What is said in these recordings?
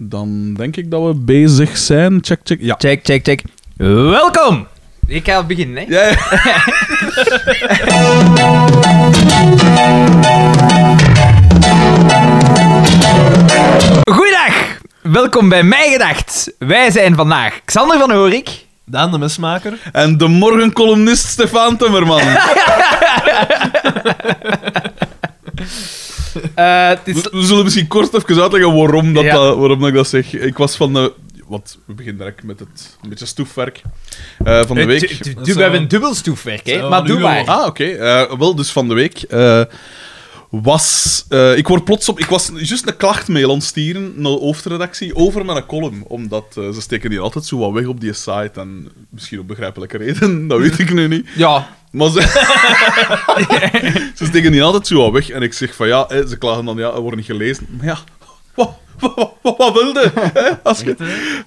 Dan denk ik dat we bezig zijn. Check, check. Ja. Check, check, check. Welkom! Ik ga beginnen, hè. Ja, ja. Goeiedag! Welkom bij Mij Gedacht. Wij zijn vandaag Xander van Horik. Daan de mesmaker. En de morgencolumnist Stefan Timmerman. Eh, het is... We, we zullen misschien kort even uitleggen waarom, dat, Ja. dat- waarom dat ik dat zeg. Ik was van de... Want we beginnen direct met het een beetje stoefwerk eh, van de week. we hebben een dubbel stoefwerk, hè. Maar doe maar. Ah, oké. Eh, wel, dus van de week eh, was... eh, ik word plots op... Ik was juist een klachtmail ontsturen naar de hoofdredactie over mijn column. Omdat ze steken die altijd zo wat weg op die site. En misschien op begrijpelijke reden, dat weet ik nu niet. Ja. Maar ze... ze steken die altijd zo weg. En ik zeg van ja, hè, ze klagen dan ja, er wordt niet gelezen. Maar ja, wat, wat, wat, wat wilde? hè, Als je...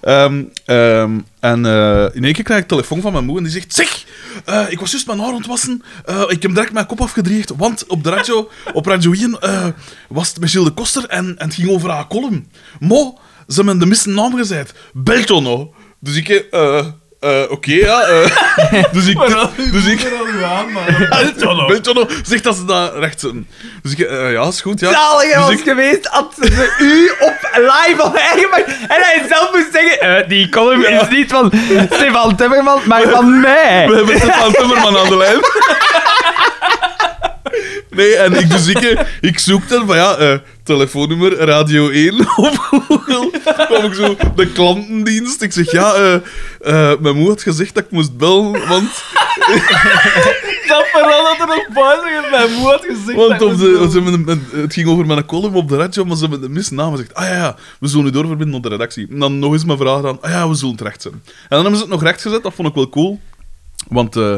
Ehm, ehm, en eh, in één keer krijg ik telefoon van mijn moe en die zegt: Zeg, eh, ik was juist mijn haar ontwassen. Eh, ik heb direct mijn kop afgedreigd. Want op de radio, op Radio 1 eh, was het met Gilles de Koster en, en het ging over haar column. Mo, ze hebben de miste naam gezegd. Beltono. Dus ik, eh, eh, oké, ja. eh, dus ik. Dus ik Beltono zegt dat ze dat recht zijn. Dus ik, eh, ja, is goed, ja. Zalig Dus was ik- geweest had ze u op live op eigen macht- En hij zelf moest zeggen, eh, die column is niet van Stefan Timmerman, maar van mij. We hebben Stefan Timmerman aan de lijn. Nee, en ik, dus ik, ik zoek dan van ja, eh, telefoonnummer Radio 1 op Google. kwam ik zo de klantendienst. Ik zeg ja, eh, eh, mijn moeder had gezegd dat ik moest bellen, want, Dat vooral dat er nog buiten mijn moe had gezegd. want dat op de, ze het ging over mijn column op de radio, maar ze hebben de misnaam gezegd. Ah ja, ja, we zullen u doorverbinden op de redactie. En dan nog eens mijn vraag aan. Ah ja, we zullen het recht zetten. En dan hebben ze het nog recht gezet, dat vond ik wel cool. Want eh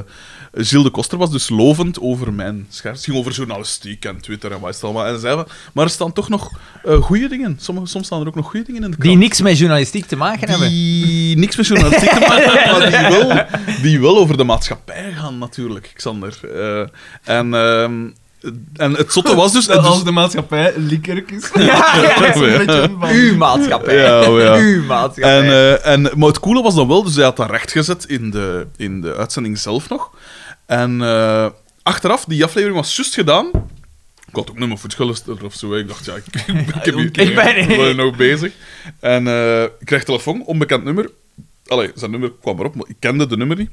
Gilles de Koster was dus lovend over mijn scherm. Het ging over journalistiek en Twitter en wat is het allemaal. En zei, maar er staan toch nog eh goede dingen. Sommige, soms staan er ook nog goede dingen in de krant. Die niks met journalistiek te maken hebben. Die niks met journalistiek te maken hebben, maar die wel, die wel over de maatschappij gaan, natuurlijk, Xander. Eh, en, ehm, en het zotte was dus... Dat dus- als de maatschappij likkerk is. Ja, ja. Dat is een beetje van- Uw maatschappij. Ja, oh ja. Uw maatschappij. En, eh, en, maar het coole was dan wel, dus hij had dat recht gezet in de, in de uitzending zelf nog. En eh, achteraf, die aflevering was juist gedaan. Ik had ook nummer voor het of zo. Ik dacht, ja, ik, ik, heb hier- Ik ben- ik ben nog bezig. En eh, ik kreeg telefoon, onbekend nummer. Allee, zijn nummer kwam erop, maar ik kende de nummer niet.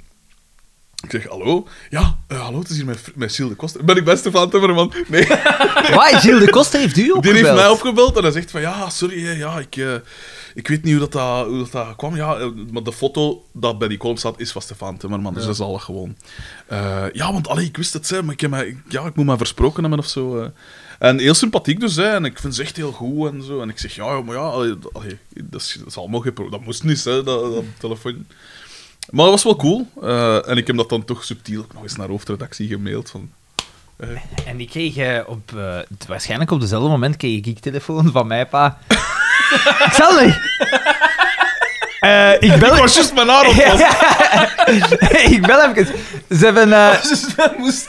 Ik zeg, hallo? Ja, eh, hallo, het is hier met, met Gilles de Koster. Ben ik beste van Timmerman? Nee. Waar, Gilles de Koster heeft u opgebeld? Die heeft mij opgebeld en hij zegt van ja, sorry, hè, ja, ik, eh, ik weet niet hoe dat, dat, hoe dat, dat kwam. Ja, eh, maar de foto dat bij die column staat is van Stefan Timmerman, dus dat is al gewoon. Eh, ja, want allee, ik wist het, hè, maar ik, heb mij, ik- ja, ik moet mij versproken hebben of zo. eh. En heel sympathiek dus, hè, en ik vind ze echt heel goed en zo. En ik zeg ja, maar ja, allee, allee, dat, is, dat is allemaal geen Dat moest niet, hè, dat, dat telefoon. Maar dat was wel cool. Eh, en ik heb dat dan toch subtiel ook nog eens naar hoofdredactie gemaild. Van, eh, En ik kreeg eh, op... eh, het- waarschijnlijk op dezelfde moment kreeg ik telefoon van mijn pa. Xander! Eh, ik bel... ik was juist mijn haar op ik bel even. Ze hebben... eh, Dus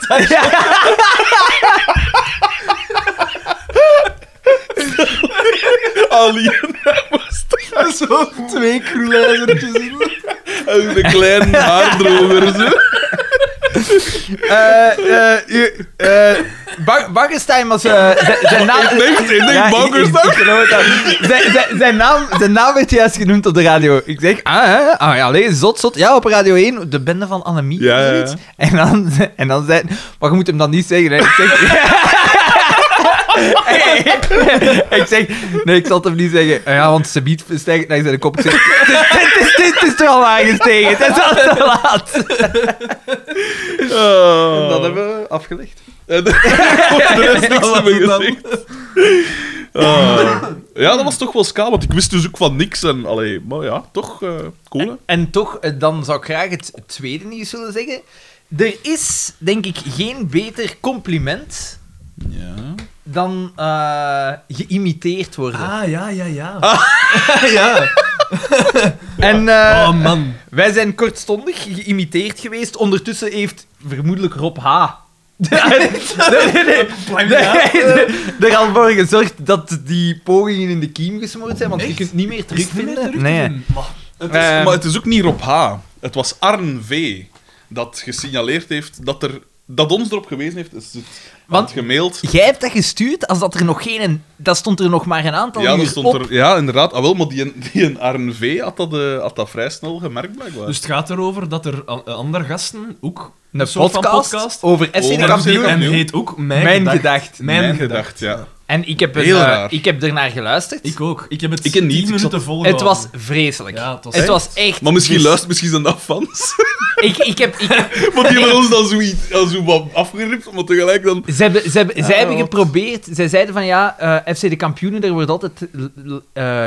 mijn moustache. Ali. Zo twee kroelijzertjes in. En een kleine haardroger. Zo. eh, eh, eh, Barkenstein was... eh, zijn- zijn naam... Ik denk het, ik denk Ja, ik- Barkenstein. ik- ik geloof het wel. Zijn- zijn- Zijn naam, zijn naam werd juist genoemd op de radio. Ik zeg, ah, hè? ah ja, allee, zot, zot. Ja, op Radio 1, de bende van Annemie. Ja, of ja, zoiets. ja. En dan, en dan zei maar je moet hem dan niet zeggen. Hè. Ik zeg, ik zeg, nee, ik zal het hem niet zeggen. Ja, want ze biedt stijgt naar zijn kop. Ik zeg, het is, is, is, is er al aangestegen. Het is al te laat. Oh. Dat hebben we afgelegd. En de rest niks meer gezegd. Oh. Ja, dat was toch wel ska, want ik wist dus ook van niks. En, allee, maar ja, toch eh, cool, hè? En toch, eh, dan zou ik graag het tweede nieuws willen zeggen. Er is, denk ik, geen beter compliment Ja. Dan eh, geïmiteerd worden. Ah, ja, ja, ja. ja. En eh, Oh, man. wij zijn kortstondig geïmiteerd geweest. Ondertussen heeft vermoedelijk Rob H. nee, nee, nee. Nee, Er al voor gezorgd dat die pogingen in de kiem gesmoord zijn, want je Echt? kunt niet meer niet terugvinden. terug te Nee. Maar- Het is, Ehm. maar het is ook niet Rob H. Het was Arn V. dat gesignaleerd heeft dat er... Dat ons erop gewezen heeft, is het Want- gemaild. Jij hebt dat gestuurd als dat er nog geen... Dat stond er nog maar een aantal Ja, uur dat stond op. er, ja, inderdaad. Ah, wel, maar die, die een Arn V had dat, eh, had dat vrij snel gemerkt, blijkbaar. Dus het gaat erover dat er a- andere gasten ook Een podcast, podcast over de Over kampioen. FC en Kampioen. heet ook Mijn, Mijn Gedacht. Gedacht. Mijn, gedacht. ja. En ik heb, een, Heel eh, raar. ik heb ernaar geluisterd. Ik ook. Ik heb het Ik ken niet, 10 ik minuten zat- volgehouden. het was vreselijk. Ja, het was het echt. was echt... Maar misschien dus- luistert, misschien zijn dat fans. Ik, ik heb... Ik maar die hebben ons dan zoiets al zo wat afgeript, maar tegelijk dan... Ze hebben, ze hebben, zij hebben wat. geprobeerd. Zij zeiden van ja, eh, FC de kampioenen, daar wordt altijd l- l- eh,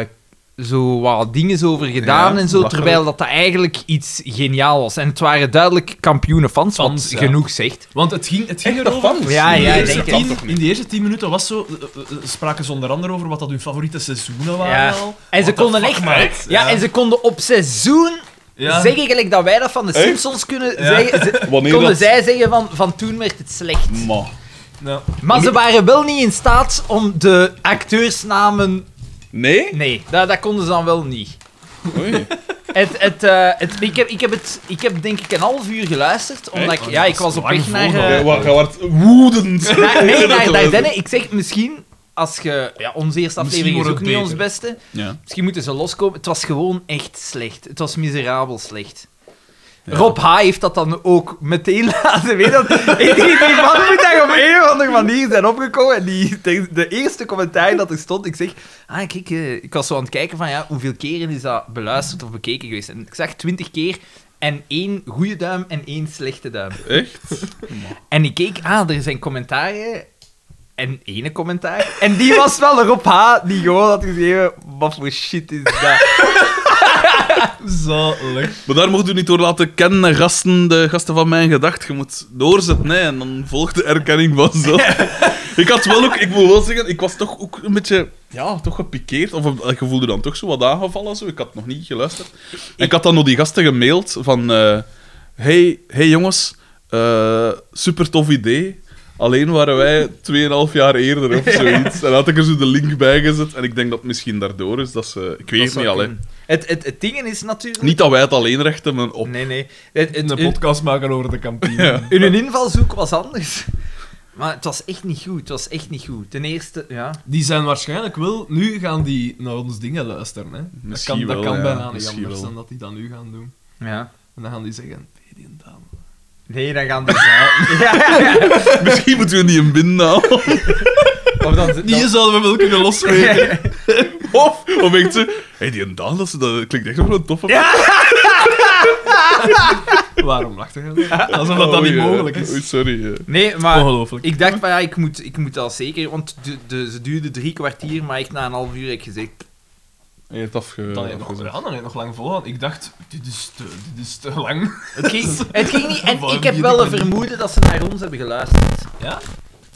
zo wat dingen over gedaan Ja, en zo, terwijl dat, dat eigenlijk iets geniaal was. En het waren duidelijk kampioenenfans, wat Fans, ja. genoeg zegt. Want het ging, het ging erover... fans? Ja, in, de ja, eerste denk tien, in de eerste tien minuten was zo, eh, eh, spraken ze onder andere over wat dat hun favoriete seizoenen waren Ja. al. En ze konden echt... Ja, en ze konden op seizoen Ja. zeggen, gelijk dat wij dat van de Echt? Simpsons kunnen Ja. zeggen. ze- Wanneer konden dat... zij zeggen van, van toen werd het slecht. Maar... Ja. Maar ze waren wel niet in staat om de acteursnamen... Nee? Nee, dat, dat konden ze dan wel niet. Oei. Het, het, eh, het, ik, heb, ik, heb het, ik heb denk ik een half uur geluisterd, omdat ik, Oh, ja, ik was op weg naar... eh, wa- Jij wordt woedend. naar- nee, naar Dardenne. Ik zeg, misschien, als je... Ja, onze eerste aflevering is wordt ook het niet ons beter. beste. Ja. Misschien moeten ze loskomen. Het was gewoon echt slecht. Het was miserabel slecht. Rob H. heeft dat dan ook meteen laten weten. Die, die man moet daar op een of andere manier zijn opgekomen. En die, de, de eerste commentaar dat er stond, ik zeg... Ah, kijk, eh, ik was zo aan het kijken van, ja, hoeveel keren is dat beluisterd of bekeken geweest? En ik zag twintig keer en één goede duim en één slechte duim. Echt? En ik keek, ah, er zijn commentaren. En ene commentaar. En die was wel Rob H. die gewoon had geschreven: wat voor shit is dat? Zalig. Maar daar mocht u niet door laten kennen, gasten, de gasten van mijn gedacht. Je moet doorzetten, hè, en dan volgt de erkenning vanzelf. ik had wel ook, ik moet wel zeggen, ik was toch ook een beetje, ja, toch gepikeerd. Of eh, ik voelde dan toch zo wat aangevallen. Zo. Ik had nog niet geluisterd. En ik had dan nog die gasten gemaild van, eh, hey, hey jongens, eh, super tof idee. Alleen waren wij 2,5 jaar eerder of zoiets. En had ik er zo de link bij gezet. En ik denk dat het misschien daardoor is dat ze... Ik weet het niet alleen. Het, het, het ding is natuurlijk. Niet dat wij het alleen recht hebben op... Nee, nee. Het, het, Een podcast maken over de kampioen. Ja. hun invalshoek was anders. Maar het was echt niet goed. Het was echt niet goed. Ten eerste, ja. Die zijn waarschijnlijk wel... Nu gaan die naar ons dingen luisteren, hè. Misschien dat kan, wel, dat kan ja, bijna niet misschien anders wel. dan dat die dat nu gaan doen. ja. En dan gaan die zeggen... En Daan. Nee, dan gaan die. Ja. Misschien moeten we die een binden halen. Of dan, Die zouden we wel kunnen losweken. Of, of echt zo... Hé, die een Daan, dat, is- dat klinkt echt nog wel een toffe... Waarom lacht je? Alsof dat, dat niet mogelijk is. oei, sorry. Nee, maar Ongelooflijk. ik dacht van ja, ik moet, ik moet dat zeker, want de, de, ze duurde drie kwartier, maar echt na een half uur heb ik gezegd. Je hebt afge... Dan heb je nog, afgezet. ja, dan heb je nog lang volgehouden. Ik dacht, dit is te, dit is te lang. Het ging, het ging niet, en Waarom ik heb die wel een vermoeden dat ze naar ons hebben geluisterd. Ja?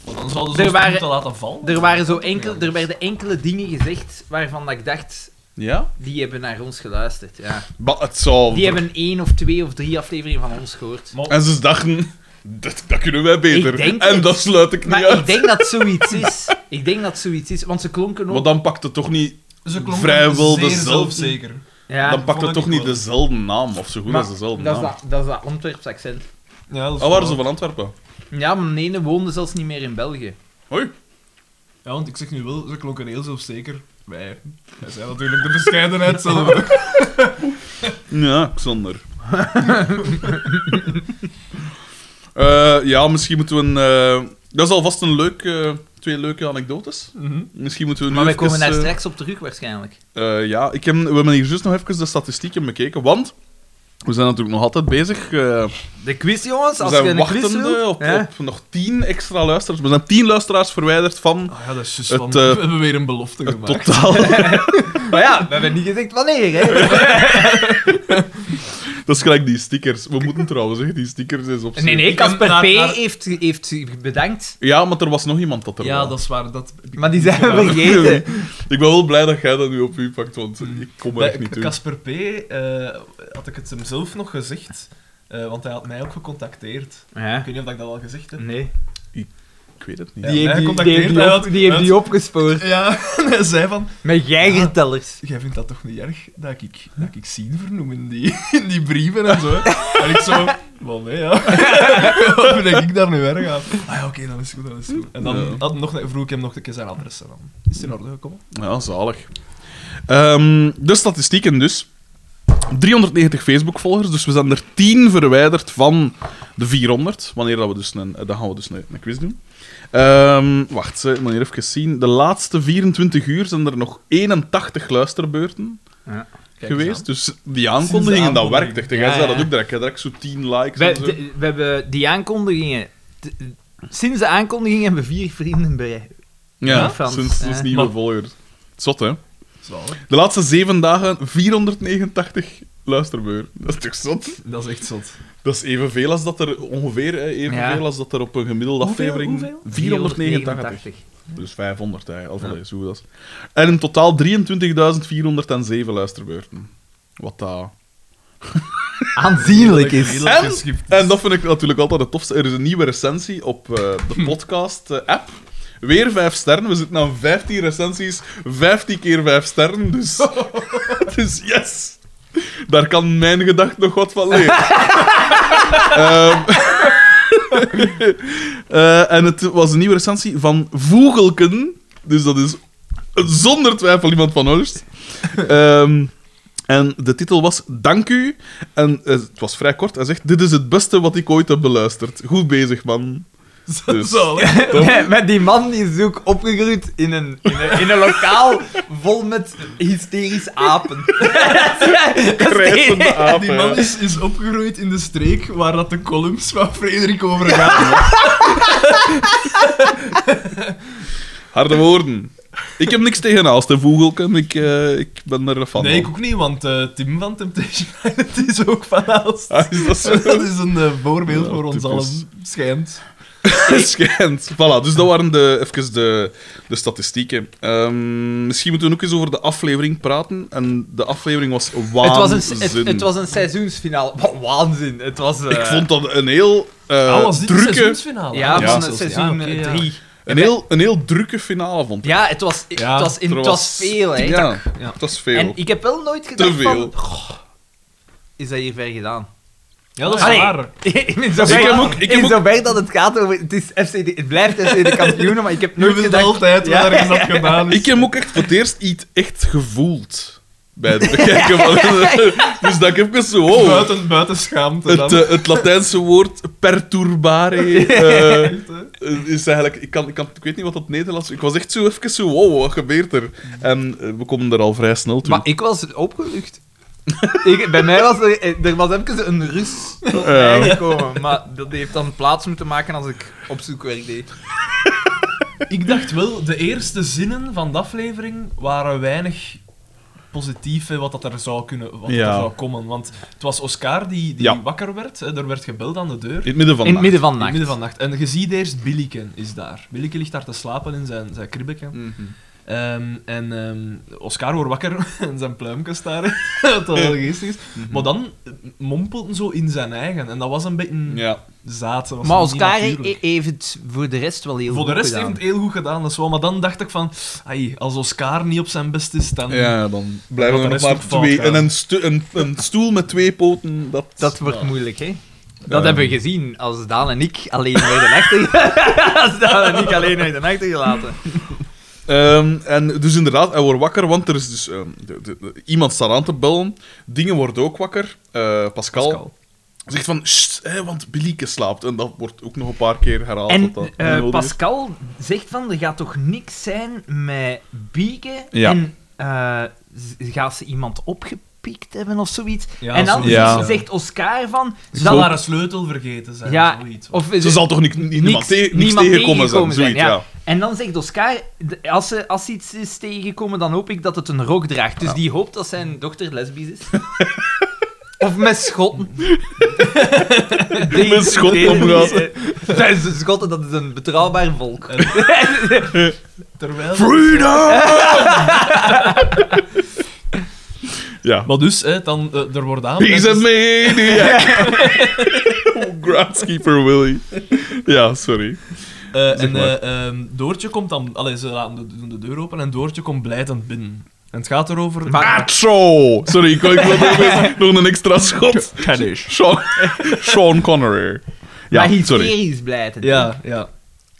Want dan zouden Er ze ons waren- moeten laten vallen. Er, waren zo enkel, er werden enkele dingen gezegd waarvan dat ik dacht, Ja? die hebben naar ons geluisterd. Ja. Maar het zou... Die hebben één of twee of drie afleveringen van ons gehoord. Maar- En ze dachten... Dat, dat kunnen wij beter. Ik denk en het. dat sluit ik niet Maar uit. ik denk dat zoiets is. Ik denk dat zoiets is, want ze klonken ook... Maar dan pakt het toch niet... Ze klonken vrijwel zeer dezelfde. zelfzeker. ja, dan pakt het ik toch niet wel. dezelfde naam, of zo goed maar als dezelfde dat is naam. dat, dat is dat Antwerps accent. Ja, dat is Oh, waren ze van Antwerpen? Ja, maar mijn ene woonde zelfs niet meer in België. Hoi. Ja, want ik zeg nu wel, ze klonken heel zelfzeker. Wij, wij zijn natuurlijk de bescheidenheid zelf. Ja, Xander. Eh, ja, misschien moeten we een... eh, dat is alvast een leuk... eh, twee leuke anekdotes. Mhm. Misschien moeten we nu Maar wij even, komen daar eh, straks op terug waarschijnlijk. eh, ja, ik heb, we hebben hier juist nog even de statistieken bekeken, want... We zijn natuurlijk nog altijd bezig. eh, De quiz, jongens. we Als je zijn een quiz op, hè? op nog tien extra luisteraars. We zijn tien luisteraars verwijderd van Ah ja, dat is Het, want we hebben weer een belofte gemaakt. totaal... Maar ja, we hebben niet gezegd wanneer, hè. dat is gelijk die stickers. We moeten trouwens zeggen, die stickers is op Nee, nee, heb Casper P. naar- heeft, heeft bedankt. Ja, maar er was nog iemand dat er Ja, was. dat is waar. Dat Maar die zijn we vergeten. Ik ben wel blij dat jij dat nu op u pakt, want ik kom er echt niet toe. Casper P. eh, had ik het hem zelf nog gezegd, eh, want hij had mij ook gecontacteerd. Ja. Ik weet niet of ik dat al gezegd heb. Nee. Ik weet het niet. Ja. Die heeft hij die, die, heeft die, op- heeft die opgespoord. Ja, en hij zei van... Met geigertellers. Jij vindt dat toch niet erg dat ik, dat ik zien vernoem in die, in die brieven en zo? En ik zo... Wel nee, ja. Wat ben ik daar nu erg aan? Ah ja, oké, dan is het goed, dan is het goed. En dan Ja. had nog, vroeg ik hem nog een keer zijn adres dan is het in orde gekomen. Ja, zalig. Ehm, de statistieken dus. 390 Facebook-volgers, dus we zijn er 10 verwijderd van de 400. Wanneer dat we dus een, dan gaan we dus een, een quiz doen. Ehm, wacht, ik moet hier even zien. De laatste 24 uur zijn er nog 81 luisterbeurten Ja. Geweest. Dus die aankondigingen, dat aankondiging. werkt echt. Jij zei dat ook direct. Jij direct zo 10 likes We, en zo. de- we hebben die aankondigingen... Sinds de aankondiging hebben we vier vrienden bij. Ja, fans, sinds, sinds ja. nieuwe Maar- volgers. Zot, hè? Zalig. De laatste 7 dagen 489 luisterbeurten. Dat is toch zot? Dat is echt zot. Dat is evenveel als dat er ongeveer, hè, evenveel Ja. als dat er op een gemiddelde Hoeveel? aflevering. Hoeveel? 489. Dus 500 eigenlijk. Of zo dat is. En in totaal 23.407 luisterbeurten. Wat dat. Aanzienlijk is. En- geschikt is. En dat vind ik natuurlijk altijd het tofste. Er is een nieuwe recensie op eh, de podcast-app. Weer 5 sterren. We zitten aan 15 recensies, 15 keer 5 sterren. Dus, dus yes! Daar kan mijn gedacht nog wat van leren. Ehm, eh, en het was een nieuwe recensie van Vogelken. Dus dat is zonder twijfel iemand van Oost. Ehm, en de titel was Dank u. En eh, het was vrij kort. Hij zegt: Dit is het beste wat ik ooit heb beluisterd. Goed bezig, man. Dus-. Met, met die man die is ook opgegroeid in een, in een, in een lokaal vol met hysterische apen. Krijzende apen. Die man is, is opgegroeid in de streek waar dat de columns van Frederik over gaan. Harde woorden. Ik heb niks tegen Aalst en Vogelken. Ik, eh, ik ben er van. Nee, ik ook niet, want eh, Tim van Temptation Island is ook van Aalst. Ah, is dat is een eh, voorbeeld Ja, voor ons allen, schijnt. Schijnt. Voilà, dus dat waren de, even de, de statistieken. Ehm, misschien moeten we ook eens over de aflevering praten. En de aflevering was Het waanzin. was, een, het, het was een seizoensfinale. Wat waanzin. Het was... eh, Ik vond dat een heel eh Ah, was dit drukke... seizoensfinale? Ja, Ja. van zelfs- seizoen ja, oké, ja. 3. Een heel, een heel drukke finale, vond ik. Ja, het was, Ja, het was, in, het was veel, hè. Ja, Ja. het was veel. En ik heb wel nooit gedacht veel. van... "Goh, is dat hier ver gedaan? Ja, dat is Allee, waar. ik ben zo Ik ver, heb ook- ik heb in ook- zover dat het gaat over... Het, is FC de, het blijft FC de kampioenen, maar ik heb Je nooit gedacht... altijd Ja. waar dat gedaan is. Ik heb ook echt voor het eerst iets echt gevoeld bij het bekijken van... dus dat ik even zo... Wow, Buiten, buiten schaamte het, dan. eh, het Latijnse woord perturbare eh, hè. is eigenlijk... Ik, kan, ik, kan, ik weet niet wat dat Nederlands... Ik was echt zo even zo... Wow, wat gebeurt er? En eh, we komen er al vrij snel toe. Maar ik was opgelucht. Ik, bij mij was er, er was even een rust tot Ja. mij gekomen. Maar dat heeft dan plaats moeten maken als ik opzoekwerk deed. Ik dacht wel, de eerste zinnen van de aflevering waren weinig positief hè, wat dat er zou kunnen, wat Ja. er zou komen. Want het was Oscar die, die Ja. wakker werd. Hè, er werd gebeld aan de deur. In het midden van In het de midden van In het nacht. midden van de nacht. En je ziet eerst Billiken is daar. Billiken ligt daar te slapen in zijn, zijn kribbeke. Mhm. Ehm, en ehm, Oscar wordt wakker en zijn pluimkes daar. wat wel heel geestig is. Maar dan eh, mompelt hij zo in zijn eigen. En dat was een beetje Ja. zaad. dat was Maar Oscar heeft het voor de rest wel heel Voor de goed rest heeft gedaan. het heel goed gedaan, dat is wel. Maar dan dacht ik van, ai, als Oscar niet op zijn best is, dan... ja, dan blijven er de nog maar twee... En een, stu- een, een stoel met twee poten, dat... Dat wordt Ja. moeilijk, hè? Dat hebben we gezien als Daan en ik alleen werden achter... als Daan en ik alleen werden achtergelaten. Ehm, en dus inderdaad, hij wordt wakker, want er is dus... ehm, de- de- de- iemand staat aan te bellen. Dingen wordt ook wakker. Eh, Pascal, Pascal. zegt van... "Sst, hè, want Bilieke slaapt. En dat wordt ook nog een paar keer herhaald. En dat dat eh, is. Pascal zegt van, er gaat toch niks zijn met Bieke Ja. en eh, z- gaat ze iemand opgepikt hebben of zoiets. Ja, en dan zoiets, Ja. zegt Oscar van... Ze zal haar een sleutel vergeten zijn, ja, zoiets. of, Ze zal toch niet, niks- te- niks niemand tegenkomen zijn, tegengekomen zoiets, zijn, ja. ja. En dan zegt Oscar, als ze, als ze iets is tegengekomen, dan hoop ik dat het een rok draagt. Dus Ja. die hoopt dat zijn dochter lesbisch is. of met schotten. Met schotten omgaat. Zijn ze schotten, dat is een betrouwbaar volk. Terwijl... Freedom! Ja. Maar dus, hè, dan, eh, er wordt aan... He's a maniac! Groundskeeper Willy. Ja, sorry. Eh, en eh, ehm, Doortje komt dan... Allee, ze laten de, doen de deur open en Doortje komt blijdend binnen. En het gaat erover... Maar- Acho! Sorry, ik wil nog, een extra schot. Kennis. Sean, Sean Connery. Ja, maar sorry. hysterisch blijten. Ja, ja.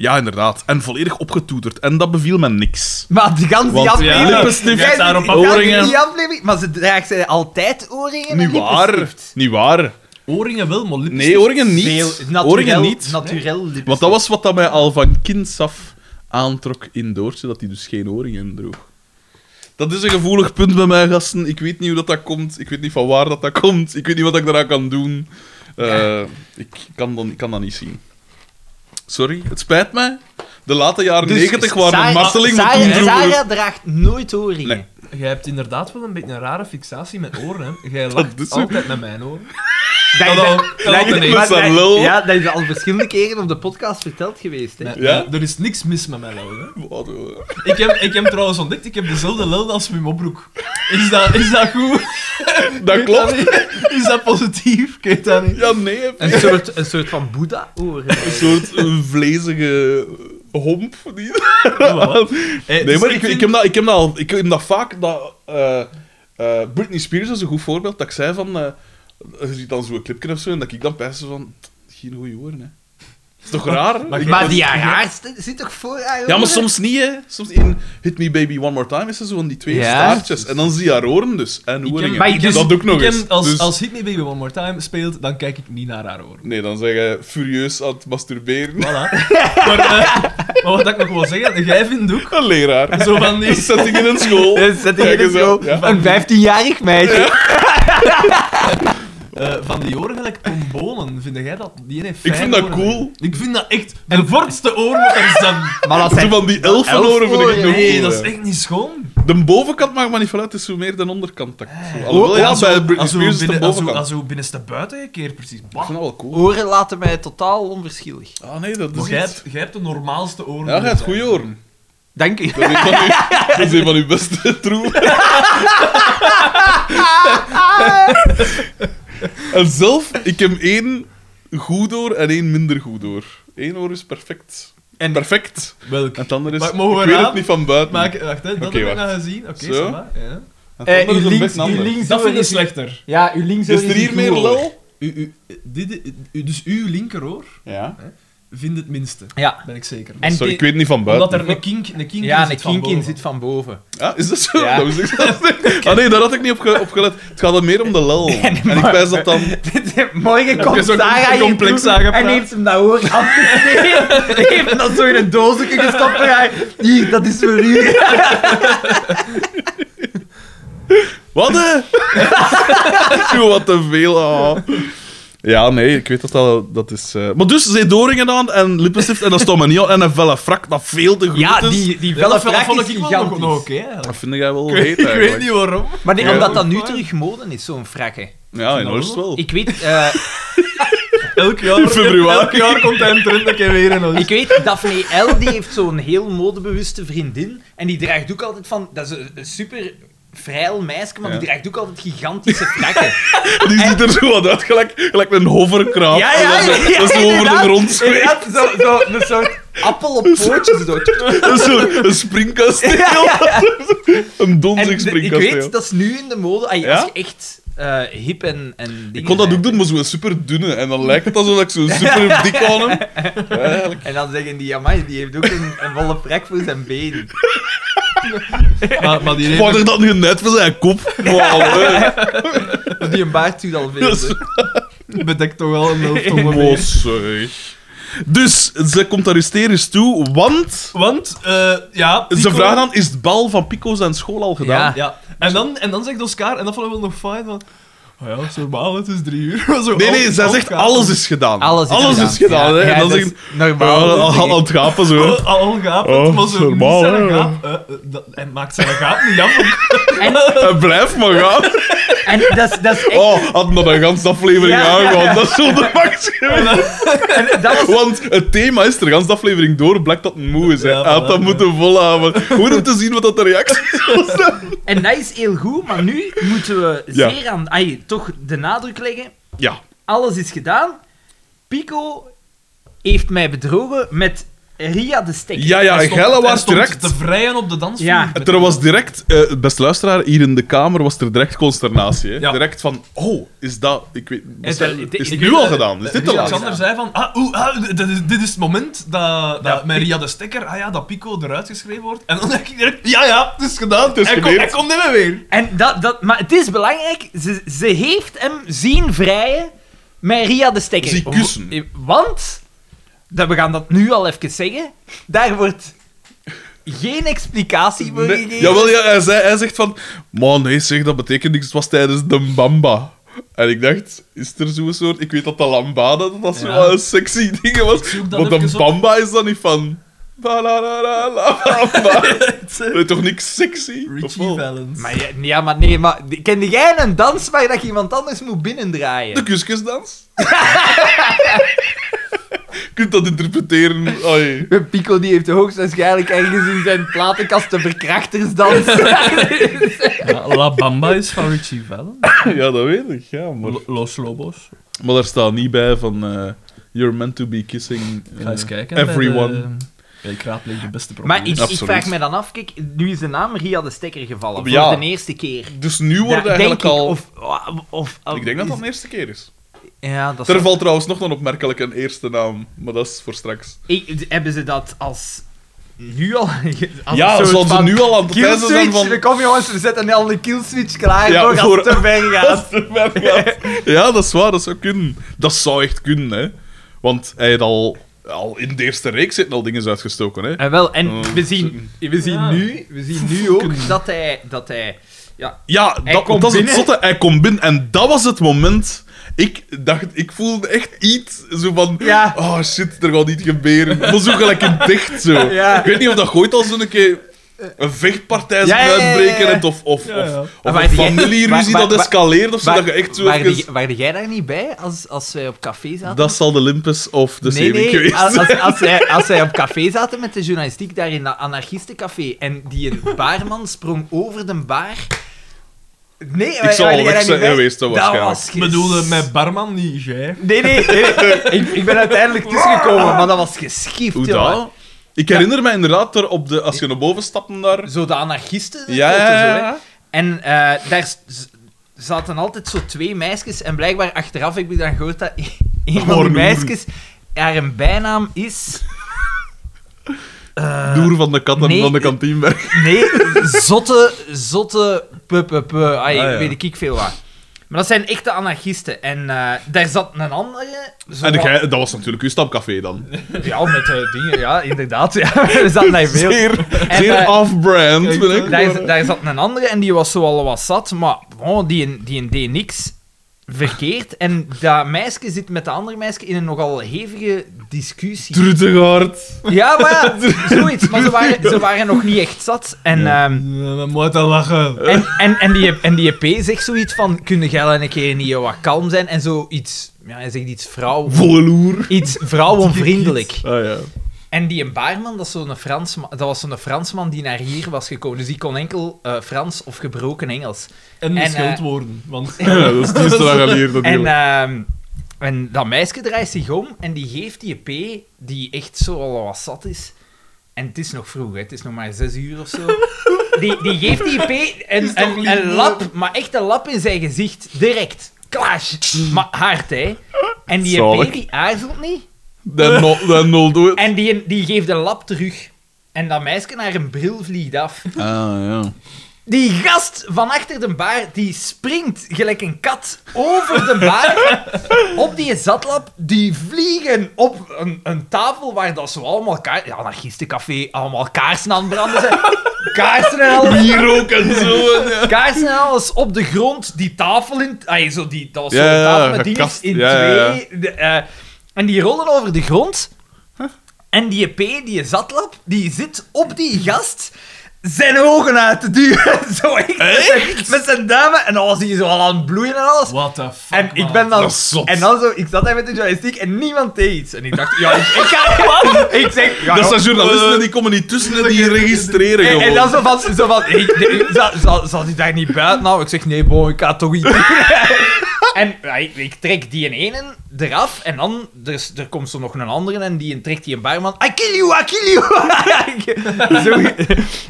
Ja, inderdaad. En volledig opgetoeterd. En dat beviel me niks. Maar die ganse Want aflevering... ja, lippenstift, Jij- daarop oorringen. Die aflevering... Maar ze draagt ze altijd oorringen Niet en waar. lippenstift. Niet waar. Oorringen wel, maar lipstift... Nee, oorringen niet. Veel, naturel, Oorringen niet. Naturel lippenstift. Want dat was wat dat mij al van kinds af aantrok in Doortje, dat hij dus geen oorringen droeg. Dat is een gevoelig punt bij mij, gasten. Ik weet niet hoe dat, dat komt. Ik weet niet van waar dat, dat komt. Ik weet niet wat ik daaraan kan doen. Eh, ik, kan dan, ik kan dat niet zien. Sorry, het spijt mij. De late jaren Dus 90 waren een marteling, maar toen Sarah, droegen we- Sarah draagt nooit oorringen. Nee. Jij hebt inderdaad wel een beetje een rare fixatie met oren, hè. Jij lacht is altijd met mijn oren. Dat, al- Lul. Ja, dat is al verschillende keren op de podcast verteld geweest. Hè. Nee, Ja? er is niks mis met mijn lul, hè. Wat, eh, Ik heb, ik heb trouwens ontdekt, ik heb dezelfde lul als Wim Opbroek. Is dat, is dat goed? Dat klopt. Is dat positief? Ik weet dat niet. Ja, nee. Een soort, een soort van Boeddha-oren. Een soort vlezige homp. Die... Eh, Nee, dus maar ik, vind- ik, heb dat, ik, heb dat al, ik heb dat vaak... Dat, eh, eh, Britney Spears is een goed voorbeeld. Dat ik zei van... eh, je ziet dan zo'n clipje of zo, en dat ik dan pijs van... Geen goede oren, hè. Dat is toch raar? Maar Maar die haar st- zit toch voor haar Ja, maar soms niet, hè. Soms in Hit Me Baby One More Time is er zo van die twee Ja. staartjes. En dan zie je haar oren dus. En ik dat ook nog ik heb- eens. Als, Dus- als Hit Me Baby One More Time speelt, dan kijk ik niet naar haar oren. Nee, dan zeg je furieus aan het masturberen. Voilà. maar, eh, maar wat ik nog wil zeggen, jij vindt ook Een leraar. zo van die... Settingen in school. Ja, zet die Kijk in aan, ja. Een 15-jarig meisje. Eh, van die oren gelijk trombonen. Vind jij dat? Die heeft Ik vind dat oren. cool. Ik vind dat echt de vortste oren dat er zijn. Maar dat Zo zijn... van die elfenoren vind ik Nee, dat is echt niet schoon. De bovenkant maakt me niet veel uit, het is zo meer de onderkant. Dat zo... Alhoewel, ja, als bij zo- Britney als zo Spears is het de binnen- als zo- bovenkant. Als zo binnenste buiten gekeerd, precies. Ik Bah. vind dat wel cool. Oren laten mij totaal onverschillig. Ah nee, dat Maar is jij hebt, jij hebt de normaalste oren. Ja, jij hebt goede oren. Dank u. Dat is een van uw, dat is een van uw beste troeven. en zelf, ik heb één goed oor en één minder goed oor. Eén oor is perfect. En- perfect. Welk? En het andere is... Maar mogen we ik weet het niet van buiten. Maak, wacht, hè, dat Oké, heb ik nog gezien. Oké, Zo. ça va, ja. Het Eh, uw is links, uw Dat vind ik is- slechter. Ja, uw links Is er hier meer lul? U, u, dit, u- dus uw linkeroor Ja. Vindt het minste. Ja. Ben ik zeker. En Sorry, ik weet het niet van buiten. Omdat er een kink, een kink Ja, in een zit van kink in boven. zit van boven. Ja, is dat zo? Ja. Dat wist ik. Ah nee, daar had ik niet op, ge- op gelet. Het gaat dan meer om de lul. en ik wijs dat dan... Morgen komt Sarah complex aangepraat? en heeft hem dat oor afgesneden. heeft hem dat zo in een doosje gestopt voor haar. Hier, dat is voor u. Wat? Zo wat te veel. ah. Ja, nee, ik weet dat dat, dat is... eh, Maar dus, ze heeft doorringen aan en lippenstift en dat stond me niet aan. En een felle frak dat veel te goed Ja, is. die, die dat vond- frak vond is ik wel nog, gigantisch. nog oké, eigenlijk. Dat vind jij wel Ik heet Ik weet eigenlijk. niet waarom. Maar die- Ja. omdat dat nu terug mode is, zo'n frakke. Ja, in Oost wel. Ik weet, eh, Elk jaar, In februari. elk jaar komt hij een trend dat ik weer een ik weet, Daphne L. die heeft zo'n heel modebewuste vriendin. En die draagt ook altijd van... Dat is een, een super vrijl meisje, maar die draagt ook altijd gigantische frakken. Die ziet er zo wat uit, gelijk, gelijk een hoverkraab. Ja, ja, ja, dat zo over de grond zweeft. Zo, zo, een soort appel op pootjes. Zo. Zo een springkasteel. Een En donzig de- ik springkasteel. weet, dat is nu in de mode. Als je echt eh, hip en, en dingen Ik kon dat ook doen, maar zo'n super dunne. En dan lijkt het alsof ik zo super dik aan hem. Ja. En dan zeggen die, amai, die heeft ook een, een volle prak voor zijn been. Maar, maar die Wat er dan genet van zijn kop. Wauw, hè. Die een baard doet al veel. Hè. bedekt toch wel een helft van de zeg. Dus, ze komt daar hysterisch toe, want... Want, eh, ja... Ze Pico- vraagt dan, is het bal van Pico zijn school al gedaan? Ja, en dan, en dan zegt Oscar, en dat vond ik wel nog fijn, van... Oh ja, het is normaal, het is drie uur. Zo, Nee, nee, zij zegt alles is gedaan. Alles is gedaan. is gedaan, Ja, hè. ja, en dan zegt is normaal. al, het gapen zo. Al, al het, Oh, maar zo normaal, niet zijn gaap. eh, eh, maakt zijn gaap niet af. En, En blijf maar gaan. en dat, is, dat is echt... Oh, had nog een ganse aflevering Ja, aangehouden. ja. Dat is zo de max geweest. En dat was Want het thema is, de ganse aflevering door, blijkt dat het moe is. Hij had dat ja. moeten volhouden. Goed om te zien wat dat de reactie was. En dat is heel goed, maar nu moeten we Ja. zeer aan... Toch de nadruk leggen. Ja. Alles is gedaan. Pico heeft mij bedrogen met Ria de Stekker. Ja, ja, Hij en stond- Gelle hij was stond direct... te vrijen op de dansvloer. Ja. Met- Er was direct, eh beste luisteraar, hier in de kamer was er direct consternatie. Hè? Ja. Direct van, oh, is dat... Ik weet, Is het nu al gedaan? Is dit laat? Alexander zei van, ah, oeh, ah, dit, is, dit is het moment dat, dat Ja, met ik- Ria de Stekker, ah ja, dat Pico eruit geschreven wordt. En dan denk ik direct, ja, ja, het is gedaan. Het is hij, komt, geleerd. hij komt niet meer weer. En dat, dat, maar het is belangrijk, ze, ze heeft hem zien vrijen met Ria de Stekker. Zie kussen. Want, dat, we gaan dat nu al even zeggen, daar wordt geen explicatie voor Nee, gegeven. jawel, ja, hij, zei, hij zegt van... Man, nee, zeg, dat betekent niks. Het was tijdens de Bamba. En ik dacht, is er zo'n soort... Ik weet dat de lambada, dat dat zo Ja. wel een sexy ding was. Maar de op. Bamba is dan niet van... La la la la bamba. Dat is toch niks sexy? Richie? Valens. Maar ja, ja, maar nee, maar kende jij een dans waar dat je iemand anders moet binnendraaien? De kuskusdans? Je kunt dat interpreteren. Oei. Pico die heeft hoogstwaarschijnlijk ergens in zijn platenkast de verkrachtersdans. Ja, La Bamba is van Richie Valens. Ja, dat weet ik. Ja, maar, Lo- Los Lobos. maar daar staat niet bij van... eh, you're meant to be kissing Ga eens eh, kijken. bij everyone. de- Ja, ik raadpleeg de beste maar problemen. ik, ik vraag me dan af, kijk, nu is de naam Ria de Stekker gevallen. Ja. Voor de eerste keer. Dus nu wordt Ja, eigenlijk ik, al... Of, of, of, ik denk dat dat de eerste keer is. Ja, dat Er is... valt trouwens nog een opmerkelijke eerste naam, maar dat is voor straks. Ik- hebben ze dat als... Nu al... Als ja, zoals ze nu al aan het Kill pijzen zijn van... kom jongens, we zetten al een kill switch klaar Ja, voor als het te ver gaat. ja, dat is waar, dat zou kunnen. Dat zou echt kunnen, hè. Want hij had al, al in de eerste reeks zitten al dingen uitgestoken, hè. En wel, en Oh, we zien, we zien Ja. nu, we zien nu ook dat hij, dat hij, ja, Ja, Hij dat, komt dat is het zotte. Hij komt binnen en dat was het moment... Ik dacht, ik voelde echt iets zo van... Ja. Oh shit, er gaat niet gebeuren. Maar zo gelijk in dicht, zo. Ja. Ik weet niet of dat gooit al zo'n keer een vechtpartij zou Ja, ja, ja, ja. uitbreken of, of, Ja, ja. of, of een die- familieruzie dat escaleert, of zo, dat je echt zo even... waarde jij daar niet bij als, als wij op café zaten? Dat zal de Limpus of de nee, nee, geweest als, zijn. als, als, wij, als wij op café zaten met de journalistiek daar in dat anarchistencafé en die een baarman sprong over de baar... Nee, Ik zal waarde al weg zijn geweest, dat waarschijnlijk. was Ik bedoelde met barman, niet jij. Nee, nee, nee. ik, ik ben uiteindelijk tussengekomen, maar dat was geschift, Hoe jongen. dat? Ik herinner me inderdaad, er op de, als je naar boven stapt daar... Zo de anarchisten. Ja, ja, zo, hè. ja. En eh, daar zaten altijd zo twee meisjes. En blijkbaar achteraf heb ik dan gehoord dat een van die meisjes haar een bijnaam is. eh, Doer van de katten nee, van de kantienberg. Nee, zotte, zotte, pu, pu, pu. Ai, Ah, ja. weet ik veel wat. Maar dat zijn echte anarchisten. En eh, daar zat een andere. Zo En dat was natuurlijk uw stamcafé dan. Ja, met eh, dingen, ja, inderdaad. Ja. Er zat daar veel. Zeer, eh, off-brand, vind ik. Daar, daar zat een andere en die was zo al wat zat, maar bon, die, die deed niks verkeerd. En dat meisje zit met de andere meisje in een nogal hevige discussie. Truttegaard. Ja, maar ja, zoiets. Maar ze waren, ze waren nog niet echt zat. En, ehm, Ja, dan moet hij lachen. en, en, en, die, en die EP zegt zoiets van, kun jij een keer niet wat kalm zijn? En zoiets, ja, hij zegt iets vrouw... Volle loer. Iets vrouwenvriendelijk. Ah ja. En die een baarman, dat, is zo'n Fransman, dat was zo'n Fransman die naar hier was gekomen. Dus die kon enkel eh, Frans of gebroken Engels. En, En, en eh, scheldwoorden. Want ja. Dat is het eerste dat geleerd En, ehm, en dat meisje draait zich om en die geeft die EP, die echt zo al wat zat is. En het is nog vroeg, hè. het is nog maar zes uur of zo. Die, die geeft die EP een, een, lap, maar echt een lap in zijn gezicht. Direct. Clash. Maar hard, hè. En die. EP die aarzelt niet. Dan no, dan nul doet. En die, die geeft een lap terug. En dat meisje naar een bril vliegt af. Ah ja. Die gast van achter de bar, die springt gelijk een kat over de bar op die zatlap. Die vliegen op een, een tafel waar dat zo allemaal kaarsen... Ja, anarchistencafé, allemaal kaarsen aan het branden zijn. Kaarsen en alles. Bier ook en zo. en ja. Kaarsen en alles op de grond. Die tafel in... Ay, zo die, dat was zo'n ja, tafel met dingen in Ja, ja, ja. twee. De, eh, en die rollen over de grond. En die P, die zatlap, die zit op die gast zijn ogen uit te duwen. Zo echt. Zijn, met zijn duimen. En dan was hij zo al aan het bloeien en alles. what the fuck, En ik man. ben dan... En dan zo... Ik zat daar met de journalistiek en niemand deed iets. En ik dacht, ja, ik, ik ga... Ik zeg... Ja, Dat zijn journalisten die komen niet tussen en die registreren en, gewoon. en dan zo van... Zo van zal, zal, zal hij daar niet buiten houden? Ik zeg, nee, bon, ik ga toch iets. En ik, ik trek die ene eraf en dan er, is- er komt zo nog een andere en die trekt die een barman. I kill you, I kill you! zo,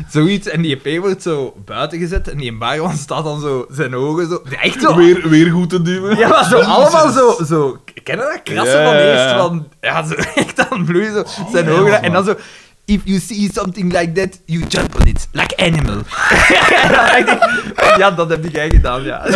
zoiets. En die EP wordt zo buiten gezet en die barman staat dan zo zijn ogen zo. Echt zo. Weer, weer goed te duwen. Ja, maar zo allemaal zo, zo. Kennen dat? Krassen Ja, van eerst van. Ja, zo echt aan bloeien, zo. Zijn ja, ogen. man. En dan zo. If you see something like that, you jump on it. Like animal. Dan ik, ja, dat heb jij gedaan, ja.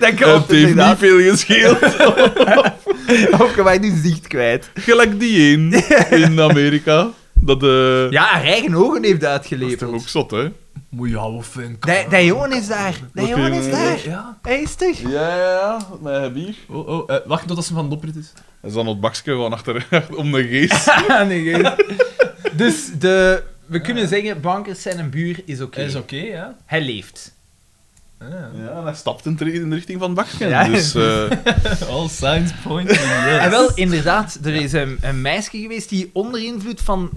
dat klopt heeft niet veel gescheeld. Of je maakt je zicht kwijt. Gelijk die één in Amerika. Dat, eh Ja, haar eigen ogen heeft dat is uitgeleverd. toch ook zot, hè? Moet je houden fan. Dat, dat jongen is daar. Dat jongen is daar. Ja. Hij is toch? Ja, ja, ja. Met bier. Oh, oh, eh, wacht totdat ze van de oprit is. Hij is dan het bakje gewoon achter om de geest. nee, Dus de, we kunnen zeggen, Bankers zijn een buur is oké. Hij is oké, ja. Hij leeft. Ah. Ja, en hij stapt in de, in de richting van het bakje. Ja. Dus, eh, All signs point yes. En wel, inderdaad, er is een, een meisje geweest die onder invloed van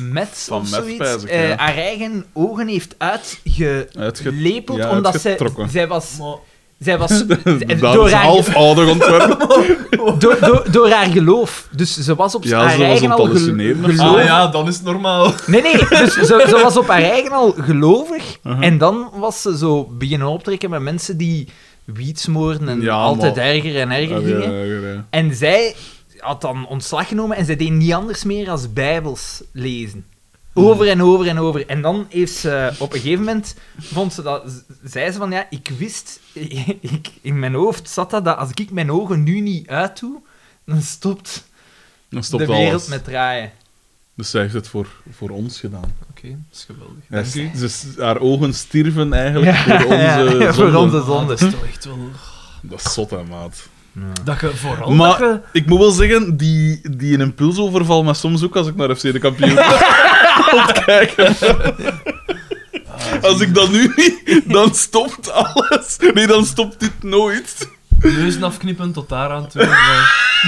meth Van of meth, zoiets pijs ik, eh, ja. haar eigen ogen heeft uitgelepeld, ja, omdat zij, uitgetrokken. zij was... Maar Zij was dat door, is haar, half ouder ontwerp. door, door, door haar geloof. Dus ze was op Ja, haar ze was eigen het al geloof. Ah ja, dan is het normaal. Nee, nee, dus ze, ze was op haar eigen al gelovig. Uh-huh. En dan was ze zo beginnen optrekken met mensen die wiet smoren en Ja, altijd maar- erger en erger Ja, gingen. ja, ja. En zij had dan ontslag genomen en zij deed niet anders meer als bijbels lezen. Over en over en over. En dan heeft ze op een gegeven moment, vond ze dat, zei ze van ja, ik wist, ik, in mijn hoofd zat dat, dat als ik mijn ogen nu niet uitdoe, dan stopt, Dan stopt de wereld alles. met draaien. Dus zij heeft het voor, voor ons gedaan. Oké, dat is geweldig. Ja, Dank u. ze- haar ogen stierven eigenlijk Ja, voor onze ja, voor onze Ah, zonde. dat is toch echt wel... Dat is zot, hè, maat. Dat je vooral... Maar- dat je... Ik moet wel zeggen, die, die een impulsoverval me soms ook als ik naar FC de kampioen Als ik dat nu niet, dan stopt alles. Nee, dan stopt dit nooit. Neuzen afknippen tot daar aan toe.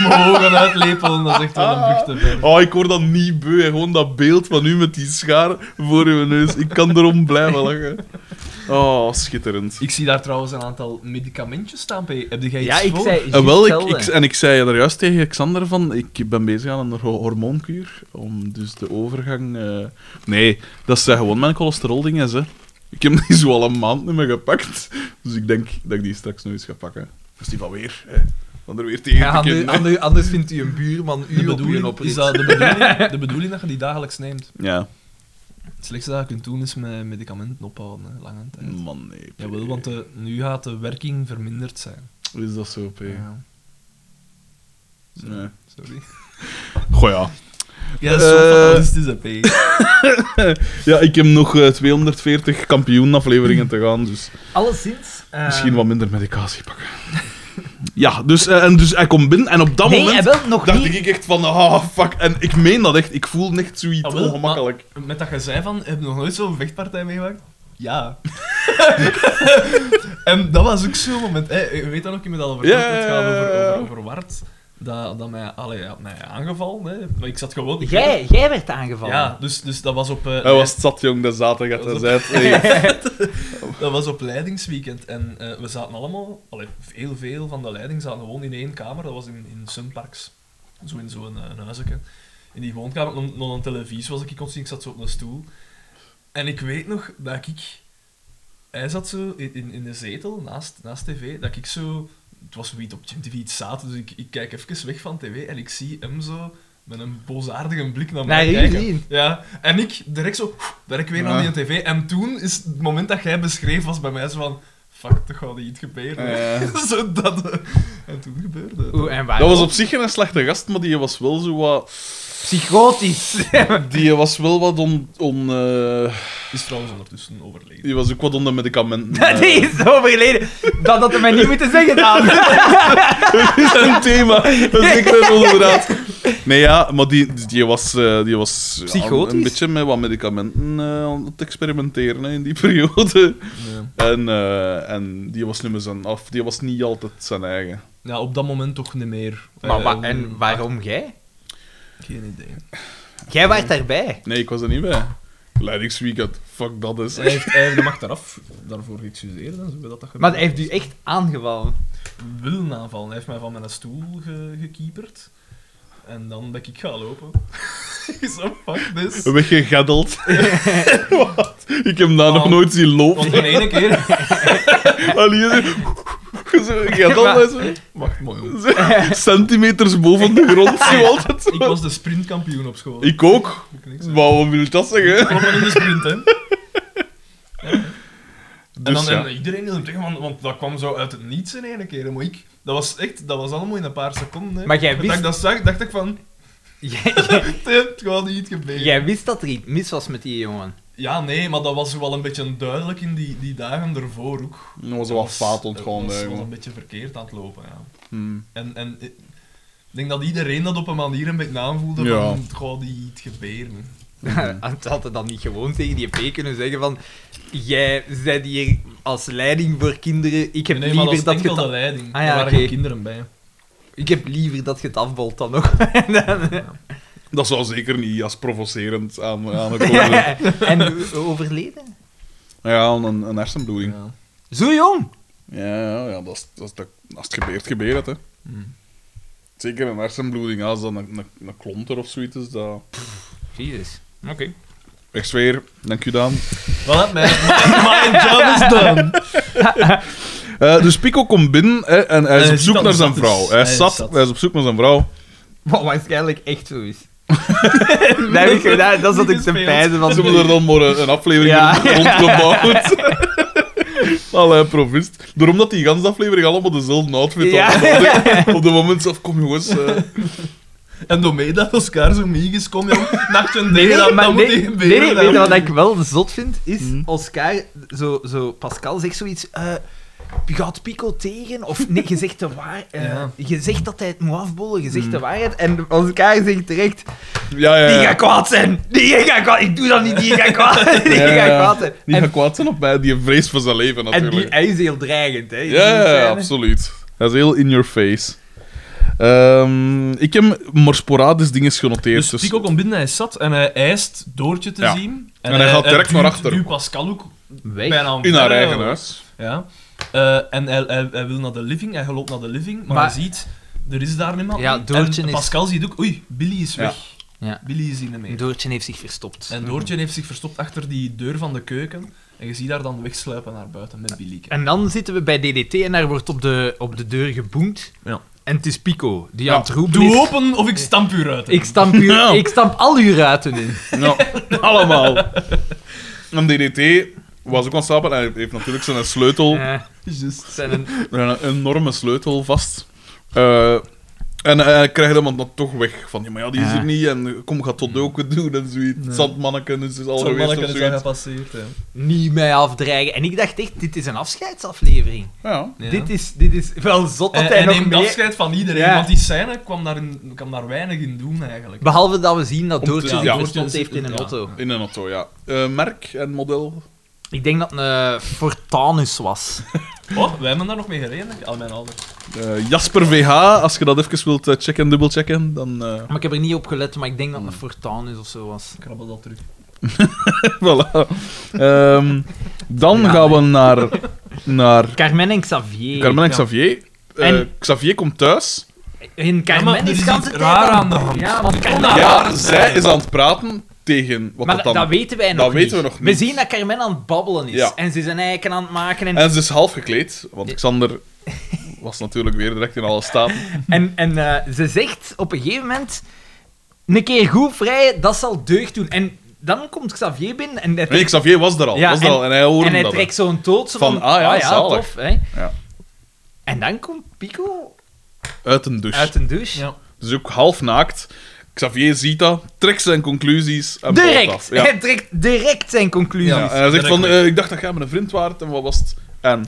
Mijn ogen uitlepelen, dat is echt wel een te ver. Oh, ik word dan niet beu. Gewoon dat beeld van u met die schaar voor uw neus. Ik kan erom blijven lachen. Oh, schitterend. Ik zie daar trouwens een aantal medicamentjes staan, P. Heb jij iets Ja, ik voor? zei En wel, ik, en ik zei er juist tegen Xander van, ik ben bezig aan een ho- hormoonkuur, om dus de overgang... eh, Nee, dat zijn gewoon mijn cholesterol-dingen, hè. Ik heb die zo al een maand niet meer gepakt, dus ik denk dat ik die straks nog eens ga pakken. Dus die van weer, hè. Van er weer tegen Ja, te anders, vindt u een buurman De u op uw bedoeling, oprit. is dat de, bedoeling, de bedoeling dat je die dagelijks neemt. Ja, Het slechtste dat je kunt doen is met medicamenten ophouden, hè, lange tijd. man, nee. P. Jawel, want de, nu gaat de werking verminderd zijn. Is dat zo, P? Ja. Nee. Sorry. Goh, ja. Ja, dat is zo Eh. fatalistisch, hè, P. Ja, ik heb nog eh, 240 kampioenafleveringen te gaan, dus Alleszins... eh, misschien wat minder medicatie pakken. Ja, dus, eh, en dus hij komt binnen en op dat nee, moment... hij wil nog dacht niet... ik echt van, ah, fuck. En ik meen dat echt. Ik voel echt zoiets Ah, wel, ongemakkelijk. maar Met dat je zei van, heb je nog nooit zo'n vechtpartij meegemaakt? Ja. en dat was ook zo'n moment. Hè, je weet dan ook iemand al over Ja, het gaat over, over Wart. Dat, dat mij, allee, ja, mij aangevallen. Hè. Maar ik zat gewoon... ik- Jij, jij werd aangevallen. Ja, dus, dus dat was op... eh, Hij was zat, jong, de zaterdag. Hij Dat hey. Dat was op leidingsweekend en eh, we zaten allemaal, allee, veel, veel van de leiding zaten gewoon in één kamer. Dat was in, in Sunparks, zo in zo'n een huisje. In die woonkamer, nog, nog een televisie was ik kon zien, ik zat zo op een stoel. En ik weet nog dat ik, hij zat zo in, in, in de zetel naast, naast tv, dat ik zo, het was wie op TV iets zaten, dus ik, ik kijk even weg van tv en ik zie hem zo met een boosaardige blik naar mij u kijken. Ja, en ik direct zo, direct weer naar die tv. En toen is het moment dat jij beschreef, was bij mij zo van, fuck, toch gaat iets gebeuren. Zo dat, eh, en toen gebeurde het. Oeh, en Dat was op zich geen slechte gast, maar die was wel zo wat... Psychotisch. Die was wel wat on... on eh, is trouwens ondertussen overleden. die was ook wat onder medicamenten. Dat eh. is overleden. Dat had hij mij niet moeten zeggen dan. Dat is een thema. Dat is zeker inderdaad. Nee, ja, maar die, die was, eh, die was ja, Psychotisch? een beetje met wat medicamenten eh, aan het experimenteren hè, in die periode. Ja. En, eh, en die was niet meer zijn af. Die was niet altijd zijn eigen. ja, op dat moment toch niet meer. Maar, Eh, wa- en waarom jij? Geen idee. Jij was daarbij. Nee, ik was er niet bij. Leidingsweekend, fuck dat is. Hij heeft, hij heeft de macht eraf daarvoor geëxcuseerd en zo. Dat dat Maar hij heeft u echt aangevallen. willen aanvallen. Hij heeft mij van mijn stoel ge gekieperd. En dan ben ik gaan lopen. Ik zo, fuck this. Weggegaddeld. Wat? Ik heb hem daar nog nooit zien lopen. Want de ene keer... Allee, zo- zo gaddeld, zo. Wacht, mooi. Centimeters boven de grond, zo altijd. Ik was de sprintkampioen op school. Ik ook. Ik niks, hè. Maar wat wil dat zeggen? Kloppen in de sprint, hè. En Dus dan ja. en iedereen hield hem tegen, want, want dat kwam zo uit het niets in ene keer. Maar ik, dat was echt, dat was allemaal in een paar seconden. Hè. Maar jij Dat wist- ik dat zag, dacht ik van, Jij, het gaat niet gebeuren. jij wist dat er iets mis was met die jongen. Ja, nee, maar dat was wel een beetje duidelijk in die, die dagen ervoor ook. Dat was Dat wel fout ontgaan. Dat was een beetje verkeerd aan het lopen, ja. Hmm. En, en ik denk dat iedereen dat op een manier een beetje aanvoelde Ja. van, het gaat niet gebeuren. Het had het dan niet gewoon tegen die P kunnen zeggen van... Jij bent hier als leiding voor kinderen. Ik heb nee, liever dat je de leiding. Ah, ja, er waren kinderen bij. Ik heb liever dat je het afbolt dan nog. Dan- Dat zou zeker niet als provocerend aan, aan het worden. en overleden? Ja, een, een hersenbloeding. Ja. Zo jong? Ja, ja, dat is, dat is de- als het gebeurt, gebeurt het. Hè. Hmm. Zeker een hersenbloeding, als dat een, een, een klonter of zoiets is. Dat... Jezus. Oké. Ik zweer, dank u Daan. Voilà, mijn, my, my job is done. Eh, dus Pico komt binnen hè, en hij is hij op zoek naar zijn vrouw. is. Hij is is zat, hij is op zoek naar zijn vrouw. Wat waarschijnlijk echt zo is. dat heb ik gedaan, dat zat ik te pijzen van... Ze hebben er dan maar een, aflevering Ja. rondgebouwd. Allee, provist. Daarom dat die ganse aflevering allemaal dezelfde outfit Ja. had. Op de moment zelf, kom jongens. eh, En door mij dat Oscar zo meeges kom, jong. Nachtje nee, Nee, nee, dat, maar nee, moet nee, weet je wat ik wel zot vind? Is Mhm. Oscar, zo, zo, Pascal zegt zoiets. eh je gaat Pico tegen, of nee, je zegt de waarheid. Ja. Je zegt dat hij het moet afbollen, je zegt de waarheid. En Oscar zegt terecht: ja, ja, Die gaat kwaad zijn! Die gaat kwaad Ik doe dat niet, die gaat kwaad Die Ja, gaat kwaad zijn. Die En, gaat kwaad zijn op mij, die vrees voor zijn leven en natuurlijk. die, hij is heel dreigend, hè? Ja, absoluut. Dat is heel in your face. Ehm, ik heb maar sporadisch dingen genoteerd. Dus Dus Pico komt binnen, hij is zat en hij eist Doortje te Ja. zien. En hij gaat direct naar achter. duwt Pascal ook Weg. bijna in haar eigen huis. Ja. Eh, en hij, hij, hij wil naar de living, hij loopt naar de living, maar, Maar- hij ziet, er is daar niemand. Ja. Doortje en is- Pascal ziet ook, oei, Billy is weg. Ja. Billy is niet meer. Doortje heeft zich verstopt. En Doortje heeft zich verstopt achter die deur van de keuken. En je ziet daar dan wegsluipen naar buiten met Billy. En dan zitten we bij DDT en daar wordt op de, op de deur geboend. Ja. En het is Pico die Ja, aan het roepen Doe is. open of ik stamp u uit. Ik stamp, u, Ja. ik stamp al uw ruiten in. Ja, allemaal. En DDT was ook aan en hij heeft natuurlijk zijn sleutel, Eh, zijn een, een enorme sleutel vast. Eh, en hij krijgt hem dan toch weg. Van, ja, maar ja, die is Ja. er niet en kom, gaat tot ook doen en zoiets. Nee. Zandmanneken is dus al geweest of zoiets. gepasseerd. hè. niet mij afdreigen. En ik dacht echt, dit is een afscheidsaflevering. Ja. Ja. Dit, is, dit is wel zot dat En hij neemt afscheid van iedereen, Ja. want die scène kwam daar, in, kwam daar weinig in doen eigenlijk. Behalve dat we zien dat Doortje zich ja, heeft in een ja. auto. In een auto, ja. Eh, merk en model. Ik denk dat het een Fortanus was. Oh, wij hebben daar nog mee gereden, denk ik. al mijn ouders. Eh, Jasper VH, als je dat even wilt eh, checken, dubbelchecken, dan... eh, Maar ik heb er niet op gelet, maar ik denk dat het een Fortanus of zo was. Krabbel dat terug. voilà. Ehm, dan Ja, gaan we naar, naar Carmen en Xavier. Carmen en Ja. Xavier. Eh, En- Xavier komt thuis. In Ja, Carmen maar er is is de ganse iets tijd raar aan- de hand. Ja, want Carmen... Ja, Ja, zij is aan het praten tegen wat Maar dat dan... dat weten wij nog dat niet. weten we nog We niet. zien dat Carmen aan het babbelen is. Ja. En ze is een eiken aan het maken. En, En ze is half gekleed, want Ja. Xander was natuurlijk weer direct in alle staten. en, en eh, ze zegt op een gegeven moment... Een keer goed vrij, dat zal deugd doen. En dan komt Xavier binnen en hij Nee, Xavier was er al. Ja, was er en- al en hij hoorde en hij dat. trekt zo'n toot zo Van, van, ah ja, zalig. tof. Hè? Ja. En dan komt Pico Uit een douche. uit een douche. Ja. Dus ook half naakt. Xavier ziet dat, trekt zijn conclusies en Direct. af. Ja. Hij trekt direct zijn conclusies. Ja, en hij zegt direct van, eh, ik dacht dat jij mijn vriend waard en wat was het? En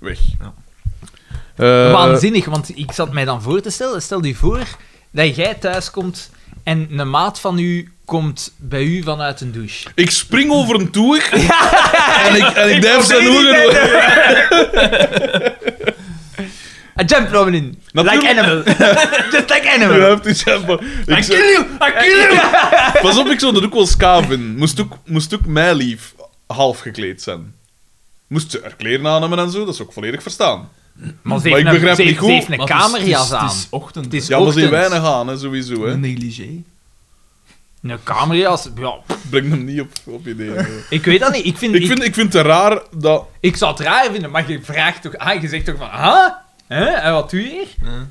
weg. Ja. Eh, Waanzinnig, want ik zat mij dan voor te stellen. Stel je voor dat jij thuis komt en een maat van u komt bij u vanuit een douche. ik spring over een toer en ik, en ik duif zijn probeer A jump Robin in. Like Natuurlijk. animal. Just like animal. heeft die jumper. Ik I zeg- kill you! I kill you! Pas op, ik zou dat ook wel ska vinden. Moest ook, moest ook mij lief half gekleed zijn. Moest ze er kleren aan hebben en zo, dat is ook volledig verstaan. Maar ze Maar ik heeft een, begrijp ze niet heeft- goed. ze heeft een Maar het is- kamerjas is, aan. Het is ochtend. Het is Ja, maar ze ochtend. weinig aan, hè, sowieso. Hè. een negligé. Een kamerjas, ja, Breng hem niet op, op ideeën. ik weet dat niet. Ik vind, ik, vind, ik vind het raar dat... ik zou het raar vinden, maar je vraagt toch aan, je zegt toch van, huh? Hè? En wat doe je hier? Ja.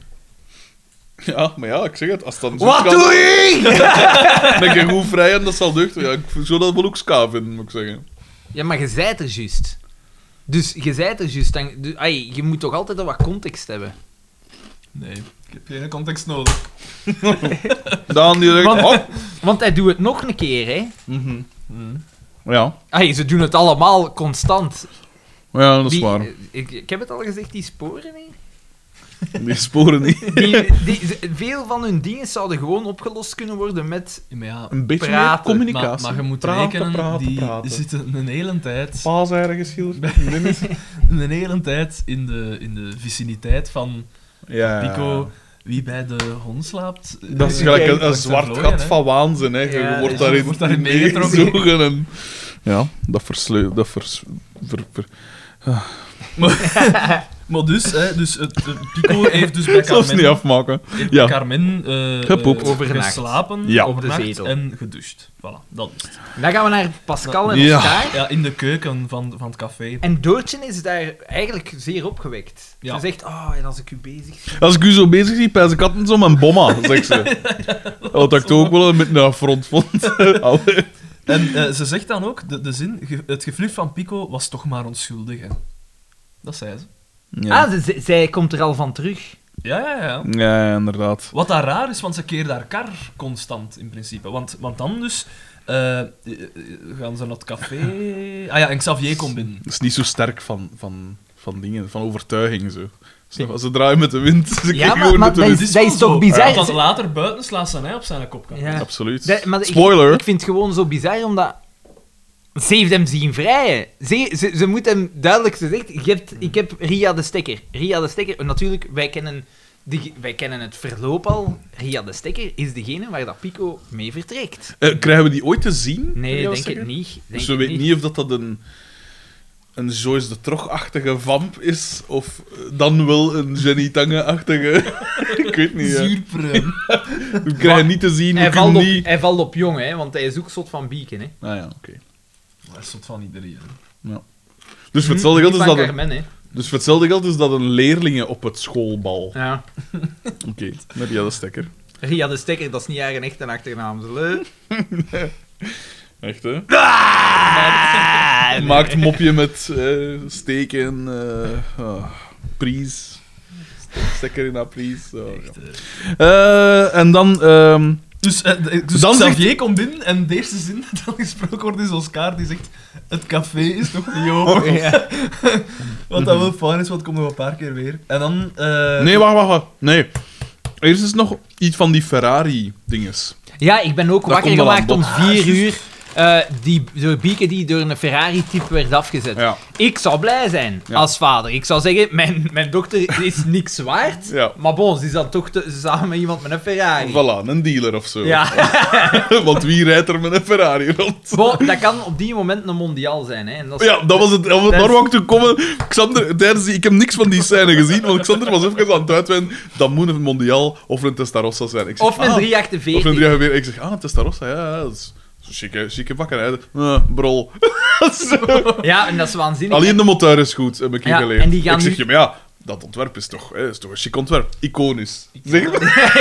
Ja, maar ja, ik zeg het. Als het dan zo Wat kan, doe je hier? Dan ben je goed vrij en dat zal deugd. Ja, ik zou dat wel ook ska vinden, moet ik zeggen. Ja, maar je zijt er juist. Dus je zijt er juist. Dan, dus, ai, je moet toch altijd wel wat context hebben. Nee, ik heb geen context nodig. Daan die zegt... Want- oh. Want hij doet het nog een keer, hè. Mhm. Hmm. Ja. Ai, ze doen het allemaal constant. ja, dat is Die- waar. Ik, ik heb het al gezegd, die sporen niet. Die sporen niet. Die, die, veel van hun dingen zouden gewoon opgelost kunnen worden met... Ja, Een beetje Praten. meer communicatie. maar, maar je moet praten, rekenen, praten, die praten. zitten een hele tijd, Paaseieren geschilderd. een hele tijd in de, in de viciniteit van ja. Pico. Wie bij de hond slaapt... Dat is eh, gelijk een, zwart gat hè. van waanzin. Hè. Je Ja, wordt dus daarin, daarin meegetrokken. En... Ja, dat versleu... Dat vers... ver- ver- Maar dus, hè, dus het, het Pico heeft dus bij Zelfs niet Carmen, afmaken. heeft Ja. bij Carmen Gepoept. Overnacht. geslapen, Ja. Op de zetel. en gedoucht. Voilà, dat is het. Dan gaan we naar Pascal en Ja. Oscar. Ja, in de keuken van, van het café. En Doortje is daar eigenlijk zeer opgewekt. Ja. Ze zegt, oh, en als ik u bezig zie... Als ik u zo bezig zie, pijs ik altijd zo mijn bomma, zegt ze. Wat ik toch ook wel met een front vond. Allee. En eh, ze zegt dan ook, de, de zin, ge- het gefluf van Pico was toch maar onschuldig, hè. Dat zei ze. Ja. Ah, ze- ze- zij komt er al van terug. Ja, ja, ja. ja, inderdaad. Wat daar raar is, want ze keert haar kar constant, in principe. Want, want dan dus... eh, eh, gaan ze naar het café... Ah ja, en Xavier komt binnen. Dat is niet zo sterk van, van, van dingen, van overtuiging. Zo. Snap je? Ze draaien met de wind. Ze Ja, kijken maar- gewoon maar met de dat wind. is- dat is toch bizar? Want later buiten slaat ze hij op zijn kop. kan. Ja. Absoluut. Dat- maar ik- Spoiler. Ik, vind het gewoon zo bizar, omdat... Ze heeft hem zien vrijen. Ze, ze, ze moet hem duidelijk gezegd... Je hebt, ik heb Ria de Stekker. Ria de Stekker, natuurlijk, wij kennen, die, wij kennen het verloop al. Ria de Stekker is degene waar dat Pico mee vertrekt. Eh, krijgen we die ooit te zien? Nee, denk het niet. Denk Dus we weten niet of dat, dat een, een Joyce de Trog-achtige vamp is, of dan wel een Jenny Tange-achtige... ik weet niet, ja. Zuurpruim. We krijgen niet te zien, Hij valt, op, niet... hij valt op jong, hè, want hij is ook soort van Beacon. Hè. Ah ja, oké. Dat is soort van iedereen. Dus voor hetzelfde geld is dat een, Carmen, hè. dus voor hetzelfde geld is dat een leerlinge op het schoolbal. Ja. Oké, met Ria de Stekker. Ria de Stekker, dat is niet haar echte achternaam. zullen we? Echt, hè? Ah, Maakt mopje met eh, steken, eh ah, pries. Stekker in haar pries. zo, ja. Eh, en dan... ehm, Dus, eh, dus Dan Xavier zegt- komt binnen en de eerste zin dat dan gesproken wordt is Oscar die zegt het café is nog niet open. Ja. Wat dat wel fijn is, want het komt nog een paar keer weer. En dan... eh, Nee, wacht, wacht, wacht. Nee. Eerst is nog iets van die Ferrari-dinges. Ja, ik ben ook Dat wakker komt wel gemaakt om bod. vier uur. Eh die, de Bieke die door een Ferrari-type werd afgezet. Ja. Ik zou blij zijn Ja. als vader. Ik zou zeggen, mijn, mijn dochter is niks waard. Ja. Maar bon, ze is dan toch te- samen met iemand met een Ferrari. Voilà, een dealer of zo. Want wie rijdt er met een Ferrari rond? bon, dat kan op die moment een mondiaal zijn. Hè. En dat is- Ja, dat was het. Dat was, daar wou ik toe komen. Xander, tijdens die, ik heb niks van die scène gezien, want Xander was even aan het uitweiden. Dat moet een Mondial of een Testarossa zijn. Ik zeg, Of een ah, 348. Of een 348. Ik zeg, ah, een Testarossa, ja, ja, dat is een chique, chique bakkerij. Eh, brol. Ja, en dat is waanzinnig. Alleen de motor is goed, heb ik Ja, geleerd. en die gaan ik zeg, nu- ja, maar ja, dat ontwerp is toch, hè, is toch een chic ontwerp. Iconisch. Zeg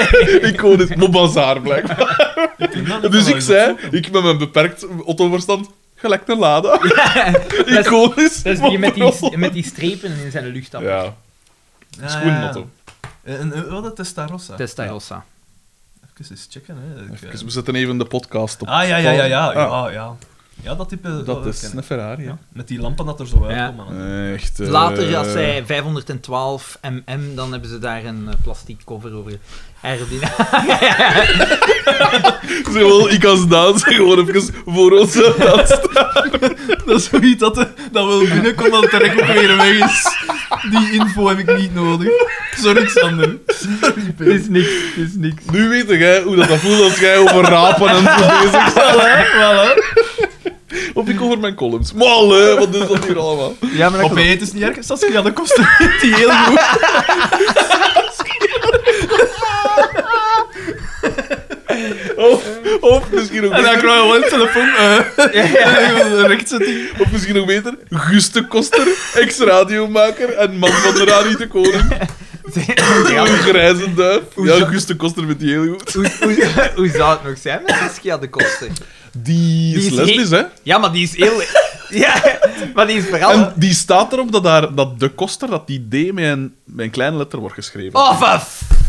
Iconisch. Mobazaar, blijkbaar. ik Dus ik zei, ik met mijn beperkt autoverstand, gelijk een Lada. is- Iconisch. Dat is die met, maar die, met die strepen in zijn luchtap. Ja, schoenmotto. En eh, wat, de Testarossa? Testarossa. Even eens checken, hè. Ik, eh, Even, we zetten even de podcast op. Ah, ja, ja, ja, ja. Ah, Ja, ja. ja dat type... dat is een. Ferrari, ja. Ja, met die lampen dat er zo Ja. uitkomen. Echt. eh, Later, als zij 512 mm, dan hebben ze daar een eh, plastic cover over. Aerodynamisch. Zowel ik als Daan zijn gewoon even voor ons aan Dat is zoiets dat, eh, dat wil binnenkomt, trek ik ook weer weg is. Die info heb ik niet nodig. Sorry, Xander. Sorry, Het Pim. is niks, is niks. Nu weet jij hoe dat, dat voelt als jij over rapen en zo bezig bent. Voilà, voilà. Of ik over mijn columns. Mal, hè, wat is dat hier allemaal? Ja, maar Op één, het is niet erg. Saskia de Koster vindt die heel goed. Of, of misschien nog En dan beter, krijg je wel een telefoon. eh rechtzetting. of misschien nog beter, Guste Koster, ex-radiomaker en man van de Radio de Koning. Ja, Een grijze duif. Ja, Guste Koster vindt die heel goed. hoe, hoe, hoe zou het nog zijn met Saskia de Koster? Die is Die is lesbisch, hè? Ja, maar die is heel... Ja, maar die is vooral... En die staat erop dat, daar, dat de Koster, dat die D met een, met een kleine letter wordt geschreven. Oh,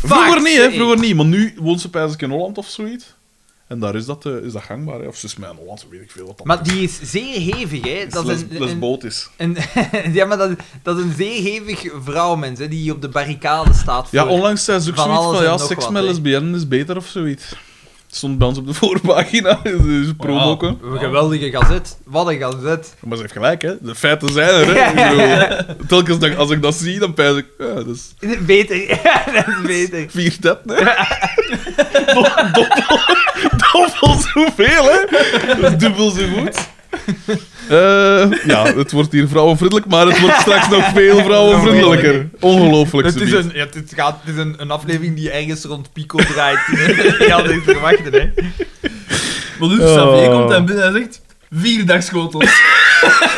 Vroeger niet, hè? Vroeger niet. Maar nu woont ze pijs in Holland of zoiets. En daar is dat, eh, is dat gangbaar, hè? Of ze is mij in Holland, weet ik veel wat dat Maar die is zeer hevig, hè. Dat is les, een, lesbotisch. een- ja, maar dat, dat is een zeer hevig vrouwmens, hè, die op de barricade staat Ja, voor- onlangs zei ze ook zoiets van, ja, seks met lesbiennes is beter of zoiets. Stond bij ons op de voorpagina, dus promoken. Een geweldige gazet. Wat een gazet. Maar ze heeft gelijk, hè. De feiten zijn er, hè. Ik bedoel, Telkens dat, als ik dat zie, dan pijs ik, ja, dat is Beter. Ja, dat is beter. vier tet, hè. Doppel, doppel, doppel zoveel, hè. Dat is dubbel zo goed. Eh, ja, het wordt hier vrouwenvriendelijk, maar het wordt straks nog veel vrouwenvriendelijker. Ongelooflijk, Het is, een, ja, het, gaat, het is een, een aflevering die ergens rond Pico draait. ja, dat is verwachten, hè. Maar dus, Oh. Xavier komt en binnen en zegt... Vier dagschotels.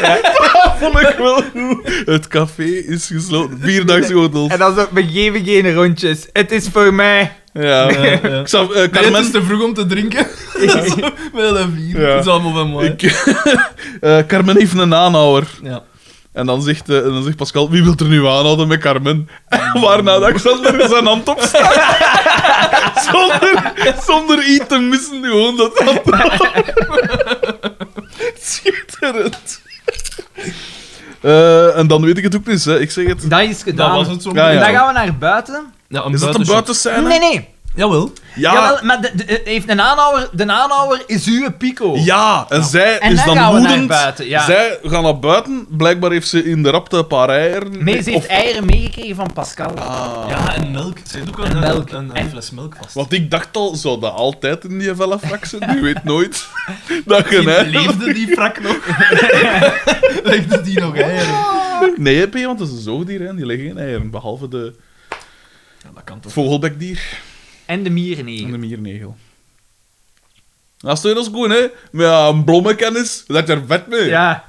Dat vond ik wel goed. Het café is gesloten. Vier dagschotels. En dan zo, we geven geen rondjes. Het is voor mij. Ja. Ik zou, eh, Nee, het Carmen, is te vroeg om te drinken. Zo, Wel een vier. Ja. Dat is allemaal van mooi. ik, eh, Carmen heeft een aanhouwer. Ja. En dan zegt, eh, en dan zegt Pascal, wie wil er nu aanhouden met Carmen? Waarna dat Xander zijn hand opstaat. zonder, zonder iets te missen, gewoon dat hand. Schitterend. Eh, en dan weet ik het ook niet, hè. ik zeg het. Dat is gedaan. Dat was het zo. Ja, En ja. dan gaan we naar buiten. Ja, een Is dat een buitenscène? Nee, nee. Jawel. Ja. Jawel, maar de, de- heeft een aanhouwer, de aanhouwer is uw Pico. Ja, en zij En is dan dan gaan we naar woedend. buiten, ja. Zij gaan naar buiten. Blijkbaar heeft ze in de rapte een paar eieren. Nee, ze heeft Of- eieren meegekregen van Pascal. Ah. Ja, en melk. Ze heeft ook wel een, Melk. een, een En- fles melk vast. Want ik dacht al, zou dat altijd in die vellenfrak zijn? Je weet nooit. dat je, Die- hè? Leefde die frak nog? Legde die nog eieren? Nee, P, want dat is een zoogdier, hè. die leggen geen eieren. Behalve de Ja, dat kan toch. vogelbekdier En de en mierennegel. de miernegel. Dat goed, hè? Met een blommenkennis, dat je er vet mee. Ja.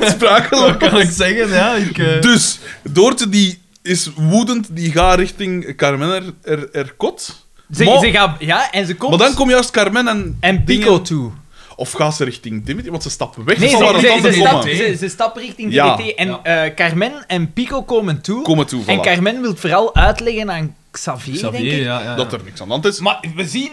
Sprakeloos. Kan ik zeggen? Ja, ik... eh, Dus, Doortje die is woedend, die gaat richting Carmen er, er, er kot. Ze, Maar- ze gaat, ja, en ze komt... Maar dan komt juist Carmen en... En Pico toe. Of gaat ze richting Dimitri? Want ze stappen weg Nee, van ze, waar het ze, ze, ze, ze stappen richting Ja. DDT. En eh, Carmen en Pico komen toe. Komen toe, En. Carmen wil vooral uitleggen aan Xavier, denk ik. ja, ja. Dat er niks aan de hand is. Maar we zien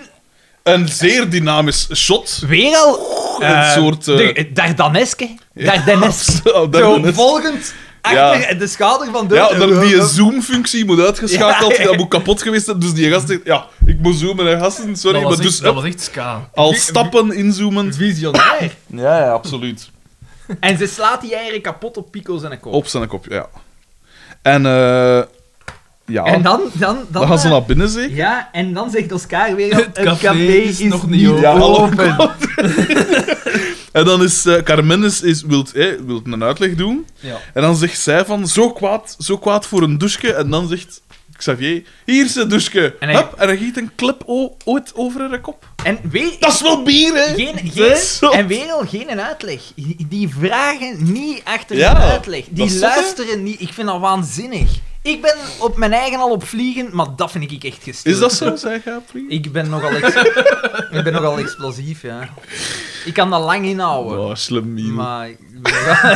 Een zeer dynamisch shot. weer al... Een eh, soort, eh, de- Dardaneske. Dardaneske. Zo volgend achter de schouder van de... Ja, dat die zoom-functie moet uitgeschakeld. Ja, ja. Dat moet kapot geweest zijn. Dus die gast zegt, ja, ik moet zoomen, hè, gasten. Sorry, dat was maar echt, dus dat hup, was echt ska. al stappen inzoomen. Visionair. Ja, ja, absoluut. En ze slaat die eieren kapot op Pico zijn kop. Op zijn kop, ja. En, eh ja, En dan... Dan, dan, dan gaan ze eh, naar binnen, zeker? Ja, en dan zegt Oscar weer... al, Het café is nog niet open." Ja, hallo. open. En dan is uh, Carmen is, is, wilt, eh, wilt een uitleg doen. Ja. En dan zegt zij van, zo kwaad, zo kwaad voor een douche. En dan zegt Xavier, hier is een douche. En hij- Hup, en hij giet een klip o- ooit over haar kop. En weer... Dat is wel bier, hè? Geen, geen, en weer al geen uitleg. Die vragen niet achter Ja, een uitleg. Die luisteren niet. Ik vind dat waanzinnig. Ik ben op mijn eigen al op vliegen, maar dat vind ik echt gestoord. Is dat zo, zei jij, vriend? Ik ben nogal, ex ik ben nogal explosief, ja. Ik kan dat lang inhouden. Oh, slim mien. Maar ik ben nogal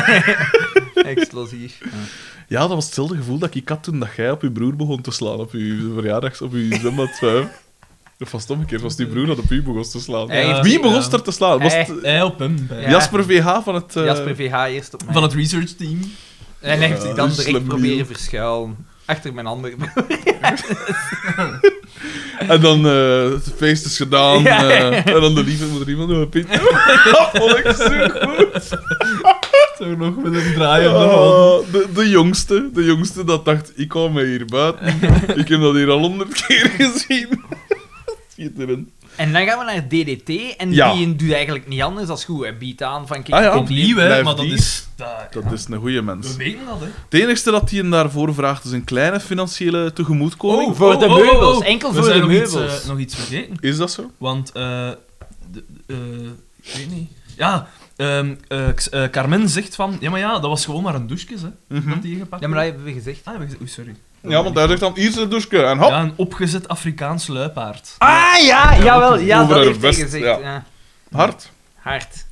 explosief. Ja. Ja, dat was hetzelfde gevoel dat ik had toen dat jij op je broer begon te slaan. Op je verjaardags, op je zwembad. hè. Of was het omgekeerd? Was die broer dat op u begon te slaan? Hij heeft- Wie begon er te slaan? Was Hij- het Hij op hem. Jasper VH van het... eh, Jasper VH eerst op mij. Van het researchteam. En hij heeft zich dan direct proberen verschuilen. Achter mijn andere En dan eh, het feest is gedaan. Ja. eh, en dan de lieve moet er iemand nog een pint. Dat vond ik zo goed. Zo nog met een draai op de hand. Oh, de, de jongste, de jongste dat dacht, ik hou mij hier buiten. ik heb dat hier al honderd keer gezien. Schitterend. En dan gaan we naar DDT. En Ja. die doet eigenlijk niet anders dan goed. Hij biedt aan van... Kijk, Ah, ja. ik kom Opnieuw, hè, Blijft maar dat die. is... Dat, Dat ja, is een goede mens. We weten dat, hè. Het enige dat hij hem daarvoor vraagt is een kleine financiële tegemoetkoming. Oh, Voor de oh, oh, oh, meubels. oh. Enkel We voor zijn de nog iets, meubels. eh, nog iets vergeten. Is dat zo? Want, eh, de- eh, ik weet niet. Ja, eh, Carmen zegt van, ja, maar ja, dat was gewoon maar een douche, hè, Mhm. dat die ingepakt Ja, maar dat hebben we gezegd. Ah, hebben we gezegd- oei, sorry. Ja, want hij zegt dan, hier is een douche en hop. Ja, een opgezet Afrikaans luipaard. Ah, ja, jawel. Ja, dat heeft hij gezegd. ja. Ja. Hard. Hard.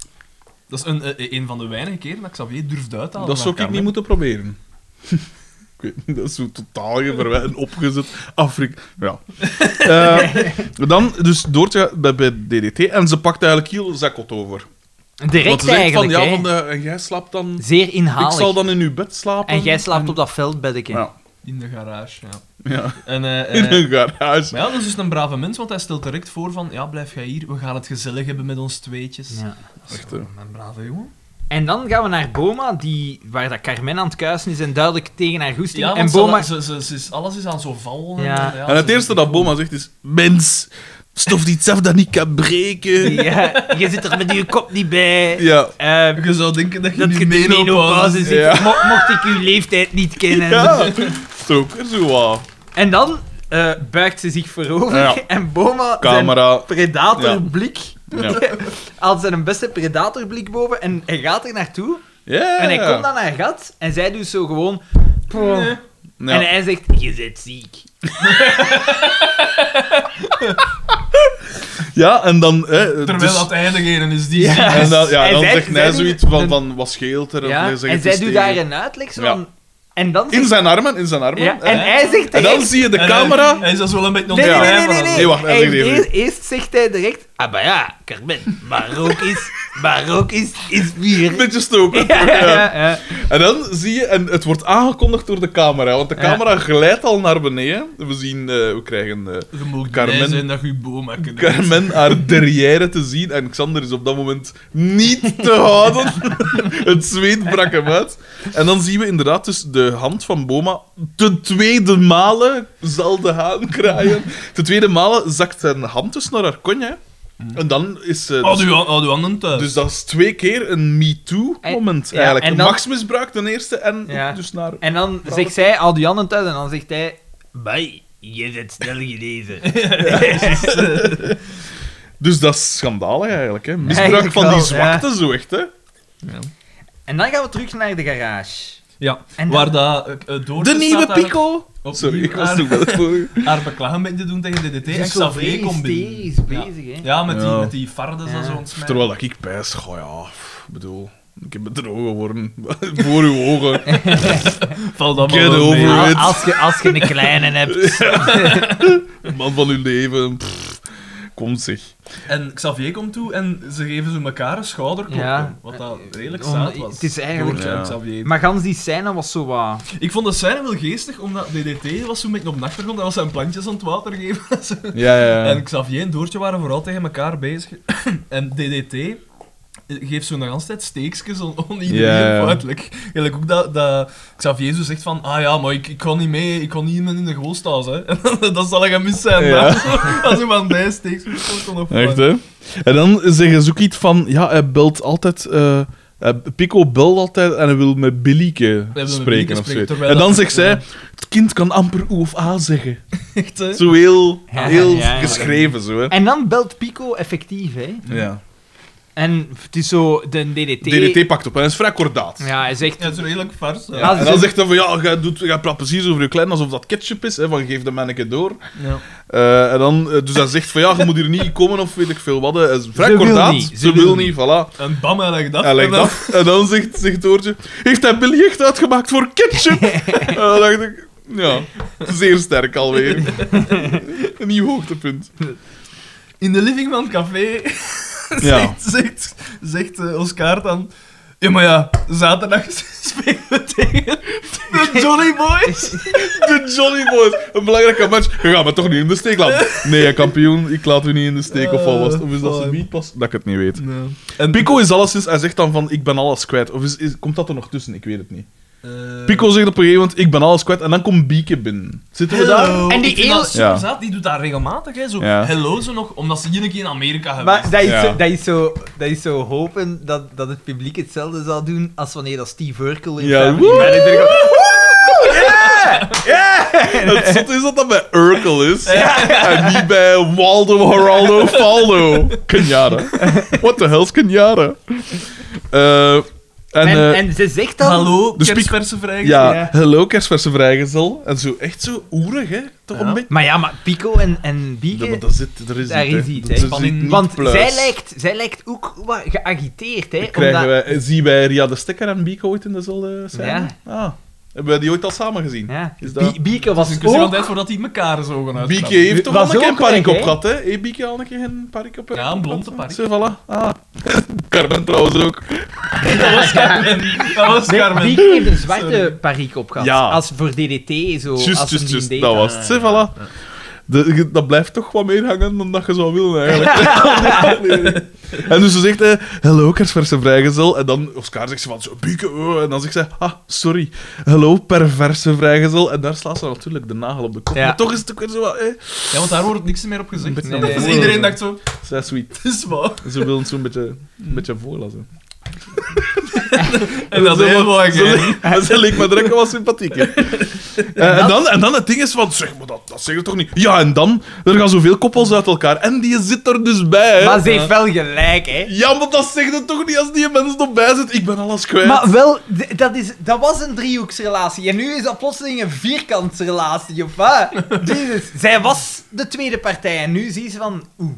Dat is een, eh, een van de weinige keren dat Xavier durft uithalen. dat zou ik Carmen. niet moeten proberen. Ik weet niet, dat is zo totaal geverwijt en opgezet. Afrika. Ja. Eh, dan, dus Doortje bij, bij DDT en ze pakt eigenlijk heel zakot over. Direct Want eigenlijk, van, ja, van de, en jij slaapt dan... Zeer inhalig. Ik zal dan in uw bed slapen. En jij slaapt op dat veldbeddeke. Ja. In de garage, ja. ja. En, eh, In eh, een garage. maar ja, dat is dus een brave mens, want hij stelt direct voor van, ja, blijf jij hier, we gaan het gezellig hebben met ons tweetjes. Ja. Echt, een brave jongen. En dan gaan we naar Boma, die, waar dat Carmen aan het kuisen is en duidelijk tegen haar goesting. Ja, en Boma... ze, ze, ze is, alles is aan zo val. En, Ja. En het eerste dat Boma zegt is... Mens, stof iets af dat niet kan breken. Ja, je zit er met je kop niet bij. Ja. Eh, Je zou denken dat je dat je de menopauze zit. zit. Ja. Mo- mocht ik uw leeftijd niet kennen. Ja. Stroker zo wat. En dan eh, buigt ze zich voorover Ja. en Boma Camera. zijn predatorblik... Ja. haalt zijn beste predatorblik boven en hij gaat er naartoe. Ja. En hij komt aan haar gat en zij doet zo gewoon... Nee. Ja. En hij zegt, je bent ziek. Ja, en dan... Hè, Terwijl dus- dat hij degene is die Ja. En dan, ja, En dan zij- zegt hij zoiets van, een- van wat scheelt er? Ja, en zij doet daar een uitleg Ja. En dan In zijn armen, in zijn armen. Ja, en hij zegt En dan zie je de camera... Hij, hij is dat wel een beetje Nee, nee, nee, nee, nee. Nee, wacht, hij zegt eerst, eerst zegt hij direct... Ah, maar ja, Carmen, Marok is... Marok is, is Een bier. beetje stoken. Ja, Ja. ja, ja. En dan zie je, en het wordt aangekondigd door de camera, want de Ja. camera glijdt al naar beneden. We zien, eh, we krijgen eh, Je moet Carmen- zijn dat je boom Carmen haar derrière te zien. En Xander is op dat moment niet te houden. het zweet brak hem uit. En dan zien we inderdaad dus de hand van Boma. Ten tweede malen zal de haan kraaien. Ten tweede malen zakt zijn hand dus naar haar konje. En dan is... eh, dus, handen thuis. dus dat is twee keer een MeToo-moment eigenlijk. en dan- machtsmisbruik ten eerste en Ja. dus naar... En dan zegt zij al die handen thuis en dan zegt hij... Bij, je bent snel gelezen. Dus dat is schandalig eigenlijk. Hè? Misbruik Eigenlijk van die wel, zwakte, zo echt. Hè? ja. En dan gaan we terug naar de garage. Ja, En waar dan- dat... eh, eh, Doortje De nieuwe Pico! opnieuw Sorry, ik was nog wel vorige. Haar beklag te doen tegen DDT en is Xavier komt binnen. Ja. bezig, hè. Ja, met die, Ja. met die fardes en zo. Terwijl dat ik pijs, goh ja, bedoel, ik heb bedrogen geworden. Voor uw ogen. Valt dat mee. over. Als je, als je een kleine hebt. Man van uw leven. pff, Komt zich. En Xavier komt toe en ze geven zo elkaar een schouderklop. Ja. Wat dat redelijk zaad was. het is eigenlijk- Ja. Xavier. Maar gans die scène was zo wat... Ik vond de scène wel geestig, omdat DDT was zo'n beetje op de achtergrond. Hij was zijn plantjes aan het water geven. Zo. Ja, ja. En Xavier en Doortje waren vooral tegen elkaar bezig. en DDT geeft zo nog altijd steekjes on, on iedereen ja. feitelijk. Eigenlijk ook dat, dat Xavier zo zegt van, ah ja, maar ik, ik kan niet mee, ik kan niet in de goosthuis, hè. dat zal ik mis zijn, Ja. dan. Als iemand bij steekjes dan nog Echt, hè? En dan zeggen ze ook iets van, ja, hij belt altijd... eh, Pico belt altijd en hij wil met Billieke met spreken Billieke of spreken, En dan dat- zegt zij, ja. het kind kan amper O of A zeggen. Echt, hè. Zo heel, Ja, heel ja, ja. geschreven, zo, hè. En dan belt Pico effectief, hè. Ja. En het is zo, de DDT... DDT pakt op en hij is vrij kordaat. Ja, hij zegt... Ja, het is redelijk vars. Ja, en dan ze- zegt hij van, ja, jij, doet, jij praat precies over je klein alsof dat ketchup is, hè, van geef de man een keer door. Ja. Eh, en dan, eh, dus hij zegt van, ja, je moet hier niet komen of weet ik veel wat. Hij is vrij Ze wil kordaat, niet, ze, ze wil wil niet, voilà. En bam, hij legt af. Hij legt En dan- af. En dan zegt, zegt Doortje, heeft hij Billy echt uitgemaakt voor ketchup? en dan dacht ik, ja, zeer sterk alweer. een nieuw hoogtepunt. In de living van het café Ja. zegt, zegt, zegt eh, Oscar dan... Ja, maar ja, zaterdag spelen we tegen de Jolly Boys. De Jolly Boys. Een belangrijke match. Je gaat me toch niet in de steek laten. Nee, kampioen, ik laat u niet in de steek. Of wat was? Of is dat Eh, zo niet pas? Dat ik het niet weet. Nee. En Pico is alleszins, hij zegt dan van, ik ben alles kwijt. Of is, is- komt dat er nog tussen? Ik weet het niet. Eh, Pico zegt op een gegeven moment, ik ben alles kwijt. En dan komt Bieke binnen. Zitten we daar? En die heel- Ja. zat, die doet dat regelmatig, hè. Zo, Ja. hello zo nog, omdat ze hier een keer in Amerika hebben. Maar dat is, Ja. zo, dat, is zo, dat is zo hopen dat, dat het publiek hetzelfde zal doen als wanneer dat Steve Urkel in Family woe! Ja! Het zot is dat dat bij Urkel is. En niet bij Waldo, Geraldo, Faldo. Kenjara. What the hell is Kenjara? Eh, en, En, eh, en ze zegt dan... Hallo, Dus kerstverse vrijgezel. ja, ja. hello kerstverse vrijgezel. En zo echt zo oerig, hè? Toch Ja. een beetje? Maar ja, maar Pico en, en Bieke... Ja, maar dat zit, er is Daar iets, is iets, Dat hè. is Want pluis. zij lijkt, zij lijkt ook wat geagiteerd, hè. Krijgen omdat- wij, zien wij Ria de Stekker en Bieke ooit in dezelfde scène? Ja. Ah. Hebben wij die ooit al samen gezien? Ja. Is dat- Bie- Bieke Het was is een ook... tijd voordat die elkaar zo gaan Bieke uitkrabben. heeft toch Was al een keer een parik op hè? gehad, hè? Heeft Bieke al een keer een parik op Ja, een blonde parik. Zo, voilà. Ah. Carmen trouwens ook. Dat was Carmen. Dat was Nee, Carmen. Bieke heeft een zwarte pariek op gehad. Ja. Als voor DDT, zo... Just, als just, just. Dat was het. Zo, voilà. De, dat blijft toch wat meer hangen dan dat je zou willen, eigenlijk. en dus ze zegt, eh, hello, kerstverse vrijgezel. En dan Oscar zegt ze van, zo, Bieke, oh. En dan zegt ze, ah, sorry, hello, perverse vrijgezel. En daar slaat ze natuurlijk de nagel op de kop. Ja. Maar toch is het ook weer zo wat, eh, Ja, want daar wordt niks meer op gezegd. Nee, Dus iedereen dacht zo, Zij sweet. het is waar. Ze willen zo'n beetje, een beetje voorlaten. En dat is heel van- mooi, Ze, hè. leek- me direct wel sympathiek. Eh, en, dan, en dan het ding is van, zeg maar, dat, dat zeg je toch niet? Ja, en dan, er gaan zoveel koppels uit elkaar. En die zit er dus bij, hè. Maar ze heeft wel gelijk, hè. Ja, maar dat zeg je toch niet als die mens erbij zit? Ik ben alles kwijt. Maar wel, dat, is, dat was een driehoeksrelatie. En nu is dat plotseling een vierkantsrelatie, of wat? Jezus. Zij was de tweede partij. En nu zie ze van... Oeh,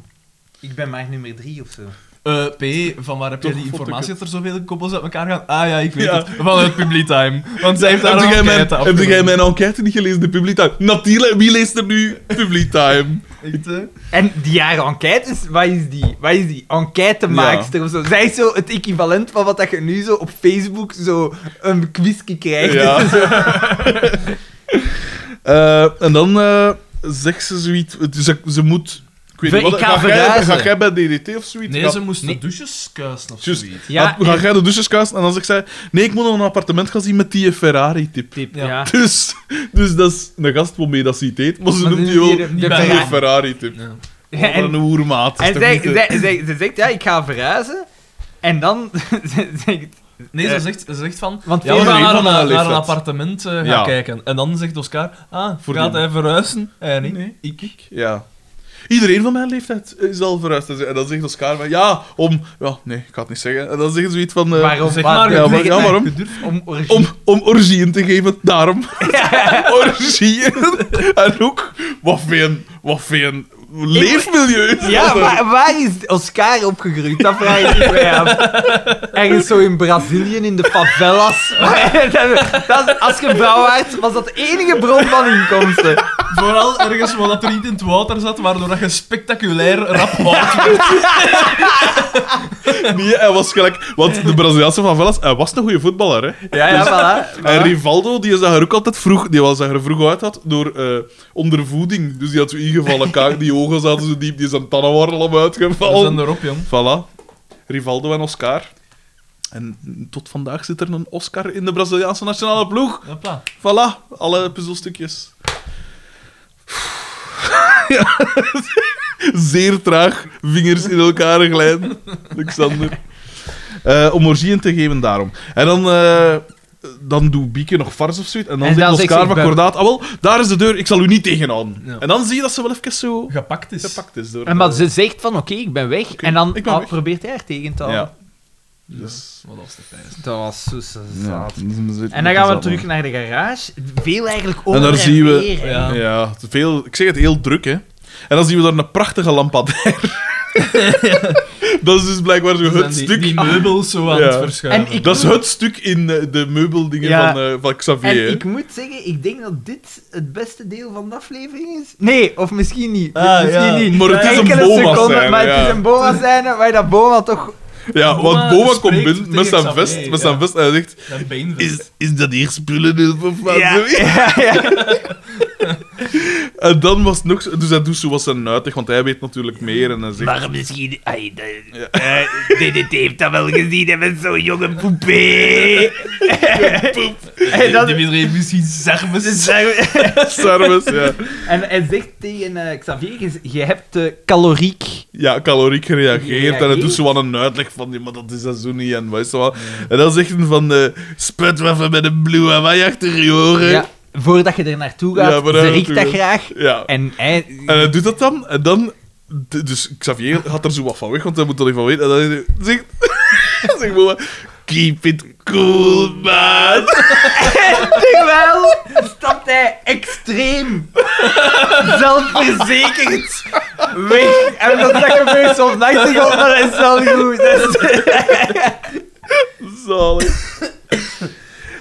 ik ben maar nummer drie of zo. Eh, P, van waar heb jij Toch die informatie dat er zoveel koppels uit elkaar gaan? Ah ja, ik weet Ja. het. Vanuit Publitime. Want zij heeft daar heb een jij mijn, enquête heb jij mijn enquête niet gelezen, de Publitime? Natuurlijk, wie leest er nu Publitime? Echt, hè? En die haar enquête is... Wat is die? Wat is die? Enquêtemaakster of zo. Zij is zo het equivalent van wat dat je nu zo op Facebook zo een quizje krijgt. Ja. Eh, en dan eh, zegt ze zoiets... Ze, ze moet... Ik weet Ik niet, wat, ga ga, jij, verhuizen. ga jij bij DDT of zoiets? Nee, ze moest Nee. de douches kuisen of zoiets. Ja, ga, jij de douches kuisen? En dan zegt zij... Nee, ik moet nog een appartement gaan zien met die Ferrari-tip. Tip, Ja. ja. Dus, dus dat is een gast waarmee dat ze het heet, maar ze noemt die wel die de- die de Ferrari. Ferrari. tip Ja. En- een oermaat. En zij, zij, zij- ze zegt, ja, ik ga verhuizen. En dan ze zegt... Nee, ze Eh, zegt, ze zegt van... want ja, we gaan naar, een, naar een leeftijd. appartement eh, gaan Ja. kijken. En dan zegt Oscar... Ah, Voor gaat die- hij verhuizen? Eh, nee. Nee. Ik. ik. Ja. Iedereen van mijn leeftijd is al verhuisd. En dan zegt Oscar van, ja, om... Ja, nee, ik ga het niet zeggen. En dan zeggen ze zoiets van... eh, Waarom? Zeg maar, ja, maar- ja, waarom? Om orgie. Om, om orgieën te geven, daarom. orgieën. en ook, wat een, wat leefmilieu is Ja, waar, waar is Oscar opgegroeid? Dat vraag ik mij af. Ergens zo in Brazilië, in de favelas. dat, dat, als je vrouw werd, was dat de enige bron van inkomsten. Vooral ergens waar dat er niet in het water zat, waardoor dat je spectaculair rap oud werd. Nee, hij was gelijk... Want de Braziliaanse favelas, hij was een goede voetballer, hè. Ja, ja, voilà. En Rivaldo, die zag er ook altijd vroeg, die was, er vroeg uit had door eh, ondervoeding. Dus die had zo ingevallen kaak, die ogen zaten zo diep, die zijn tanden waren al We zijn uitgevallen. erop, jong. Voilà. Rivaldo en Oscar. En tot vandaag zit er een Oscar in de Braziliaanse nationale ploeg. Hopla. Voilà, alle puzzelstukjes. Ja. Zeer traag, vingers in elkaar glijden. Alexander. Eh, om orgieën te geven, daarom. En dan, eh, dan doet Bieke nog vars of zoiets. En dan En zegt Oscar van Kordaat, ah wel, daar is de deur, ik zal u niet tegenhouden. Ja. En dan zie je dat ze wel even zo Gepakt is. gepakt is door... En maar ze zegt van, oké, ik ben weg. en dan ah, weg. probeert hij haar tegen te houden. Ja. Dus... Wat was de. Dat was zo Ja. zaad. En dan gaan we terug naar de garage. Veel eigenlijk over En daar zien we- weer. Ja, veel, ik zeg het heel druk, hè. En dan zien we daar een prachtige lampadair. dat is dus blijkbaar zo Zijn het die, stuk. die meubels zo aan Ja. het verschuiven. Dat is het stuk in eh, de meubeldingen Ja. van, eh, van Xavier. En ik moet zeggen, ik denk dat dit het beste deel van de aflevering is. Nee, of misschien niet. Ah, misschien ja. niet. Maar het is een Enkele Boma-scène, seconden, maar het is een Boma-scène waar dat Boma toch... Ja, Boma want Boma komt binnen met zijn vest, met ja. zijn vest en hij zegt... Is, is dat hier spullen of wat? Ja, zoiets? ja, ja. En dan was het nog... zo- Dus hij doet zo wat zijn nuitig, want hij weet natuurlijk meer. En hij zegt... Maar misschien... Ai, de, eh, dit heeft dat wel gezien, hè, met zo'n jonge poepé. En dan... Misschien. Sarmes, ja. En hij zegt tegen eh, Xavier, je, je hebt eh, caloriek. Ja, caloriek gereageerd. En hij doet zo een uitleg van... Ja, maar dat is dat zo niet. En weet je wat. En dan zegt hij van... eh sput even met een blue en wij achter je oren. Ja, voordat je er naartoe gaat, Ja, ze riekt dat graag. Ja. En hij... En hij doet dat dan, en dan... Dus Xavier had er zo wat van weg, want hij moet er niet van weten. En dan zegt... zegt Boba... Keep it cool, man. Terwijl stapt hij extreem zelfverzekerd weg. En dat dat gebeurt zo'n nachtegaal, maar dat is wel goed. Zalig.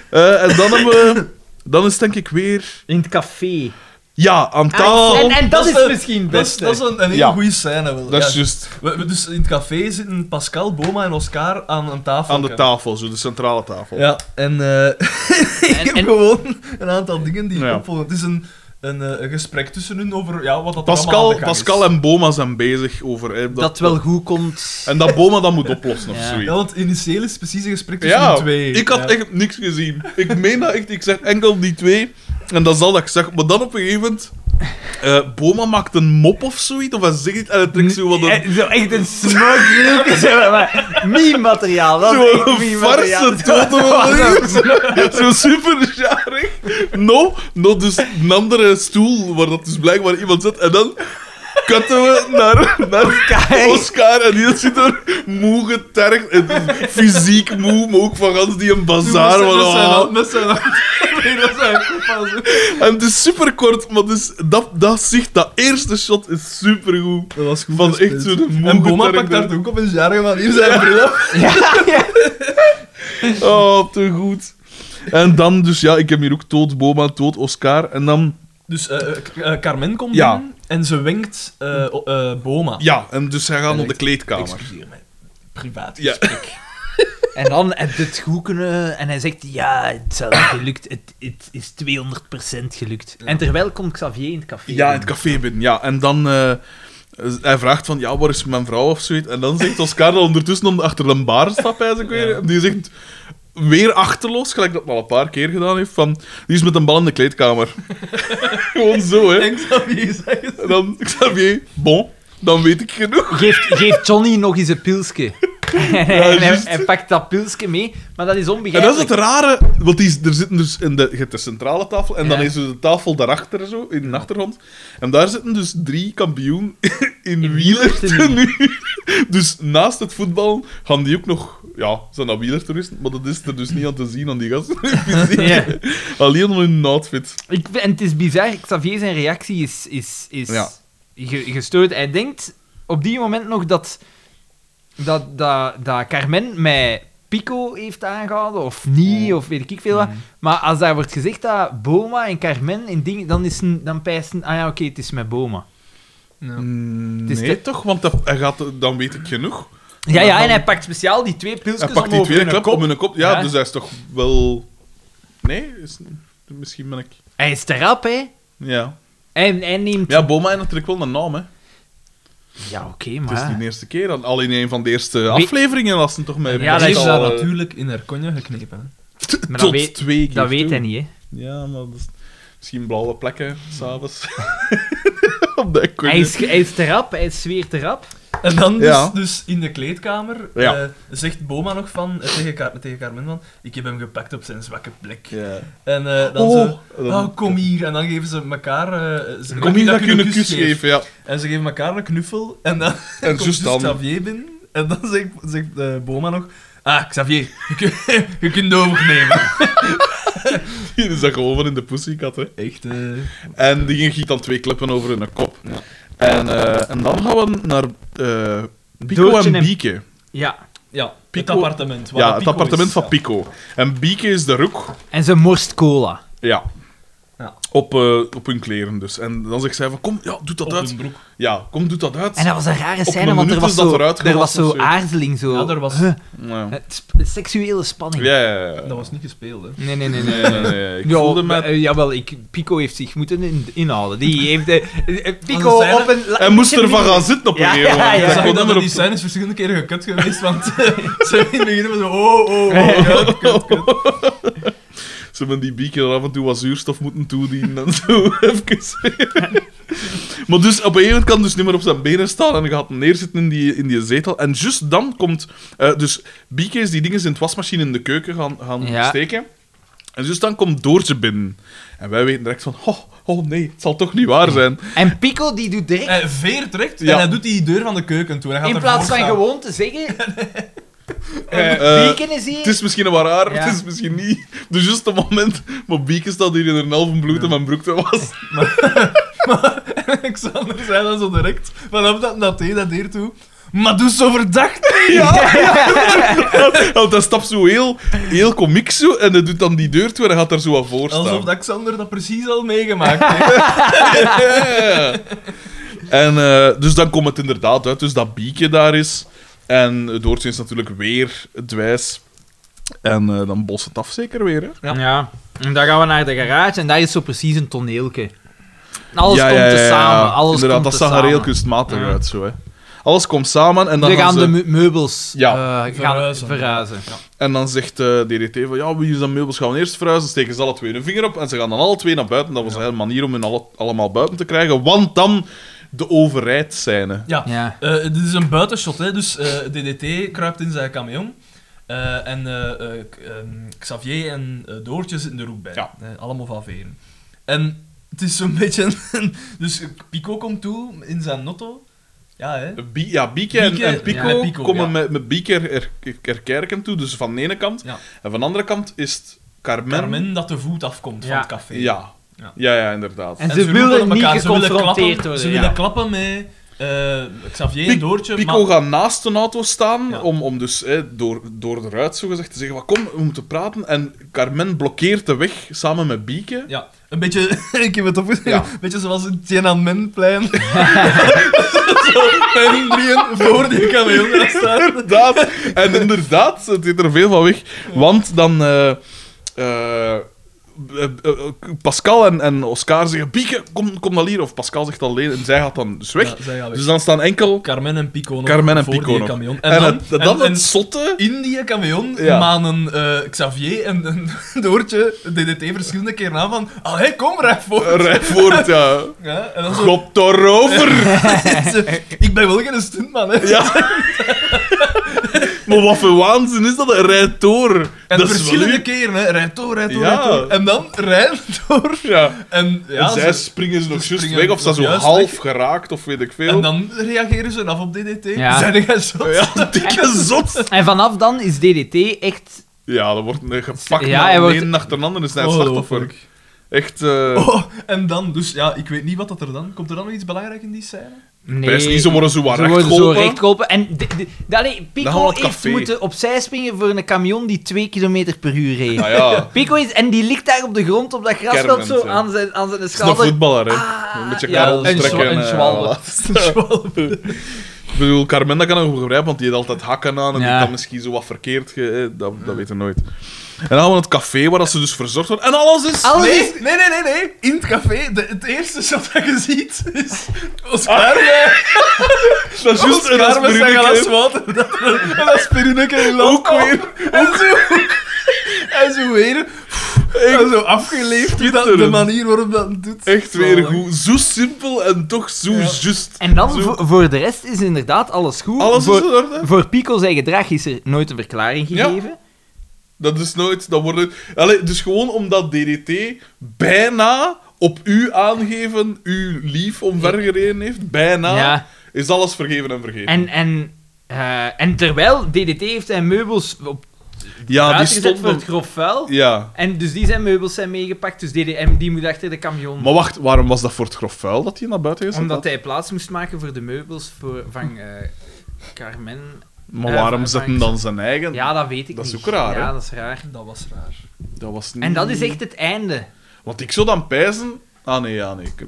Eh, en dan hebben we... Dan is het denk ik weer... In het café. Ja, aan tafel. en, en dat, Dat is is- misschien het Dat dat is een, een hele Ja. goede scène. Wel. Dat is Ja. juist We, we- dus in het café zitten Pascal, Boma en Oscar aan een tafel. aan de tafel, zo de centrale tafel. Ja, en eh heb en- gewoon een aantal dingen die Ja. opvolgen. Het is een, een, eh, een gesprek tussen hun over ja, wat dat er Pascal. Pascal en Boma zijn bezig over... hè, dat wel goed komt. En dat Boma dat moet oplossen of zoiets. Ja, want initieel is het precies een gesprek tussen Ja, de twee. ik had Ja. echt niks gezien. Ik meen dat echt. Ik zeg enkel die twee. En dat is al dat ik zag. Maar dan op een gegeven moment... eh, Boma maakt een mop of zoiets. Of hij zegt iets en hij trekt zo wat een... Zo echt een smoke zo, maar meme-materiaal. Dat is Zo'n echt meme-materiaal. farse toto wel Zo super jarig. No, no, dus een andere stoel waar dat dus blijkbaar iemand zit. En dan cutten we naar, naar Oscar. En die zit er moe getergd. En fysiek moe, maar ook van gans die een bazaar. Met zijn hand- met zijn hand. Nee, dat is eigenlijk. En het is super kort, maar dus dat, dat zicht, dat eerste shot is super goed. Dat was goed Van echt zo'n moe En Boma pakt daar ook op een jarige manier zijn bril af. Ja, ja. Oh, te goed. En dan, dus ja, ik heb hier ook dood Boma, dood Oscar. En dan, Dus eh, eh, Carmen komt Ja. binnen en ze wenkt eh, eh, Boma. ja, en dus zij gaan naar de kleedkamer. Excuseer mij. Privaat Ja. En dan heb je het goed kunnen... En hij zegt, ja, het is wel gelukt. Het, het is 200% gelukt. En terwijl komt Xavier in het café. Ja, in het café binnen, ja. En dan, eh, hij vraagt van, ja, waar is mijn vrouw of zoiets? En dan zegt Oscar dat ondertussen om- achter een bar staat, hij ik weer. En die zegt, weer achterloos, gelijk dat hij al een paar keer gedaan heeft, van, die is met een bal in de kleedkamer. Gewoon zo, hè. En Xavier zegt het. En dan, Xavier, bon, dan weet ik genoeg. Geeft, geeft Johnny nog eens een pilsje. En hij, en hij- juist. hij pakt dat pilsje mee, maar dat is En dat onbegrijpelijk. is het rare, want die, is- er zitten dus in de, je hebt de centrale tafel en dan Ja. is er de tafel daarachter zo, in de achtergrond. En daar zitten dus drie kampioen in, wielertenue. Dus naast het voetbal gaan die ook nog, ja, zijn dat wielertoeristen, maar dat is er dus niet aan te zien aan die gasten. Fysiek. Ja. Alleen om hun outfit. Ik, vind- en het is bizar, Xavier zijn reactie is, is, is Ja. ge- gestoord. Hij denkt op die moment nog dat, dat, dat, dat Carmen mij Pico heeft aangehouden, of niet, of weet ik veel wat. Maar als daar wordt gezegd dat Boma en Carmen in dingen, dan, is een, dan pijst een, ah ja, oké, het is met Boma. Ja. Mm, Het is nee, te- toch? Want dat, hij gaat, dan weet ik genoeg. Ja, ja, dan- en hij pakt speciaal die twee pilsjes Hij pakt om die over tweede hun klep kop. om hun kop. Ja, Ja. dus hij is toch wel... Nee, is, misschien ben ik... Hij is erop, hè. Ja. En hij neemt... Ja, Boma heeft natuurlijk wel een naam, hè. Ja, oké, Het is maar... niet de eerste keer. Al- Al in een van de eerste afleveringen was het toch met... Ja, dat Hij is al, daar natuurlijk in haar konje geknepen. Maar dat tot weet, twee keer dat weet hij niet, hè. Ja, maar dat is misschien blauwe plekken, s'avonds. Op Hij is, hij is erop, hij is zweert erop. En dan dus, Ja. dus in de kleedkamer Ja. eh, zegt Boma nog van, eh, tegen, Car tegen Carmen van, ik heb hem gepakt op zijn zwakke plek. Ja. En eh, dan Oh, zo, oh, kom hier. En dan geven ze elkaar... ze Kom hier dat je een kus geef. geven, ja. En ze geven elkaar een knuffel. En dan En komt dan... Xavier binnen. En dan zegt, zegt Boma nog... Ah, Xavier, je, je kunt overnemen. Hier is dat gewoon van in de pussycat, hè. Echt. En die giet dan twee klippen over hun kop. En, eh, en dan gaan we naar eh Pico Doortje en en- Bieke. Ja. Ja, Pico- het appartement. waar Ja, het Pico appartement is. van Ja. Pico. En Bieke is de roek. En ze morst cola. Ja. Ja. Op, eh, op hun kleren dus. En dan zegt zij van, kom, ja, doe dat Op uit. broek. Ja, kom, doe dat uit. En dat was een rare scène, een want er was zo, er was zo aarzeling, zo. Ja, er was- Huh. Ja. Seksuele spanning. Ja, ja, ja. Dat was niet gespeeld, hè. Nee, nee, nee, nee. Nee. Ik Ja, voelde me... eh, jawel, ik, Pico heeft zich moeten in, inhouden. Die heeft eh, Pico op een... Hij moest ervan gaan zitten op een Ja, gegeven ja, moment. dat die scène is verschillende keren gekut geweest, want ze hebben in het begin zo oh, oh, oh, kut, kut, kut. Ze hebben die bieken er af en toe wat zuurstof moeten toedienen en zo. Even. maar dus op een gegeven moment kan hij dus niet meer op zijn benen staan en hij gaat neerzitten in die, in die zetel. En juist dan komt... eh, dus Bieke is die dingen in het wasmachine in de keuken gaan, gaan Ja. steken. En juist dan komt Doortje binnen. En wij weten direct van... Oh, oh nee, het zal toch niet waar zijn. En Pico die doet direct, Hij veert direct Ja. en hij doet die deur van de keuken toe. Hij gaat in plaats van staan. gewoon te zeggen... Eh, Bieken is hier... Het is misschien wel raar, Ja. het is misschien niet. Dus juist op het moment... Maar Bieke staat hier in een halve bloed en mijn broek te was. Alexander zei dan zo direct, vanaf dat dat deed, dat deed toe. Maar doe zo verdacht niet! Want hij stapt zo heel, heel komiek zo en hij doet dan die deur toe en hij gaat daar zo aan voor staan. Alsof Alexander dat precies al meegemaakt heeft. Ja. En eh, dus dan komt het inderdaad uit, dus dat Bieke daar is. En Doortje is natuurlijk weer het wijs. En eh, dan bost het af zeker weer, hè? Ja. Ja. En dan gaan we naar de garage en daar is zo precies een toneelke. Alles ja, komt ja, ja, te ja. samen. Alles Inderdaad, komt dat zag er heel kunstmatig Ja. uit, zo, hè. Alles komt samen en dan, Ze gaan ze- de me- meubels Ja. eh, gaan Verhuizen. verhuizen. en dan zegt eh DDT van, ja, wie is dat meubels gaan we eerst verhuizen? Steken ze alle twee hun vinger op en ze gaan dan alle twee naar buiten. Dat was een hele manier om hun alle, allemaal buiten te krijgen, want dan de overrijdsscène. Ja, Ja. Eh, dit is een buitenshot, hè. dus eh, DDT kruipt in zijn camion. Eh, en eh, eh, ehm, Xavier en Doortje zitten er ook bij. Ja. Allemaal van veren. En het is zo'n beetje... een- dus Pico komt toe in zijn notto. Ja, hè. Bie- ja, Bieke en, Bieke, en Pico, ja, Pico, komen ja. met, met Bieke er, er, Erkerken toe, dus van de ene kant. Ja. En van de andere kant is het Carmen. Carmen dat de voet afkomt Ja. van het café. Ja. Ja. Ja, ja, inderdaad. En En ze willen niet elkaar, ze willen geconfronteerd klappen, worden, Ze ja. willen klappen met eh, Xavier en Doortje. Pico maar- gaat naast een auto staan Ja. om, om dus hè, door, door de ruit zo gezegd te zeggen: van, Kom, we moeten praten. En Carmen blokkeert de weg samen met Bieke. Ja, een beetje... ik heb het opgeschreven. Ja. Een beetje zoals in Tiananmenplein. Zo, en drieën voor die gaan staan. Inderdaad. En inderdaad, het zit er veel van weg. Want dan. eh, eh, Pascal en, en Oscar zeggen: Bieke, kom, kom dan hier. Of Pascal zegt alleen en zij gaat dan dus weg. Ja. Dus dan staan enkel Carmen en Pico nog Carmen en voor Pico nog. En, En, dan, het, dan en- het zotte. in die camion Ja. manen eh, Xavier en, en Doortje DDT verschillende keren aan van ah, hey, kom, rijd voor. Rij voort, ja. Ja, en dan zo... Erover. ik ben wel geen stuntman, hè. Ja. Maar wat voor waanzin is dat? Hij rijdt door. En dat wel verschillende keren, hè. Rijd door, rijd door, Ja. rijd door. En dan rijd door. Ja. En, ja, en zij ze- springen ze nog juist weg, of ze zijn zo half weg. geraakt, of weet ik veel. En dan reageren ze af op DDT. Ja. Zijn jij zo? Ja, dikke zot. En vanaf dan is DDT echt... Ja, dat wordt eh, gepakt Ja, hij wordt- een naar de ander is hij het slachtoffer. Echt... eh Oh, en dan, dus ja, ik weet niet wat dat er dan... Komt er dan nog iets belangrijks in die scène? Nee. Best niet, ze worden zo wat Ze worden zo recht geholpen. En de, de, allee, Pico heeft moeten opzij springen voor een camion die 2 km per uur reed. Ah ja, Pico is... En die ligt daar op de grond op dat grasveld zo ja. aan zijn, aan zijn het is een schouder. voetballer, hè. Ah, een beetje ja, karrels een eh, zwalbe. Ik bedoel, Carmen, dat kan ik nog begrijpen, want die heeft altijd hakken aan en die kan misschien zo wat verkeerd... Ge, eh, dat, dat weten we nooit. En dan gaan we naar het café, waar dat ze dus verzorgd wordt. En alles is... Alles Nee, is- nee, nee, nee, nee. In het café, de, het eerste shot dat je ziet, is Ah. Oscar met, Dat is juist een Oscar met zijn glas aspirinneke. water. Dat er een aspirinneke in land Ook weer. En zo, en zo weer... En zo afgeleefd, hoe dat, de Schitterend. manier waarop dat het doet. Echt weer Zalig. goed. Zo simpel en toch zo Ja. juist. En dan, Zo- voor, voor de rest is inderdaad alles goed. Alles voor, is in orde. voor Pico zijn gedrag is er nooit een verklaring Ja. gegeven. Dat is nooit... Dat wordt... Allee, dus gewoon omdat DDT bijna op u aangeven, uw lief omvergereden heeft, bijna, Ja. is alles vergeven en vergeten. En, en, eh, en terwijl DDT heeft zijn meubels op ja, die gezet voor het grof vuil. Ja. En dus die zijn meubels zijn meegepakt, dus DD, en die moet achter de camion. Maar wacht, waarom was dat voor het grof vuil dat hij naar buiten gezet Omdat had? hij plaats moest maken voor de meubels voor, van eh, Carmen. Maar waarom zet hij dan zijn eigen? Ja, dat weet ik Dat is niet. ook raar, Ja, hè? dat is raar. Dat was raar. Dat was niet... En dat is echt het einde. Want ik zou dan pijzen... Ah nee, ja, nee. Ik heb...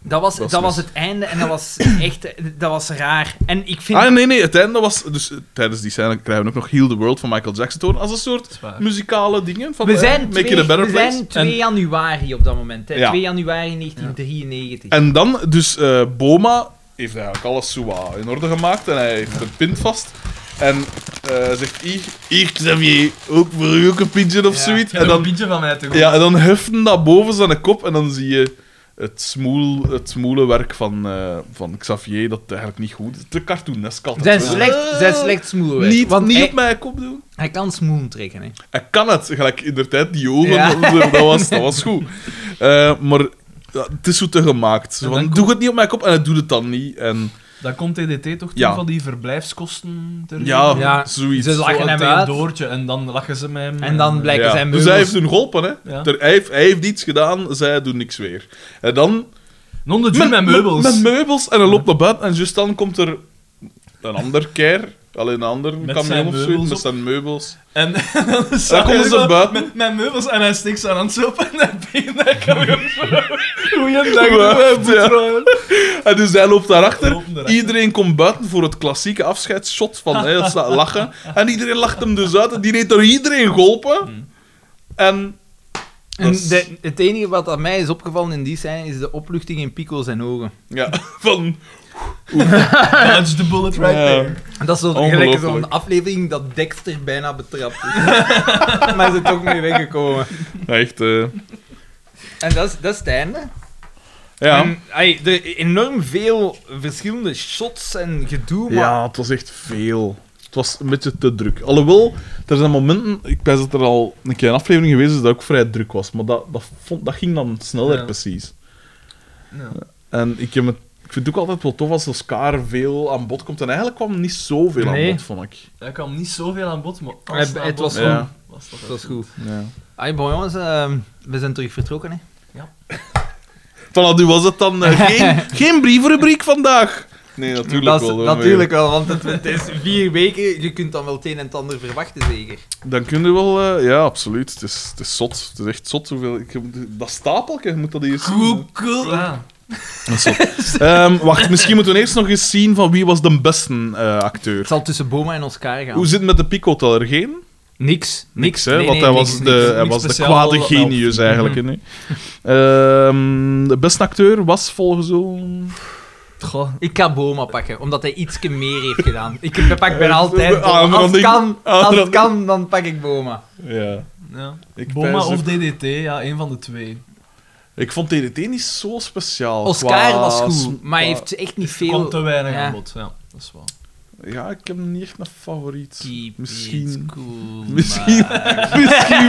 Dat was, Dat dat, is was het einde en dat was echt... Dat was raar. En ik vind... Ah nee, nee, het einde was... Dus eh, tijdens die scène krijgen we ook nog Heal the World van Michael Jackson te horen. Als een soort Dat is muzikale dingen. Van, we eh, zijn, Make 2, it a better we place. zijn 2 januari op dat moment. Hè. Ja. 2 januari 1993. En dan, dus eh, Boma heeft eigenlijk alles zo wat in orde gemaakt en hij heeft een pint vast. En eh, zegt, hier, hier Xavier, ook voor u ook een pintje of Ja, zoiets. En dan een van mij te goed. ja, en dan heften dat boven zijn kop en dan zie je het, smoel, het smoele werk van, eh, van Xavier, dat eigenlijk niet goed is. Te cartoonesk altijd. zijn slecht, zijn slecht smoelwerk. Niet, Want niet hij, op mijn kop doen. hij kan smoelen trekken. Hè. Hij kan het, gelijk in de tijd, die ogen, Ja. dat, was, dat was goed. Eh, maar ja, het is zo te gemaakt. Zo van, doe het niet op mijn kop en hij doet het dan niet. En Dan komt DDT toch toe Ja. van die verblijfskosten ter ja, Ja, zoiets. ze lachen Zo hem uit. Doortje en dan lachen ze met hem. En dan blijken Ja, zijn Dus meubels... hij heeft hun geholpen, hè. Ja. Ter- hij, heeft, hij heeft iets gedaan, zij doen niks weer. En dan... Non de met, met meubels. Met, meubels. En hij loopt naar buiten en juist dan komt er een ander keer, alleen een ander Met camion zijn of zo, meubels met op. zijn meubels. En, en dan is Dan komen ze buiten. Met, met meubels en hij stikt ze aan het sopen en hij begint dat camion Goeiedag, ja. En dus hij loopt daarachter. Iedereen komt buiten voor het klassieke afscheidsshot van hè, dat staat lachen. En iedereen lacht hem dus uit. En die heeft door iedereen geholpen. Hmm. En... En de- het enige wat aan mij is opgevallen in die scène is de opluchting in Pico zijn ogen. Ja, van... Dodge the bullet right Ja. there. En dat is zo Ongelooflijk. gelijk zo'n aflevering dat Dexter bijna betrapt is. maar ze is er toch mee weggekomen. Echt... eh, En dat is, dat is het einde. Ja. En, ai, er enorm veel verschillende shots en gedoe, maar... Ja, het was echt veel. Het was een beetje te druk. Alhoewel, er zijn momenten... Ik weet dat er al een keer een aflevering geweest is dat ook vrij druk was. Maar dat, dat, vond, dat ging dan sneller, Ja. precies. Ja. En ik, heb het, ik vind het ook altijd wel tof als Oscar veel aan bod komt. En eigenlijk kwam niet zoveel Nee. aan bod, vond ik. Hij kwam niet zoveel aan bod, maar als Het- het het was goed. was dat Dat is echt goed. Ja. Bon jongens, ehm, we zijn terug vertrokken, hè. Van, nu was het dan eh, geen, geen brievenrubriek vandaag. Nee, natuurlijk dat is, wel. hoor. natuurlijk wel, want het, het is vier weken, je kunt dan wel het een en het ander verwachten, zeker. Dan kun je wel... eh, ja, absoluut. Het is, het is zot. Het is echt zot. Hoeveel, ik, heb- dat stapelje, je moet dat hier zien. Cool, cool. Ja. Ehm, wacht, misschien moeten we eerst nog eens zien van wie was de beste eh, acteur. Het zal tussen Boma en Oscar gaan. Hoe zit het met de picoteller? Geen? Niks. Niks, hè? Nee, want nee, hij was niks. de, hij Niks was de kwade genius eigenlijk. hè, nee. Ehm, de beste acteur was volgens ons... Goh. Ik ga Boma pakken, omdat hij iets meer heeft gedaan. Ik pak bijna altijd Boma. Als het kan, als het kan, dan pak ik Boma. Ja. Ja. Ik Boma of DDT, ja, een van de twee. Ik vond DDT niet zo speciaal. Oscar qua was goed, maar hij heeft echt niet Er komt te veel... weinig ja. aan bod, ja, dat is waar. Ja, ik heb niet echt een favoriet. Keep Misschien- it cool, Misschien, misschien,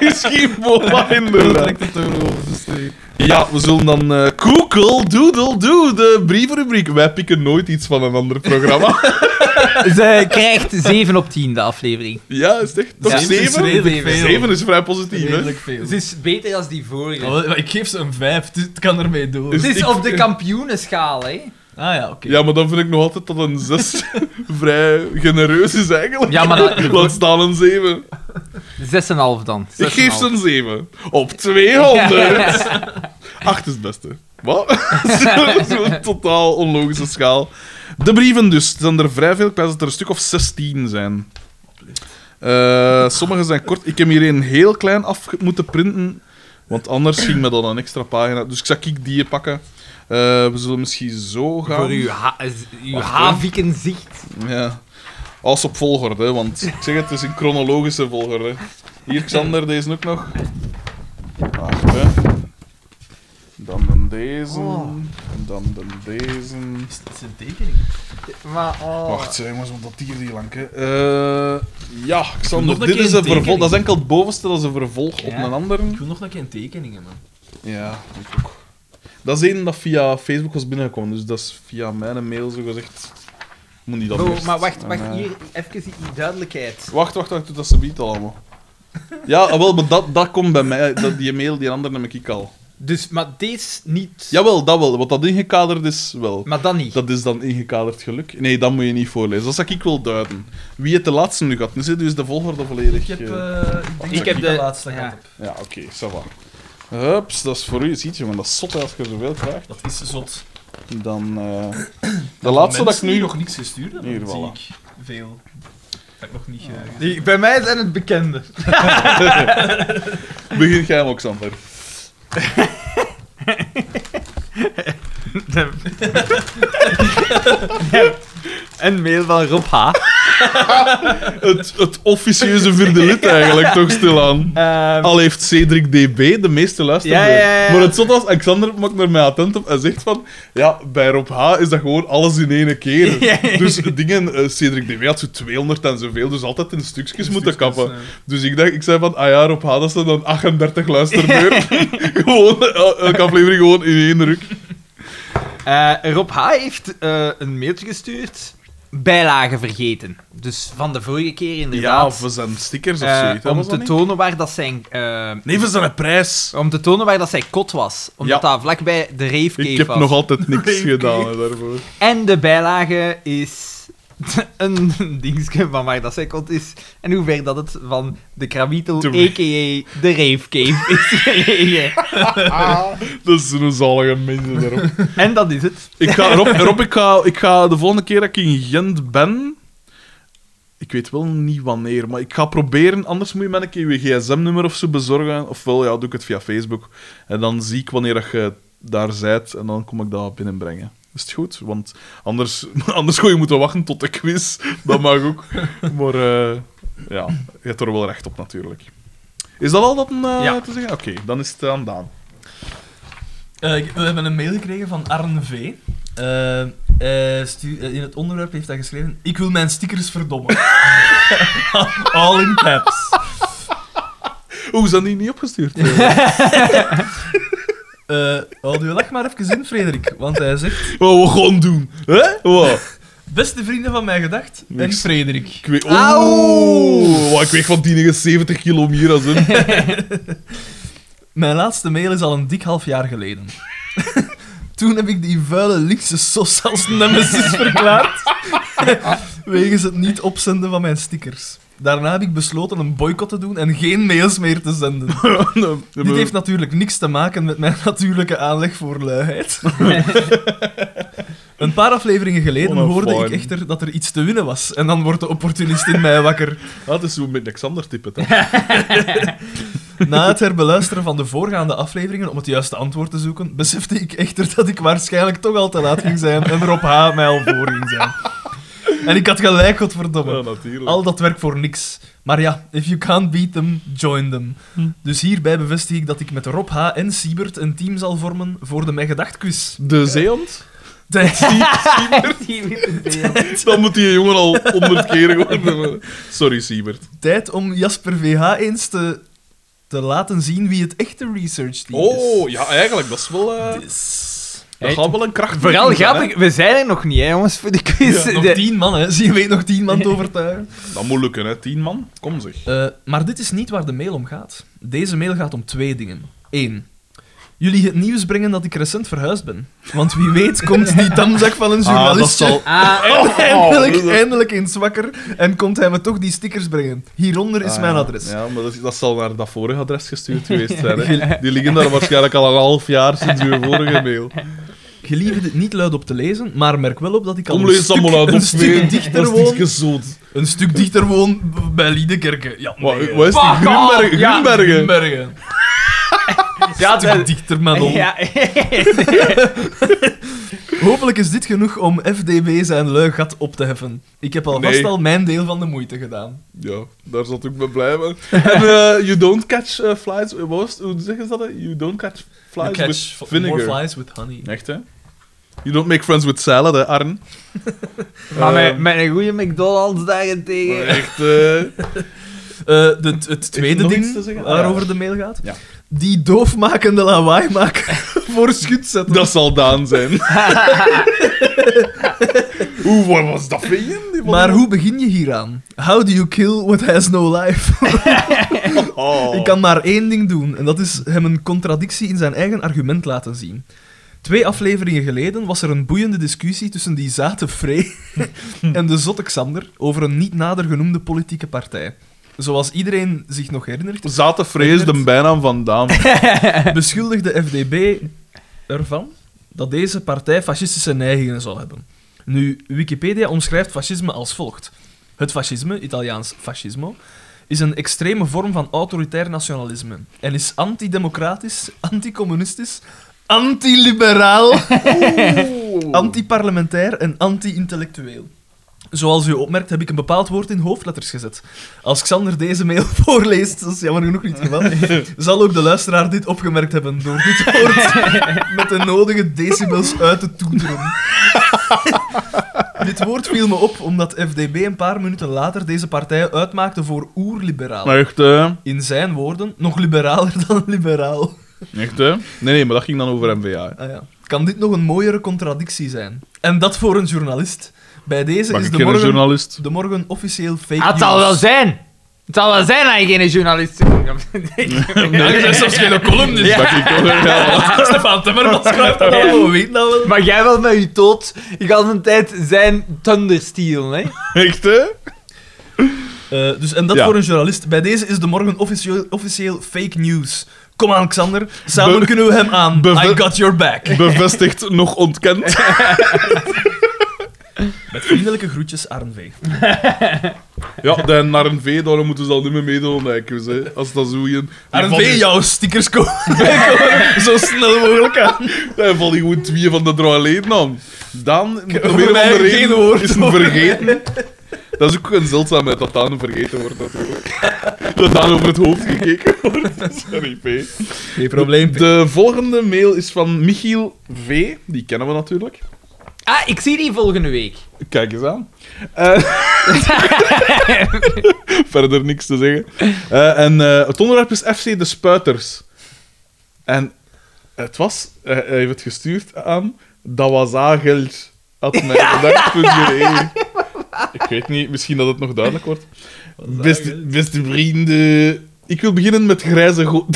misschien Boma inderdaad. het over de streep. Ja, we zullen dan eh Google Doodle Doo, de brievenrubriek. Wij pikken nooit iets van een ander programma. Ze krijgt 7 op 10, de aflevering. ja, is het echt? Toch Ja, Zeven is 7? redelijk veel. 7 is vrij positief, hè? Redelijk veel. Het is beter dan die vorige. Oh, ik geef ze een 5, het kan ermee door. Is- Het is ik- op de kampioenenschaal, hè. Ah ja, oké. Ja, maar dan vind ik nog altijd dat een 6 vrij genereus is eigenlijk. Ja, maar dat- Laat staan een 7. 6,5 dan. Ik geef ze 6,5. een 7. Op 200. 8 is het beste. Wat? Zo'n zo totaal onlogische schaal. De brieven dus. Er zijn er vrij veel. Ik wijs dat er een stuk of 16 zijn. Eh, sommige zijn kort. Ik heb hier een heel klein af moeten printen. Want anders ging me dan een extra pagina. Dus ik zal ik die pakken. Eh, we zullen misschien zo gaan. Voor uw, ha uw Wacht, hè. havikenzicht. Ja. Als op volgorde, want ik zeg het, het is in chronologische volgorde. Hier, Xander, deze ook nog. Wacht, hè. Dan dan deze. Oh. En dan dan deze. Is het een tekening? Maar, oh. Wacht, zeg, jongens, want dat hier die lang, hè. Eh, ja, Xander, een dit is een een vervolg. Dat is enkel het bovenste, dat is een vervolg op een andere. Ik wil nog een keer tekeningen, man. Ja, ik ook. Dat is één dat via Facebook was binnengekomen, dus dat is via mijn mail zo gezegd. Moet niet dat Oh, eerst. maar wacht, En, wacht, eh, hier even die duidelijkheid. Wacht, wacht, wacht, doe dat ze biedt allemaal. Ja, ah, wel, maar dat, dat komt bij mij. Dat, die mail, die andere heb ik al. Dus, maar deze niet. Jawel, dat wel. Wat dat ingekaderd is, wel. Maar dan niet. Dat is dan ingekaderd geluk. Nee, dat moet je niet voorlezen. Dat zal ik wel duiden. Wie het de laatste nu gaat, nu zit dus de volgorde volledig. Ik heb, eh, eh, ik denk Ik dat heb ik de- de laatste ja. gehad heb. Ja, oké, ça va. Hups, dat is voor u. Ziet je, man, dat is zot als je zoveel krijgt. Dat is zot. Dan... eh, de laatste dat ik nu... nog niks gestuurd hebben, Hier, zie voilà. ik veel. Dat ik nog niet... eh, Die- bij mij zijn het bekende. Begin jij ook, Sander. Een mail van Rob H. Het, het officieuze vierde lid eigenlijk, toch stilaan. Ehm, Al heeft Cedric DB de meeste luisteraars. Ja, ja, ja. Maar het zot was, Alexander maakt naar mij attent op en zegt van... Ja, bij Rob H. is dat gewoon alles in één keer. Dus dingen... eh, Cedric DB had zo 200 en zoveel, dus altijd in stukjes moeten stukjes, kappen. Dus ik dacht, ik zei van... Ah ja, Rob H. dat zijn dan 38 luisterbeurten. gewoon, el- elke aflevering gewoon in één ruk. Eh, Rob H. heeft eh, een mailtje gestuurd. Bijlagen vergeten. Dus van de vorige keer Ja, inderdaad. of we zijn stickers of eh, zoiets. om was te tonen waar dat zijn... Nee, we zijn een prijs. om te tonen waar dat zij kot was. Omdat dat vlakbij de Rave Cave Ik heb was. nog altijd niks gedaan daarvoor. En de bijlage is een dingetje van waar dat zij kot is. En hoe ver dat het van de Krabitel, De- a.k.a. de Rave Cave, is gelegen. Dat is een zalige mensen daarop. En dat is het. Ik ga, Rob, Rob ik, ga, ik ga de volgende keer dat ik in Gent ben... Ik weet wel niet wanneer, maar ik ga proberen. Anders moet je me een keer je gsm-nummer of zo bezorgen. Ofwel, ja, doe ik het via Facebook. En dan zie ik wanneer je daar zijt en dan kom ik dat binnenbrengen. Is het goed? Want anders, anders gewoon je moeten wachten tot de quiz. Dat mag ook. Maar eh, ja, je hebt er wel recht op natuurlijk. Is dat al dat een, eh, Ja. te zeggen? Oké, dan is het aan Daan. Eh, we hebben een mail gekregen van Arne V. In het onderwerp heeft hij geschreven: Ik wil mijn stickers verdommen. All in caps. Oeh, zijn die niet opgestuurd? Eh houd uw lach maar even in, Frederik. Want hij zegt: Wat we gaan doen? Hè? Wat? Beste vrienden van mij gedacht en. Frederik. Ik weet... Auw! Oeh! Wat, ik weeg van die 70 kilo meer als een... Mijn laatste mail is al een dik half jaar geleden. Toen heb ik die vuile linkse sos als nemesis verklaard. Wegens het niet opzenden van mijn stickers. Daarna heb ik besloten een boycott te doen en geen mails meer te zenden. Dit heeft natuurlijk niks te maken met mijn natuurlijke aanleg voor luiheid. Een paar afleveringen geleden hoorde ik echter dat er iets te winnen was. En dan wordt de opportunist in mij wakker. Dat is zo met Alexander typen. hè. Na het herbeluisteren van de voorgaande afleveringen om het juiste antwoord te zoeken, besefte ik echter dat ik waarschijnlijk toch al te laat ging zijn en Rob H. mij al voor ging zijn. En ik had gelijk, godverdomme. Ja, natuurlijk. Al dat werk voor niks. Maar ja, if you can't beat them, join them. Dus hierbij bevestig ik dat ik met Rob H. en Siebert een team zal vormen voor de Mij Gedacht quiz. De zeehond? Tijd, Dan moet die jongen al honderd keer hebben. Sorry, Siebert. tijd om Jasper VH eens te, te laten zien wie het echte research team is. Oh, ja, eigenlijk. Dat is wel... eh, Dus- dat gaat wel een kracht Vooral grappig, we zijn er nog niet, hè, jongens, voor quiz. Nog De- tien man, hè. Zie je weet nog tien man te overtuigen. Dat moet lukken, hè. Tien man. Kom zeg. Eh, maar dit is niet waar de mail om gaat. Deze mail gaat om twee dingen. Eén. Jullie het nieuws brengen dat ik recent verhuisd ben. Want wie weet komt die damzak van een Ah, journalist zal... Ah, eindelijk, Oh, dat- eindelijk eens wakker en komt hij me toch die stickers brengen. Hieronder is Ah, mijn adres. Ja, maar dat, zal naar dat vorige adres gestuurd geweest zijn. Hè. Die liggen daar waarschijnlijk al een half jaar sinds uw vorige mail. Gelieve dit niet luid op te lezen, maar merk wel op dat ik al Kom, een lees het allemaal uit stuk, op mee. dichter Dat is niet woon. gezond. Een stuk dichter woon bij Liedekerke. Ja, Wat, nee, wat is die? Fuck off, Grunbergen? ja. Grunbergen? Ja, Een stuk dat- dichter, man. ja, Hopelijk is dit genoeg om FDB zijn lui gat op te heffen. Ik heb alvast Nee. al mijn deel van de moeite gedaan. Ja, daar zat ik mee blij mee. En eh, you don't catch uh, flies... Wat was het? Hoe zeggen ze dat? hè? You don't catch flies You with catch vinegar. more flies with honey. Echt, hè? You don't make friends with salad, hè, Arn? maar met, Ehm, met een goede McDonald's daarentegen. Echt, eh... Eh, de, het tweede nog iets ding zeggen? waarover Ah, ja. de mail gaat. Ja. Die doofmakende lawaai maken voor schut zetten. Dat zal Daan zijn. Oeh, wat was dat voor? Die Maar hoe begin je hieraan? How do you kill what has no life? Oh. Ik kan maar één ding doen, en dat is hem een contradictie in zijn eigen argument laten zien. Twee afleveringen geleden was er een boeiende discussie tussen die zate Frey en de zotte Xander over een niet nader genoemde politieke partij. zoals iedereen zich nog herinnert, Zatenvrees, de bijnaam van Daan. beschuldigde FDB ervan dat deze partij fascistische neigingen zal hebben. Nu, Wikipedia omschrijft fascisme als volgt. Het fascisme, Italiaans fascismo, is een extreme vorm van autoritair nationalisme en is antidemocratisch, anticommunistisch, antiliberaal, antiparlementair en anti-intellectueel. Zoals u opmerkt heb ik een bepaald woord in hoofdletters gezet. Als Xander deze mail voorleest, dat is jammer genoeg niet het geval, zal ook de luisteraar dit opgemerkt hebben door dit woord met de nodige decibels uit te toeteren. dit woord viel me op omdat FDB een paar minuten later deze partij uitmaakte voor oerliberaal. Echt, hè? In zijn woorden, nog liberaler dan liberaal. Echt, hè? Nee, nee, maar dat ging dan over MVA. Ah, ja. Kan dit nog een mooiere contradictie zijn? En dat voor een journalist. Bij deze Mag is ik de geen morgen, journalist? de morgen officieel fake Ah, het zal news. wel zijn. Het zal wel zijn dat je geen journalist bent. Ja, je bent zelfs geen columnist. Ja. Dat ik ook- ja. Stefan Timmermans schrijft dat we weten dat wel. Maar jij wil met je dood de hele tijd zijn thunder stelen, hè? Echt, hè? Eh, dus, en dat Ja. voor een journalist. Bij deze is de morgen officieel, officieel fake news. Kom aan, Xander. Samen Be- kunnen we hem aan. beve- I got your back. Bevestigd, nog ontkend. Met vriendelijke groetjes, Arn V. Ja, de naar een V, daarom moeten ze al niet meer meedoen, denk ik. Hè. Als dat zo in... Arn V, jouw stickers komen komen zo snel mogelijk aan. Daar valt hij gewoon twee van de drie leden aan. Dan, heb een andere reden, woord is hem vergeten. Dat is ook een zeldzaamheid dat Daan vergeten wordt, natuurlijk. Dat Daan over het hoofd gekeken wordt. Sorry, P. Geen probleem. De volgende mail is van Michiel V. Die kennen we natuurlijk. Ah, ik zie die volgende week. Kijk eens aan. Eh, verder niks te zeggen. Eh, en eh, het onderwerp is FC de Spuiters. En het was, eh, hij heeft het gestuurd aan, dat was ageld. Had mij bedankt voor je Ik weet niet, misschien dat het nog duidelijk wordt. Beste, beste vrienden, ik wil beginnen met grijze go...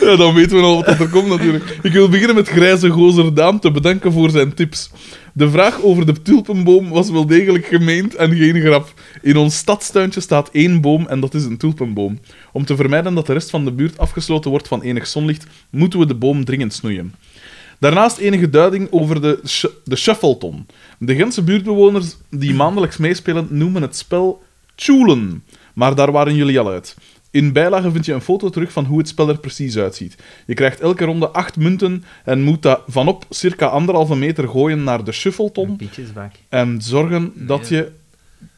Ja, dan weten we al wat er komt natuurlijk. Ik wil beginnen met grijze gozer Daan te bedanken voor zijn tips. De vraag over de tulpenboom was wel degelijk gemeend en geen grap. In ons stadstuintje staat één boom en dat is een tulpenboom. Om te vermijden dat de rest van de buurt afgesloten wordt van enig zonlicht, moeten we de boom dringend snoeien. Daarnaast enige duiding over de, sh de shuffleton. De Gentse buurtbewoners die maandelijks meespelen noemen het spel Tjoelen. Maar daar waren jullie al uit. In bijlage vind je een foto terug van hoe het spel er precies uitziet. Je krijgt elke ronde acht munten en moet dat vanop circa anderhalve meter gooien naar de shuffleton Pietjesbak. en zorgen dat je...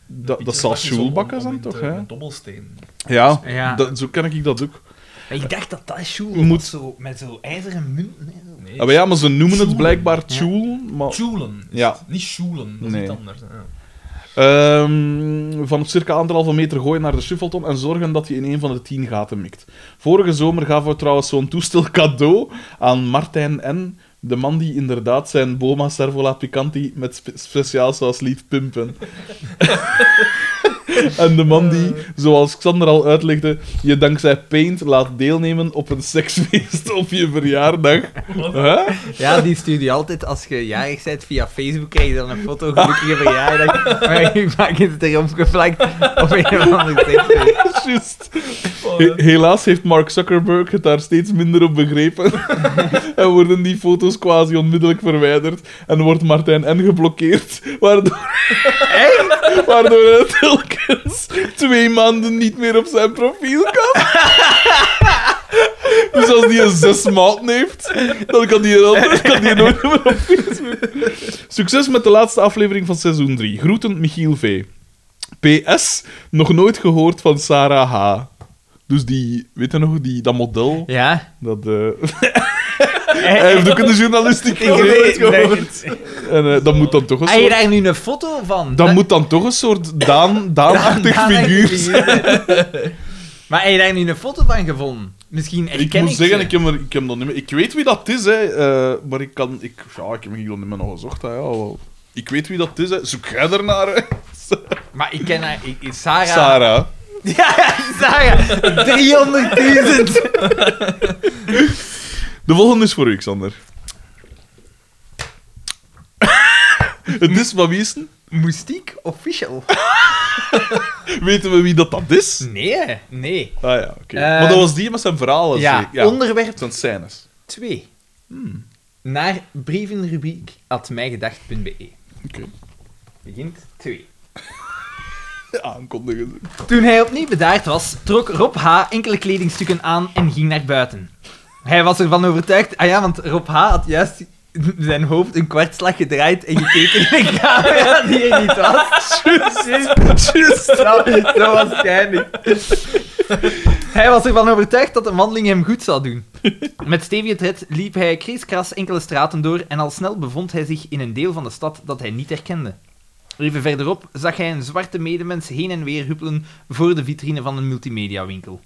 Dat, dat zal schoelbakken zijn, toch? Hè? Met dobbelsteen. Ja, Ja. dat, zo ken ik dat ook. Ik dacht dat dat Je moet- zo, met zo ijzeren munten. Ah, maar ja, maar ze noemen het blijkbaar tjoelen, maar... Tjoelen. Ja. Niet sjoelen, dat is Nee. iets anders. Ja. Ehm, van op circa anderhalve meter gooien naar de shuffleton en zorgen dat je in een van de tien gaten mikt. Vorige zomer gaven we trouwens zo'n toestel cadeau aan Martijn N., de man die inderdaad zijn Boma Servola Picanti met spe speciaal saus liet pimpen. en de man die, zoals Xander al uitlegde, je dankzij Paint laat deelnemen op een seksfeest op je verjaardag. Huh? Ja, die stuurt je altijd als je jarig bent via Facebook. krijg je dan een foto gelukkige verjaardag. Maar je maakt het erom gevlakt op een of andere. Juist. He- helaas heeft Mark Zuckerberg het daar steeds minder op begrepen. en worden die foto's quasi onmiddellijk verwijderd. En wordt Martijn N. geblokkeerd. Waardoor, waardoor hij twee maanden niet meer op zijn profiel kan. dus als die een zes maanden heeft, dan kan die, er kan die nooit meer op Facebook. Succes met de laatste aflevering van seizoen 3. Groeten, Michiel V. PS, nog nooit gehoord van Sarah H. Dus die, weet je nog, die, dat model, Ja. dat... eh, hij heeft ook in de journalistiek het. En eh, dat moet dan toch een soort... daar nu een foto van? Dat moet dan toch een soort Daan, Daan-achtig Daan- figuur zijn. Maar heb je daar nu een foto van gevonden? Misschien herken Ik moet ik zeggen, ze. ik heb, er, ik heb dat niet meer... Ik weet wie dat is, hè. eh, maar ik kan... Ik, ja, ik heb hier niet meer nog gezocht, hè. Ja, wel. Ik weet wie dat is, hè. Zoek jij ernaar, hè. Maar ik ken haar... Ik, ik- Sarah... Sarah. Ja, Sarah. 300.000. De volgende is voor u, Xander. het is van wie is het? Moestiek official. Weten we wie dat, dat is? Nee, nee. Ah ja, oké. Eh, maar dat was die met zijn verhalen. Ja, zeker? ja. onderwerp Zijn scènes. 2. Hmm, Naar brievenrubriek at mijgedacht.be. Oké. Begint 2. Aankondigen. Toen hij opnieuw bedaard was, trok Rob H. enkele kledingstukken aan en ging naar buiten. Hij was ervan overtuigd... Ah ja, want Rob H. had juist zijn hoofd een kwartslag gedraaid en gekeken in de camera die er niet was. Juist, juist. Zo, zo waarschijnlijk. Hij was ervan overtuigd dat de wandeling hem goed zou doen. Met stevige tred liep hij kriskras enkele straten door en al snel bevond hij zich in een deel van de stad dat hij niet herkende. Even verderop zag hij een zwarte medemens heen en weer huppelen voor de vitrine van een multimediawinkel.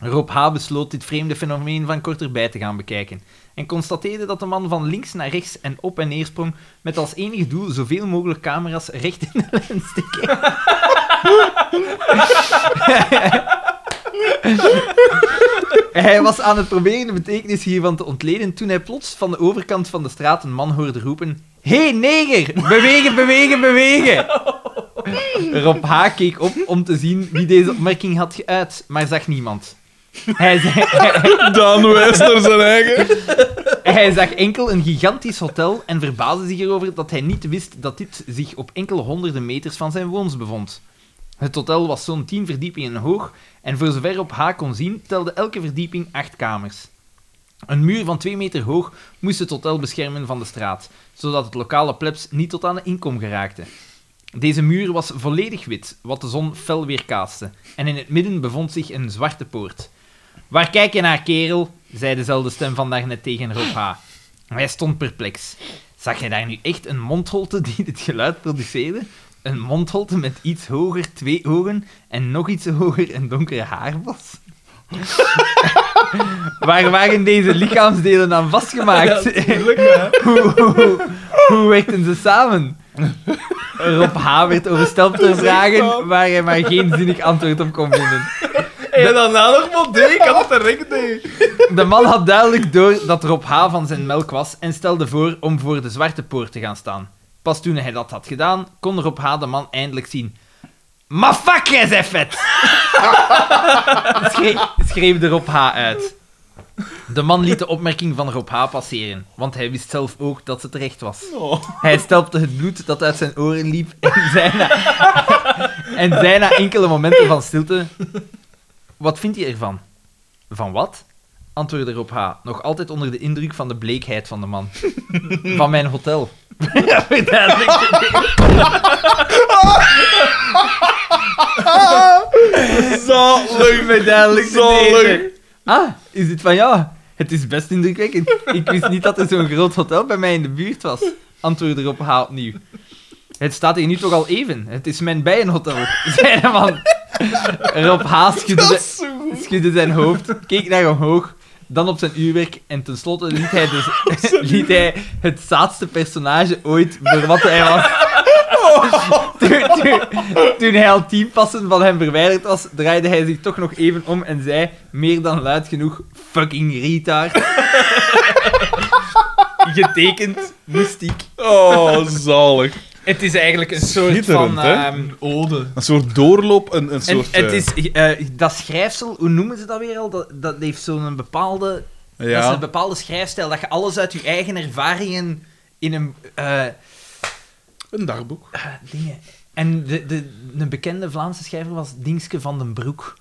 Rob H. besloot dit vreemde fenomeen van korterbij te gaan bekijken en constateerde dat de man van links naar rechts en op en neer sprong met als enig doel zoveel mogelijk camera's recht in de lens te kijken. Hij was aan het proberen de betekenis hiervan te ontleden toen hij plots van de overkant van de straat een man hoorde roepen Hé, hey, neger! Bewegen, bewegen, bewegen! Rob H. keek op om te zien wie deze opmerking had geuit, maar zag niemand. Hij, zei, Daan wijst naar zijn eigen. hij zag enkel een gigantisch hotel en verbaasde zich erover dat hij niet wist dat dit zich op enkele honderden meters van zijn woons bevond. Het hotel was zo'n tien verdiepingen hoog en voor zover op H kon zien telde elke verdieping acht kamers. Een muur van twee meter hoog moest het hotel beschermen van de straat, zodat het lokale plebs niet tot aan de inkom geraakte. Deze muur was volledig wit, wat de zon fel weerkaatste, en in het midden bevond zich een zwarte poort. Waar kijk je naar, kerel? zei dezelfde stem van daarnet tegen Rob H. Hij stond perplex. Zag je daar nu echt een mondholte die dit geluid produceerde? Een mondholte met iets hoger twee ogen en nog iets hoger een donkere haarbos? Waar waren deze lichaamsdelen aan vastgemaakt? hoe, hoe, hoe werkten ze samen? Rob H. werd overstelpt door vragen waar hij maar geen zinnig antwoord op kon vinden. En daarna nog maar D, ik had het direct. De man had duidelijk door dat Rob H. van zijn melk was en stelde voor om voor de zwarte poort te gaan staan. Pas toen hij dat had gedaan, kon Rob H. de man eindelijk zien. Maar fuck, jij vet! Schreef, schreef de Rob H. uit. De man liet de opmerking van Rob H. passeren, want hij wist zelf ook dat ze terecht was. Oh. Hij stelpte het bloed dat uit zijn oren liep en zei na, en zei na enkele momenten van stilte... Wat vindt hij ervan? Van wat? Antwoordde Rob H., nog altijd onder de indruk van de bleekheid van de man. Van mijn hotel. Ja. Met duidelijk te Zalig. lezen. Ah, is dit van jou? Het is best indrukwekkend. Ik wist niet dat er zo'n groot hotel bij mij in de buurt was. Antwoordde Rob H. opnieuw. Het staat hier nu toch al even. Het is mijn bijenhotel, zei de man. Rob H. schudde, schudde zijn hoofd, keek naar omhoog, dan op zijn uurwerk en tenslotte liet hij, dus, liet hij het zaadste personage ooit voor wat hij was. Toen, toen, toen hij al tien passen van hem verwijderd was, draaide hij zich toch nog even om en zei, meer dan luid genoeg, fucking retard. Getekend, mystiek. Oh, zalig. Het is eigenlijk een soort van... hè? ehm, Een ode. Een soort doorloop, een, een En soort... het eh, is, eh, dat schrijfsel, hoe noemen ze dat weer al? Dat, dat heeft zo'n bepaalde, dat is een bepaalde schrijfstijl, dat je alles uit je eigen ervaringen in een... eh, Een dagboek. eh, dingen. En de, de, een bekende Vlaamse schrijver was Dingske van den Broek.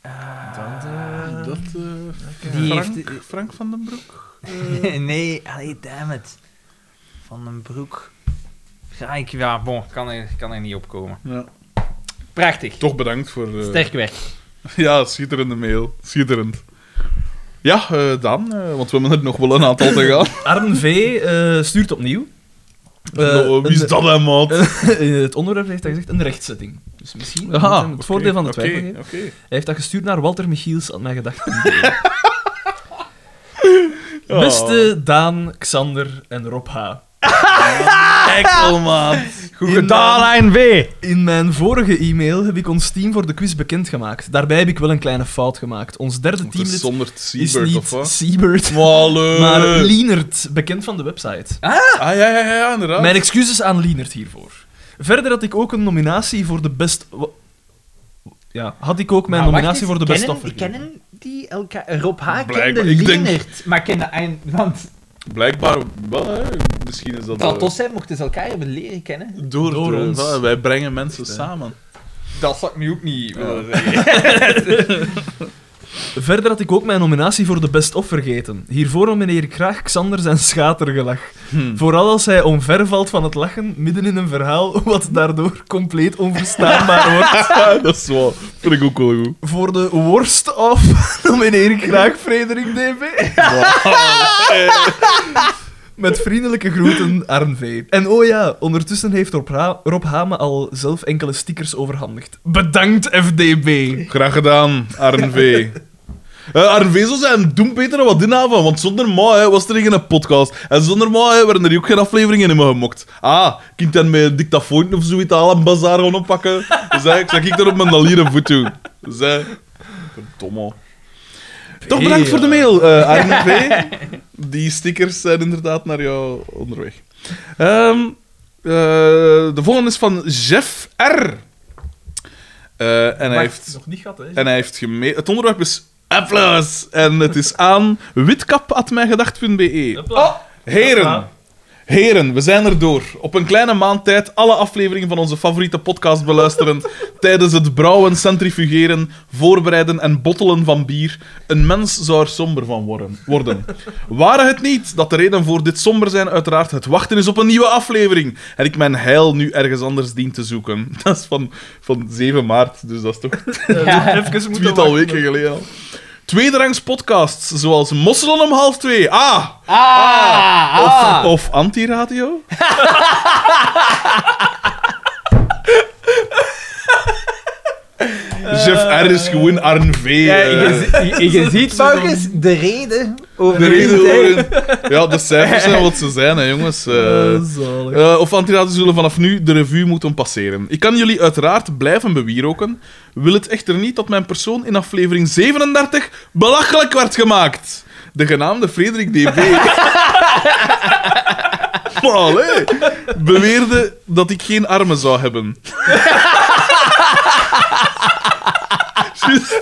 Eh, Dat, eh, Die Frank, heeft- Frank van den Broek? nee, allee, damn it. Van den Broek. Ja, ik, ja bon, kan er, kan er niet op komen. Ja. Prachtig. Toch bedankt voor... eh, Sterk werk. Ja, schitterende mail. Schitterend. Ja, eh, dan, eh, want we hebben er nog wel een aantal te gaan. Arn V. eh, stuurt opnieuw. Wie is dat, hè, maat? In het onderwerp heeft hij gezegd een rechtzetting. Dus misschien Aha, het voordeel van de twijfel. Hij heeft dat gestuurd naar Walter Michiels, aan mij gedacht. Ja. Beste Daan, Xander en Rob H. Ekkelmaat. Goed In gedaan, mijn-. In mijn vorige e-mail heb ik ons team voor de quiz bekendgemaakt. Daarbij heb ik wel een kleine fout gemaakt. Ons derde Het is niet of wat? Seabird, Wallen. maar Lienert, bekend van de website. Ah, ja, ja, ja, ja, inderdaad. Mijn excuses aan Lienert hiervoor. Verder had ik ook een nominatie voor de best... Ja, had ik ook mijn wacht nominatie eens, voor de best kennen, offer. kennen die elkaar? Rob H. Kende Lienert, maar kende. Want Blijkbaar wel, hè. Misschien is dat... het zou eh, tof zijn mochten ze elkaar hebben leren kennen. door, Door ons. Wij brengen mensen Echt, samen. Dat zou ik nu ook niet willen Verder had ik ook mijn nominatie voor de best of vergeten. Hiervoor nomineer ik graag Xander zijn schatergelach. Hm. Vooral als hij omvervalt van het lachen midden in een verhaal wat daardoor compleet onverstaanbaar wordt. dat is wel... Vind ik ook wel goed. Voor de worst of nomineer ik graag Frederik DB. Met vriendelijke groeten, Arn V. En oh ja, ondertussen heeft Rob, Ha- Rob Hame al zelf enkele stickers overhandigd. Bedankt, FDB. Graag gedaan, RNV. Eh RNV zou zijn doen beter dan wat inhaven, want zonder mij was er geen podcast. En zonder mij werden er ook geen afleveringen in me gemokt. Ah, kind dan met een dictafoon of zoiets al een bazaar gaan oppakken. Dus hè, ik er op mijn dalieren voet. Dus hè, verdomme. Toch bedankt voor de mail, eh RNV. Die stickers zijn inderdaad naar jou onderweg. Ehm, eh, de volgende is van Jeff R. Eh, en hij heeft... Nog niet gehad, hè? En hij heeft gemeen... Het onderwerp is applaus. En het is aan witkap.mijngedacht.be. Hopla. Oh, Heren. Heren, we zijn er door. Op een kleine maand tijd alle afleveringen van onze favoriete podcast beluisteren. tijdens het brouwen, centrifugeren, voorbereiden en bottelen van bier. Een mens zou er somber van worden. worden. Ware het niet dat de reden voor dit somber zijn uiteraard het wachten is op een nieuwe aflevering. En ik mijn heil nu ergens anders dien te zoeken. Dat is van, van 7 maart, dus dat is toch Ja, even moeten wachten. weken geleden al. Tweederangs podcasts, zoals Mosselen om half twee. Ah! Ah, Of, ah. of Antiradio. Jeff R. is gewoon Arn V. Ja, eh, je, je, je ziet, Marcus, de reden over de reden waarin- Ja, de cijfers zijn wat ze zijn, hè, jongens. Eh, Eh, zalig. eh, of Antiradio zullen vanaf nu de revue moeten passeren. Ik kan jullie uiteraard blijven bewieroken. Wil het echter niet dat mijn persoon in aflevering 37 belachelijk werd gemaakt. De genaamde Frederik DB. Maar beweerde dat ik geen armen zou hebben. Juist.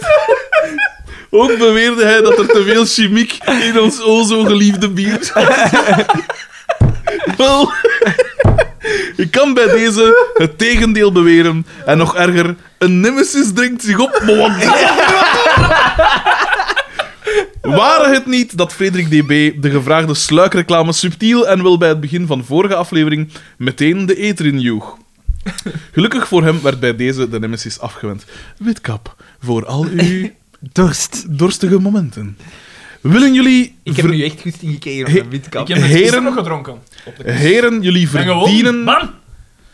Ook beweerde hij dat er te veel chimiek in ons o zo geliefde bier zat. Wel, ik kan bij deze het tegendeel beweren. En nog erger, een nemesis dringt zich op. Ware het niet dat Frederik DB de gevraagde sluikreclame subtiel en wel bij het begin van vorige aflevering meteen de eter in joeg? Gelukkig voor hem werd bij deze de nemesis afgewend. Witkap, voor al uw Dorst. dorstige momenten. Willen jullie... Ik heb ver- nu echt goed ingekeken op He- een witkap. Ik heb het gisteren heren- nog gedronken. Op de. Heren, jullie En gewoon, verdienen... man!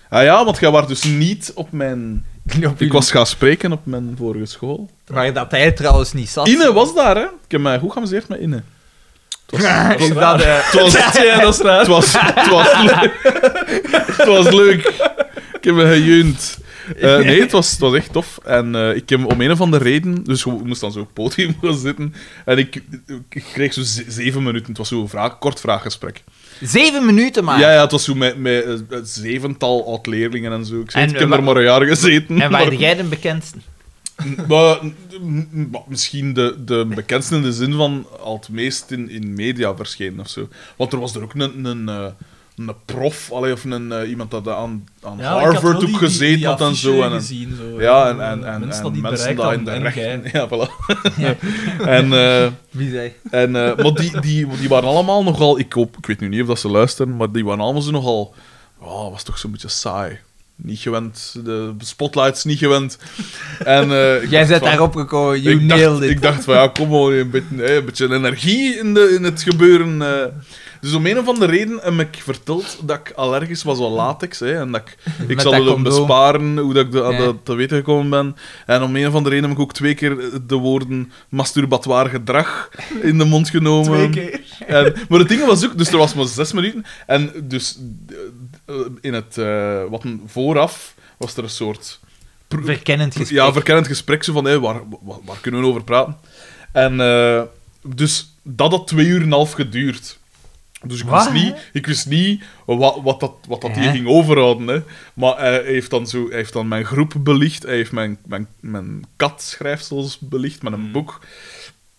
Ah ja, want jij was dus niet op mijn... Ik was gaan spreken op mijn vorige school. Waar dat hij trouwens niet zat. Inne was daar, hè? Ik heb mij goed geamuseerd met Inne. Het was, dat, eh, het was, Ja, dat is raar. het was, het was, leuk. Het was leuk. Ik heb me gejeund. Eh, nee, het was, het was echt tof. En eh, ik heb om een of andere reden... Dus ik moest dan zo op het podium gaan zitten. En ik, ik kreeg zo ze- zeven minuten. Het was zo'n vraag, kort vraaggesprek. Zeven minuten maar. Ja, ja, het was zo met, met een een zevental oud-leerlingen en zo. Ik, zei, En, ik heb eh, er maar een jaar gezeten. En maar- waar jij de bekendste? maar, misschien de, de bekendste in de zin van al het meest in, in media verschenen of zo. Want er was er ook een, een, eh, een prof, allee, of een, eh, iemand dat aan, aan Ja, Harvard ook gezeten die had en zo. En, en- gezien, zo, ja, en, en, en, mensen en mensen daar in de. Ja, voilà. en, eh, Wie zei? en, eh, maar die, die, die waren allemaal nogal... Ik, hoop, ik weet nu niet of dat ze luisteren, maar die waren allemaal zo nogal... Oh, was toch zo'n beetje saai. Niet gewend. De spotlights niet gewend. En, eh, Jij bent daarop gekomen, you ik nailed dacht, it. ik dacht van ja, kom maar, een beetje, een beetje energie in, de, in het gebeuren. Dus om een of andere reden heb ik verteld dat ik allergisch was aan latex. Hè, en dat ik, ik Met zal dat het condoom. besparen hoe dat ik de- aan Ja. dat te weten gekomen ben. En om een of andere reden heb ik ook twee keer de woorden masturbatoire gedrag in de mond genomen. Twee keer. En, maar het ding was ook, dus er was maar zes minuten. En dus eh, in het, eh, wat een vooraf was er een soort pro- Verkennend gesprek. ja, verkennend gesprek, zo van, hé, waar, waar, waar kunnen we over praten? En eh, dus dat had twee uur en een half geduurd. Dus ik wist Wat? niet, ik wist niet wat, wat dat, wat dat hier ging overhouden. Hè. Maar hij heeft, dan zo, hij heeft dan mijn groep belicht, hij heeft mijn, mijn, mijn katschrijfsels belicht met een boek.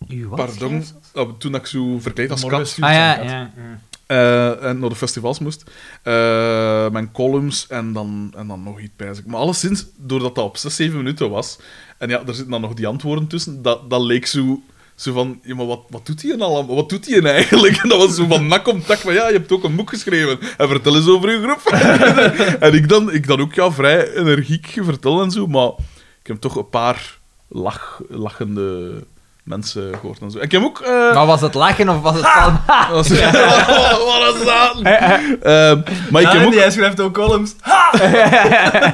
Uw wat, Pardon, schrijfsels? Toen ik zo verkleed als kat Ah ja, kat. ja. ja. eh, en naar de festivals moest. Eh, mijn columns en dan, en dan nog iets bij. Maar alleszins, doordat dat op 6, 7 minuten was, en ja, er zitten dan nog die antwoorden tussen, dat, dat leek zo, zo van, ja, maar wat, wat doet hij allemaal? Wat doet hij eigenlijk? En dat was zo van nak om tak, van ja, je hebt ook een boek geschreven. En vertel eens over uw groep. en ik dan, ik dan ook ja, vrij energiek vertel en zo, maar ik heb toch een paar lach, lachende mensen gehoord en zo. Ik heb ook... eh, Maar was het lachen of was het van... was, wat is dat? Maar ik heb en ook jij schrijft ook columns.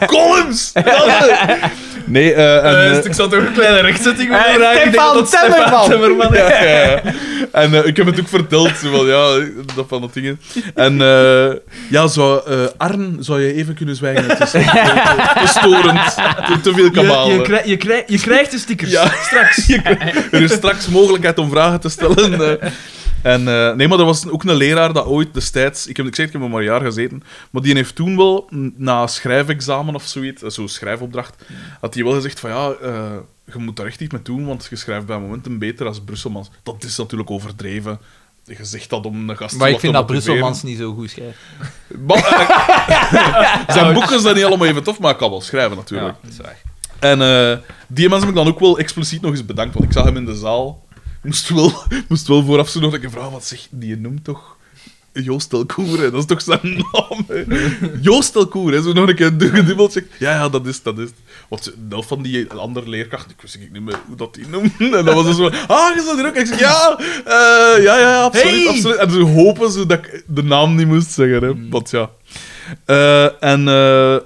columns! Dat is- nee, eh, en, Eh, eh, dus ik zou toch een kleine rechtzetting Eh, willen vragen. Ik denk Stefan dat dat Timmerman. Timmerman is. ja, ja, ja. En eh, ik heb het ook verteld, zo van, ja, dat van dat dingen. En eh, ja, zou, eh Arn, zou je even kunnen zwijgen? Het is te, te storend, te, te veel kabaal. Je, je, krij- je, krij- je krijgt de stickers. Ja. Straks. Je krijgt- er is straks mogelijkheid om vragen te stellen. eh. En, eh, nee, maar er was ook een leraar dat ooit destijds... Ik heb, ik zeg, ik heb maar een jaar gezeten. Maar die heeft toen wel, na schrijfexamen of zoiets, eh, zo'n schrijfopdracht, had hij wel gezegd van ja, eh, je moet daar echt iets mee doen, want je schrijft bij momenten beter als Brusselmans. Dat is natuurlijk overdreven. Je zegt dat om een gast Maar ik vind te dat. Brusselmans niet zo goed schrijft. Maar, zijn boeken zijn niet allemaal even tof, maar ik kan wel schrijven natuurlijk. dat is waar. En eh, die mensen heb ik dan ook wel expliciet nog eens bedankt, want ik zag hem in de zaal. Moest wel, moest wel vooraf zo nog dat ik vraag, wat zegt die? Je noemt toch Joost Telkoer? Dat is toch zijn naam, hè? Joost Telkoer? Zo nog een keer gedubbeld. Ja, ja, dat is, dat is. Want helft van die andere leerkracht, ik wist niet meer hoe dat die noemde. En dat was dus zo, ah, je zat hier ook. Ik zeg, ja, eh, ja, ja, absoluut, Hey! absoluut. En ze hopen zo dat ik de naam niet moest zeggen, hè? Want ja. Eh, en... eh,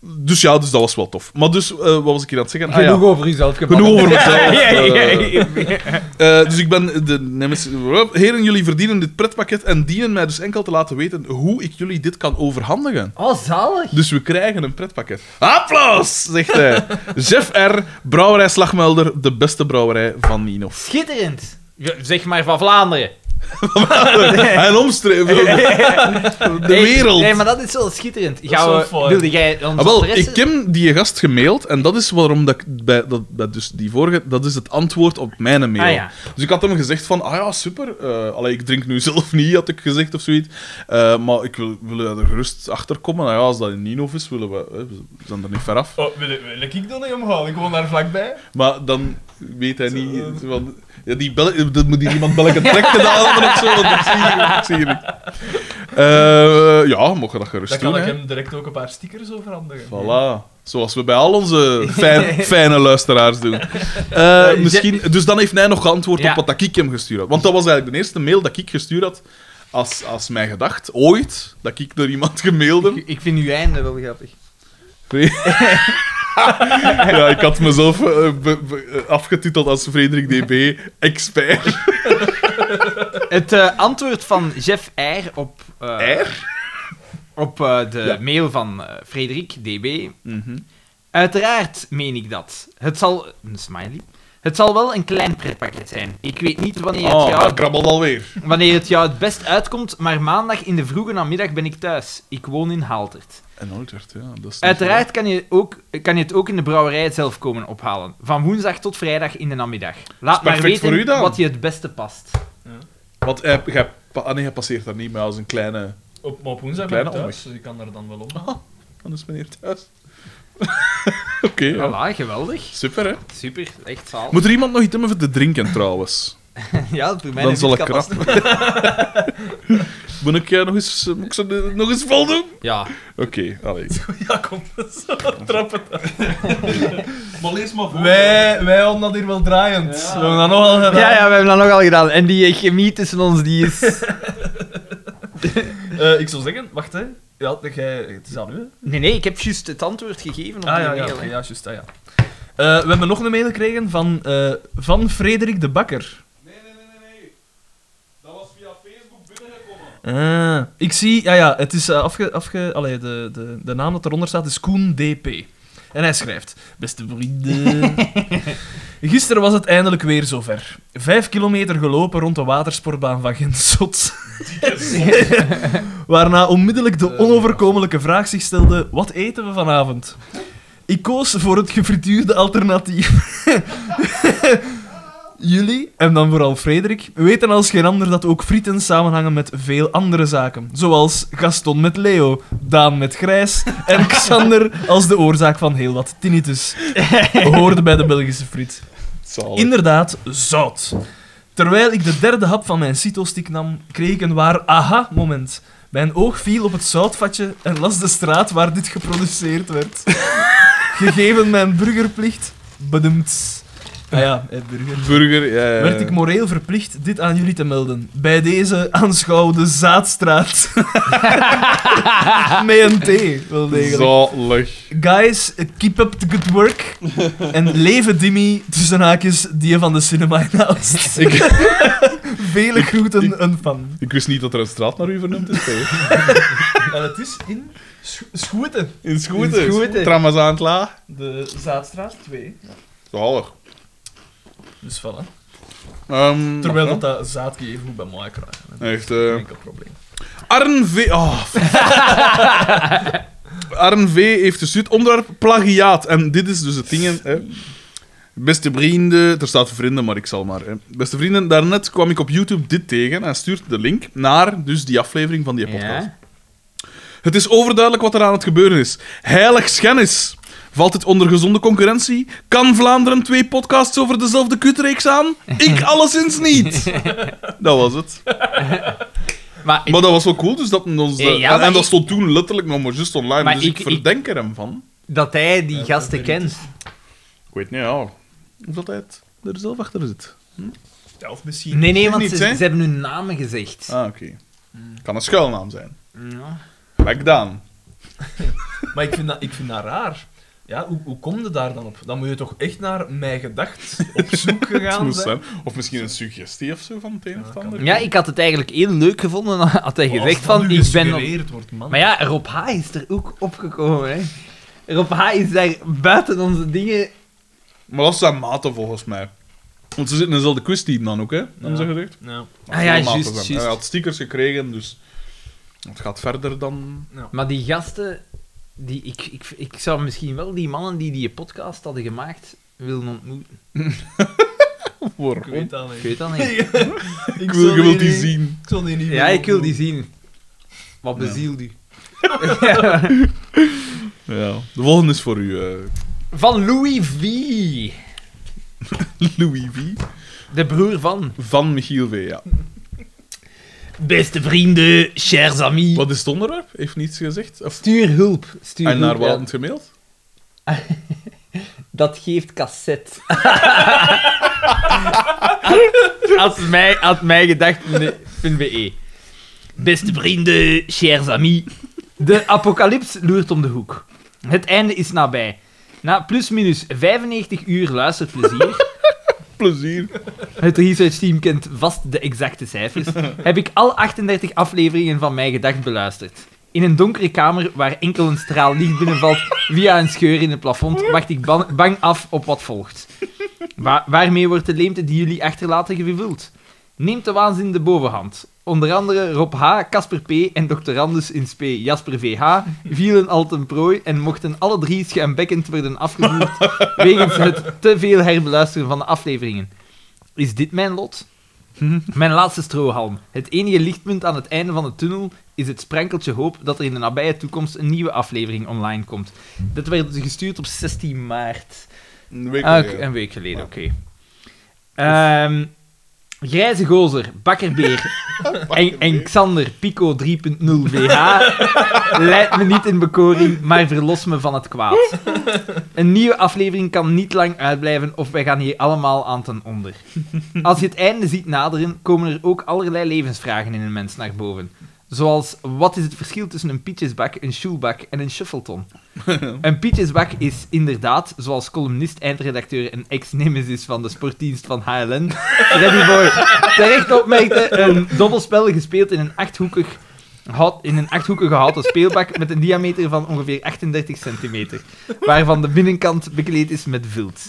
dus ja, dus dat was wel tof. Maar dus, eh, wat was ik hier aan het zeggen? Ah, ja. Genoeg over jezelf. Genoeg over mezelf. Ja, ja, eh. ja, ja. Eh, dus ik ben de nemesis. Heren, jullie verdienen dit pretpakket en dienen mij dus enkel te laten weten hoe ik jullie dit kan overhandigen. Oh, zalig. Dus we krijgen een pretpakket. Applaus, zegt hij. Chef R, brouwerij Slagmelder, de beste brouwerij van Nino. Schitterend. Zeg maar van Vlaanderen. En omstreven de Nee, wereld. Nee, maar dat is wel schitterend. is Gaan wel we, wilde jij ons Ah, wel, ik heb die gast gemaild en dat is waarom dat ik bij, dat, bij dus die vorige, dat is het antwoord op mijn mail. Ah, ja. Dus ik had hem gezegd van, ah ja, super. eh allee, ik drink nu zelf niet, had ik gezegd of zoiets. Eh, maar ik wil, wil er gerust achter komen. Nou ja, als dat in Nino is, willen we, hè, we zijn er niet ver af. Oh, wil, wil ik dan niet omgaan? Ik woon daar vlakbij. Maar dan weet hij niet. Van, ja, die bel, dat moet hier iemand bellen trek gedaan hebben of zo, want ik zie hier, ik zie niet. Eh, ja, mocht je dat gerust Dan doen. kan ik hè. hem direct ook een paar stickers overhandigen. Voilà. Zoals we bij al onze fijn, fijne luisteraars doen. Eh, misschien, dus dan heeft hij nog geantwoord Ja. op wat dat ik hem gestuurd had. Want dat was eigenlijk de eerste mail dat ik gestuurd had als, als mij gedacht, ooit, dat ik naar iemand gemaild heb. Ik, ik vind uw einde wel grappig. ja, ik had mezelf eh, be- be- eh, afgetiteld als Frederik DB, expert. Het eh, antwoord van Jeff R. op, R? op de Ja. mail van Frederik DB. Mhm. Uiteraard meen ik dat. Het zal... Een smiley. Het zal wel een klein pretpakket zijn. Ik weet niet wanneer het, Oh, jou, dat krabbelt alweer. wanneer het jou het best uitkomt, maar maandag in de vroege namiddag ben ik thuis. Ik woon in Haltert. En Noordert, ja. Dat is Uiteraard kan je, ook, kan je het ook in de brouwerij zelf komen ophalen. Van woensdag tot vrijdag in de namiddag. Laat maar perfect voor weten u dan. wat je het beste past. Want hij, hij, pa- ah, nee, hij passeert daar niet, maar als een kleine... Op, maar op woensdag ben ik Kleine thuis, dus ik kan daar dan wel om. Ah, dan is meneer thuis. Oké, ja. Voilà, geweldig. super hè. Super, echt zaal. Moet er iemand nog iets hebben voor te drinken trouwens? Ja, voor mij Dan zal ik krap. Moet ik eh, nog eens, eh, moet ik ze nog eens vol doen? Ja. Oké, allee. Ja, kom. Zo, trappen. Maar lees maar voor. Wij, wij hadden dat hier wel draaiend. We hebben dat nogal gedaan. Ja, ja, we hebben dat nogal gedaan. En die chemie tussen ons, die is... Eh, ik zou zeggen, wacht hè. Ja, jij, het is aan u. Nee, nee, ik heb juist het antwoord gegeven op Ah die ja, mail. ja, juist, ah, ja. Eh, we hebben nog een mail gekregen van, eh, van Frederik de Bakker. Nee, nee, nee, nee, nee. Dat was via Facebook binnengekomen. Ah, ik zie, ja, ja, het is eh, afge, afge, allee, de, de, de naam dat eronder staat is Koen DP. En hij schrijft: Beste vrienden. Gisteren was het eindelijk weer zover. Vijf kilometer gelopen rond de watersportbaan van Gensot. Waarna onmiddellijk de onoverkomelijke vraag zich stelde: wat eten we vanavond? Ik koos voor het gefrituurde alternatief. Jullie, en dan vooral Frederik, weten als geen ander dat ook frieten samenhangen met veel andere zaken. Zoals Gaston met Leo, Daan met Grijs en Xander als de oorzaak van heel wat tinnitus. Hoorde bij de Belgische friet. Zalig. Inderdaad, zout. Terwijl ik de derde hap van mijn cito-stick nam, kreeg ik een waar aha-moment. Mijn oog viel op het zoutvatje en las de straat waar dit geproduceerd werd. Gegeven mijn burgerplicht, bedoemd. Ah ja, burger. Burger, ja, ja, ja. Werd ik moreel verplicht dit aan jullie te melden. Bij deze aanschouw de Zaadstraat. Met een T, wel degelijk. Zalig. Guys, keep up the good work. en leven Dimmy, tussen haakjes, die van de cinema in Aalst. Vele groeten, een fan. Ik wist niet dat er een straat naar u vernoemd is. En het is in Sch Schoeten. In Schoeten. Schoeten. Tramazaan. De Zaadstraat 2. Zalig. Dus voilà. Ehm, Terwijl dat, dat zaadje even goed bij mij krijgt. Echt, Geen eh enkel probleem. Arn V... Oh. Arn V heeft gestuurd onderwerp plagiaat. En dit is dus het ding, hè. Beste vrienden... Er staat vrienden, maar ik zal maar. Hè. Beste vrienden, daarnet kwam ik op YouTube dit tegen en stuurt de link naar dus die aflevering van die podcast. Ja. Het is overduidelijk wat er aan het gebeuren is. Heilig schennis. Valt dit onder gezonde concurrentie? Kan Vlaanderen twee podcasts over dezelfde kutreeks aan? Ik alleszins niet. Dat was het. Maar, ik- Maar dat was wel cool, dus dat ons... Ja, ja, en, dat stond toen letterlijk nog maar juist online, Maar dus ik- ik, verdenk er hem van. dat hij die Ja, gasten kent. Ik weet niet, ja, of dat hij het er zelf achter zit. Ja, of misschien... Nee, nee, want niet, ze, hebben hun namen gezegd. Ah, oké. Kan een schuilnaam zijn. Ja. Like Daan. Maar ik vind dat, ik vind dat raar. Ja, hoe, hoe kom je daar dan op? Dan moet je toch echt naar mij gedacht op zoek gegaan moest zijn. zijn. Of misschien een suggestie of zo van het een of het Ja, ander. Ja, ik had het eigenlijk heel leuk gevonden. Had hij gezegd dat van, ik ben... op- wordt, man. Maar ja, Rob H. is er ook opgekomen, hè. Rob H. is daar buiten onze dingen... Maar dat zijn maten volgens mij. Want ze zitten in dezelfde quizteam dan ook, hè? Ze Ja. gezegd? Ja. Ah ja, juist. Hij had stickers gekregen, dus het gaat verder dan... Ja. Maar die gasten... Die, ik, ik, ik zou misschien wel die mannen die die podcast hadden gemaakt willen ontmoeten. Waarom? Ik weet dat Ik niet. weet dat niet. ik Ik wil, je wilt die niet- zien. Ik zal die niet Ja, ik wil die zien. Wat Ja. bezielt u? Ja. De volgende is voor u, eh, Van Louis V. Louis V. De broer van. Van Michiel V, ja. Beste vrienden, chers amis. Wat is het onderwerp? Heeft niets gezegd? Of... Stuur hulp. Stuur En naar hulp, wat het gemaild? Dat geeft cassette. Als mij, had mij gedacht.be. Beste vrienden, chers amis. De apocalyps loert om de hoek. Het einde is nabij. Na plus-minus 95 uur luisterplezier, Plezier. het researchteam kent vast de exacte cijfers, heb ik al 38 afleveringen van Mij Gedacht beluisterd. In een donkere kamer waar enkel een straal licht binnenvalt via een scheur in het plafond, wacht ik ban- bang af op wat volgt. Wa- waarmee wordt de leemte die jullie achterlaten gevuld? Neemt de waanzin de bovenhand. Onder andere Rob H., Casper P. en doctorandus in spe Jasper VH vielen al ten prooi en mochten alle drie schuimbekkend worden afgevoerd wegens het te veel herbeluisteren van de afleveringen. Is dit mijn lot? Mijn laatste strohalm. Het enige lichtpunt aan het einde van de tunnel is het sprankeltje hoop dat er in de nabije toekomst een nieuwe aflevering online komt. Dat werd gestuurd op 16 maart. Een week Ah, geleden. oké, een week geleden, oké. Ehm, Grijze Gozer, Bakkerbeer en, en Xander Pico 3.0 VH leidt me niet in bekoring, maar verlos me van het kwaad. Een nieuwe aflevering kan niet lang uitblijven of wij gaan hier allemaal aan ten onder. Als je het einde ziet naderen, komen er ook allerlei levensvragen in een mens naar boven. Zoals, wat is het verschil tussen een pietjesbak, een shoelbak en een shuffleton? een pietjesbak is inderdaad, zoals columnist, eindredacteur en ex-nemesis van de sportdienst van HLN, Freddy Boy, terecht opmerkte, een dobbelspel gespeeld in een achthoekig hout, in een achthoekige houten speelbak met een diameter van ongeveer 38 centimeter, waarvan de binnenkant bekleed is met vilt.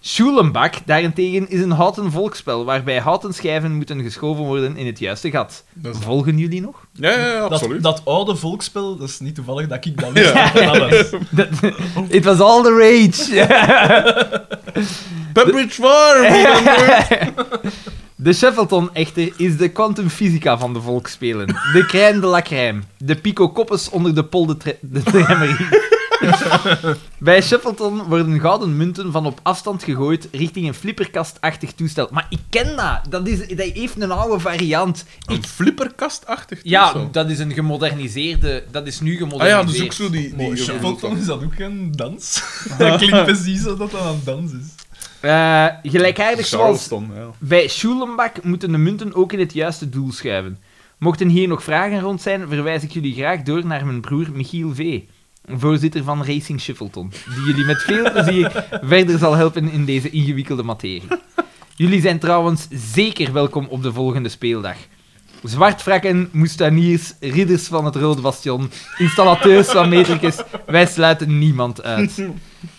Schulenbak daarentegen is een houten volkspel waarbij houten schijven moeten geschoven worden in het juiste gat. Is- Volgen jullie nog? Ja, ja, absoluut. dat oude volksspel, dat is niet toevallig dat ik dat wist. Ja. Dat- It was all the rage. Pepperidge Farm! De Shuffleton echter is de kwantumfysica van de volksspelen. De crème de la crème. De pico koppes onder de pol de, tre- de tremmerie. Bij Shuffleton worden gouden munten van op afstand gegooid richting een flipperkastachtig toestel. Maar ik ken dat. Dat, is, dat heeft een oude variant. Een flipperkastachtig Ja, toestel. dat is een gemoderniseerde... Dat is nu Ah gemoderniseerd. ja, dus ook zo die... Die Shuffleton is dat ook geen dans? dat klinkt precies alsof dat een dans is. Eh, gelijkaardig zoals ja. Bij Schulenbak moeten de munten ook in het juiste doel schuiven. Mochten hier nog vragen rond zijn, verwijs ik jullie graag door naar mijn broer Michiel V., voorzitter van Racing Shuffleton, die jullie met veel plezier verder zal helpen in deze ingewikkelde materie. Jullie zijn trouwens zeker welkom op de volgende speeldag. Zwartvrakken, moestaniers, ridders van het Rode Bastion, installateurs van metricus, wij sluiten niemand uit.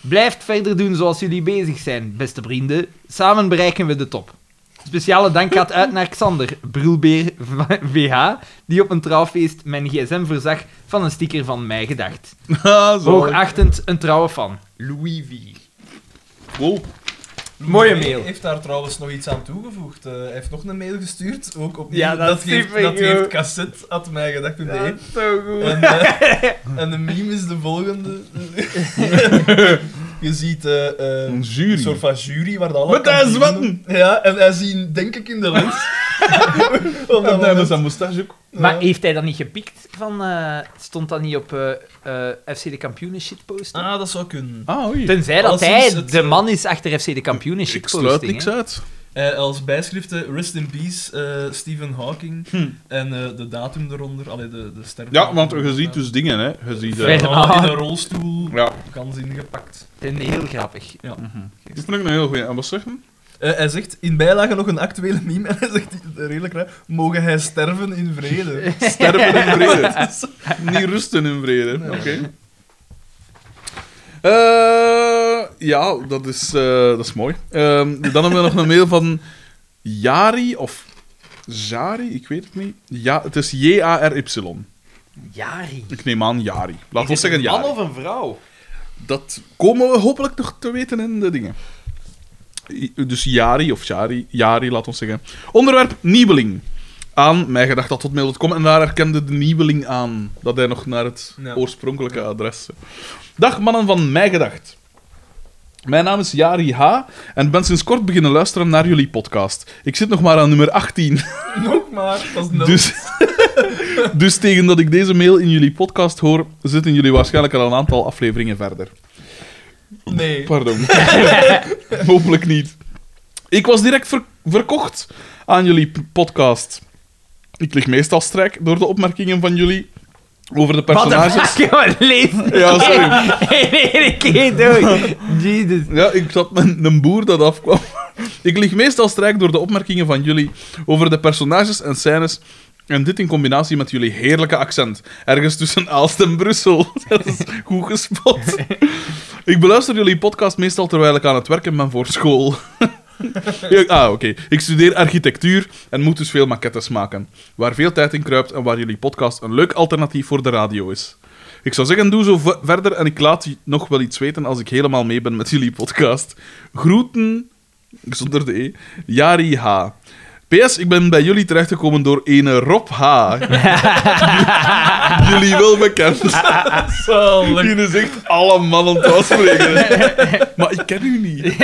Blijft verder doen zoals jullie bezig zijn, beste vrienden. Samen bereiken we de top. Speciale dank gaat uit naar Xander, Brulbeer VH, die op een trouwfeest mijn gsm voorzag van een sticker van mij gedacht. Ah. Hoogachtend een trouwe fan. Louis V. Wow. Mooie Hij mail. heeft daar trouwens nog iets aan toegevoegd. Eh, hij heeft nog een mail gestuurd, ook op Ja, dat is heeft, dat goed. heeft cassette, had mij gedacht toen Ja, hij. zo goed. En, eh, en de meme is de volgende. Je ziet eh, Een jury. een soort van jury waar de alle Met hij. Ja, en hij zien denk ik in de lens. Op dat En hij met zijn moustache ook. Maar Ja. heeft hij dat niet gepikt van... eh, stond dat niet op eh, eh, FC de Kampioenen shitposter? Ah, dat zou kunnen. Ah, oei. Tenzij dat Alleszins hij het, de man is achter FC de Kampioenen Ik shitposting. sluit niks hè. uit. Eh, als bijschriften Rest in Peace, eh, Stephen Hawking. En eh, de datum eronder, allee, de, de sterren. Ja, want je ziet dus dingen, hè. Je ziet... in een rolstoel, ja. gans ingepakt. En heel grappig. Ja. Dat vind ik een heel goeie. En wat zeg je? Eh, hij zegt in bijlage nog een actuele meme en hij zegt redelijk raar: Mogen hij sterven in vrede? Sterven in vrede. Niet rusten in vrede. Nee. Oké. Eh, ja, dat is, eh, dat is mooi. Ehm, dan hebben we nog een mail van Jari of Jari, ik weet het niet. Ja, het is J-A-R-Y. Jari. Ik neem aan Jari. Laten we Is het zeggen een man Jari. of een vrouw? Dat komen we hopelijk nog te weten in de dingen. Dus Jari of Jari, Jari, laten we zeggen. Onderwerp Niebeling. Aan mij gedacht dat tot mail.com en daar herkende de Niebeling aan dat hij nog naar het Ja. oorspronkelijke adres. Dag mannen van mij gedacht. Mijn naam is Jari H. en ben sinds kort beginnen luisteren naar jullie podcast. Ik zit nog maar aan nummer 18. Nog maar, dat is nul. Dus, dus tegen dat ik deze mail in jullie podcast hoor, zitten jullie waarschijnlijk al een aantal afleveringen verder. Nee. Pardon. Hopelijk niet. Ik was direct ver- verkocht aan jullie podcast. Ik lig meestal strijk door de opmerkingen van jullie over de Wat de personages. jongen, lees Ja, sorry. Eén keer door. Jesus. Ja, ik zat met een boer dat afkwam. Ik lig meestal strijk door de opmerkingen van jullie over de personages en scènes. En dit in combinatie met jullie heerlijke accent. Ergens tussen Aalst en Brussel. Dat is goed gespot. Ik beluister jullie podcast meestal terwijl ik aan het werken ben voor school. Ah, oké. Ik studeer architectuur en moet dus veel maquettes maken. Waar veel tijd in kruipt en waar jullie podcast een leuk alternatief voor de radio is. Ik zou zeggen, doe zo verder en ik laat je nog wel iets weten als ik helemaal mee ben met jullie podcast. Groeten, zonder de E, Jari H. PS, ik ben bij jullie terechtgekomen door ene Rob H. jullie wel bekend. Zalig. Die is echt alle mannen spreken. maar ik ken u niet.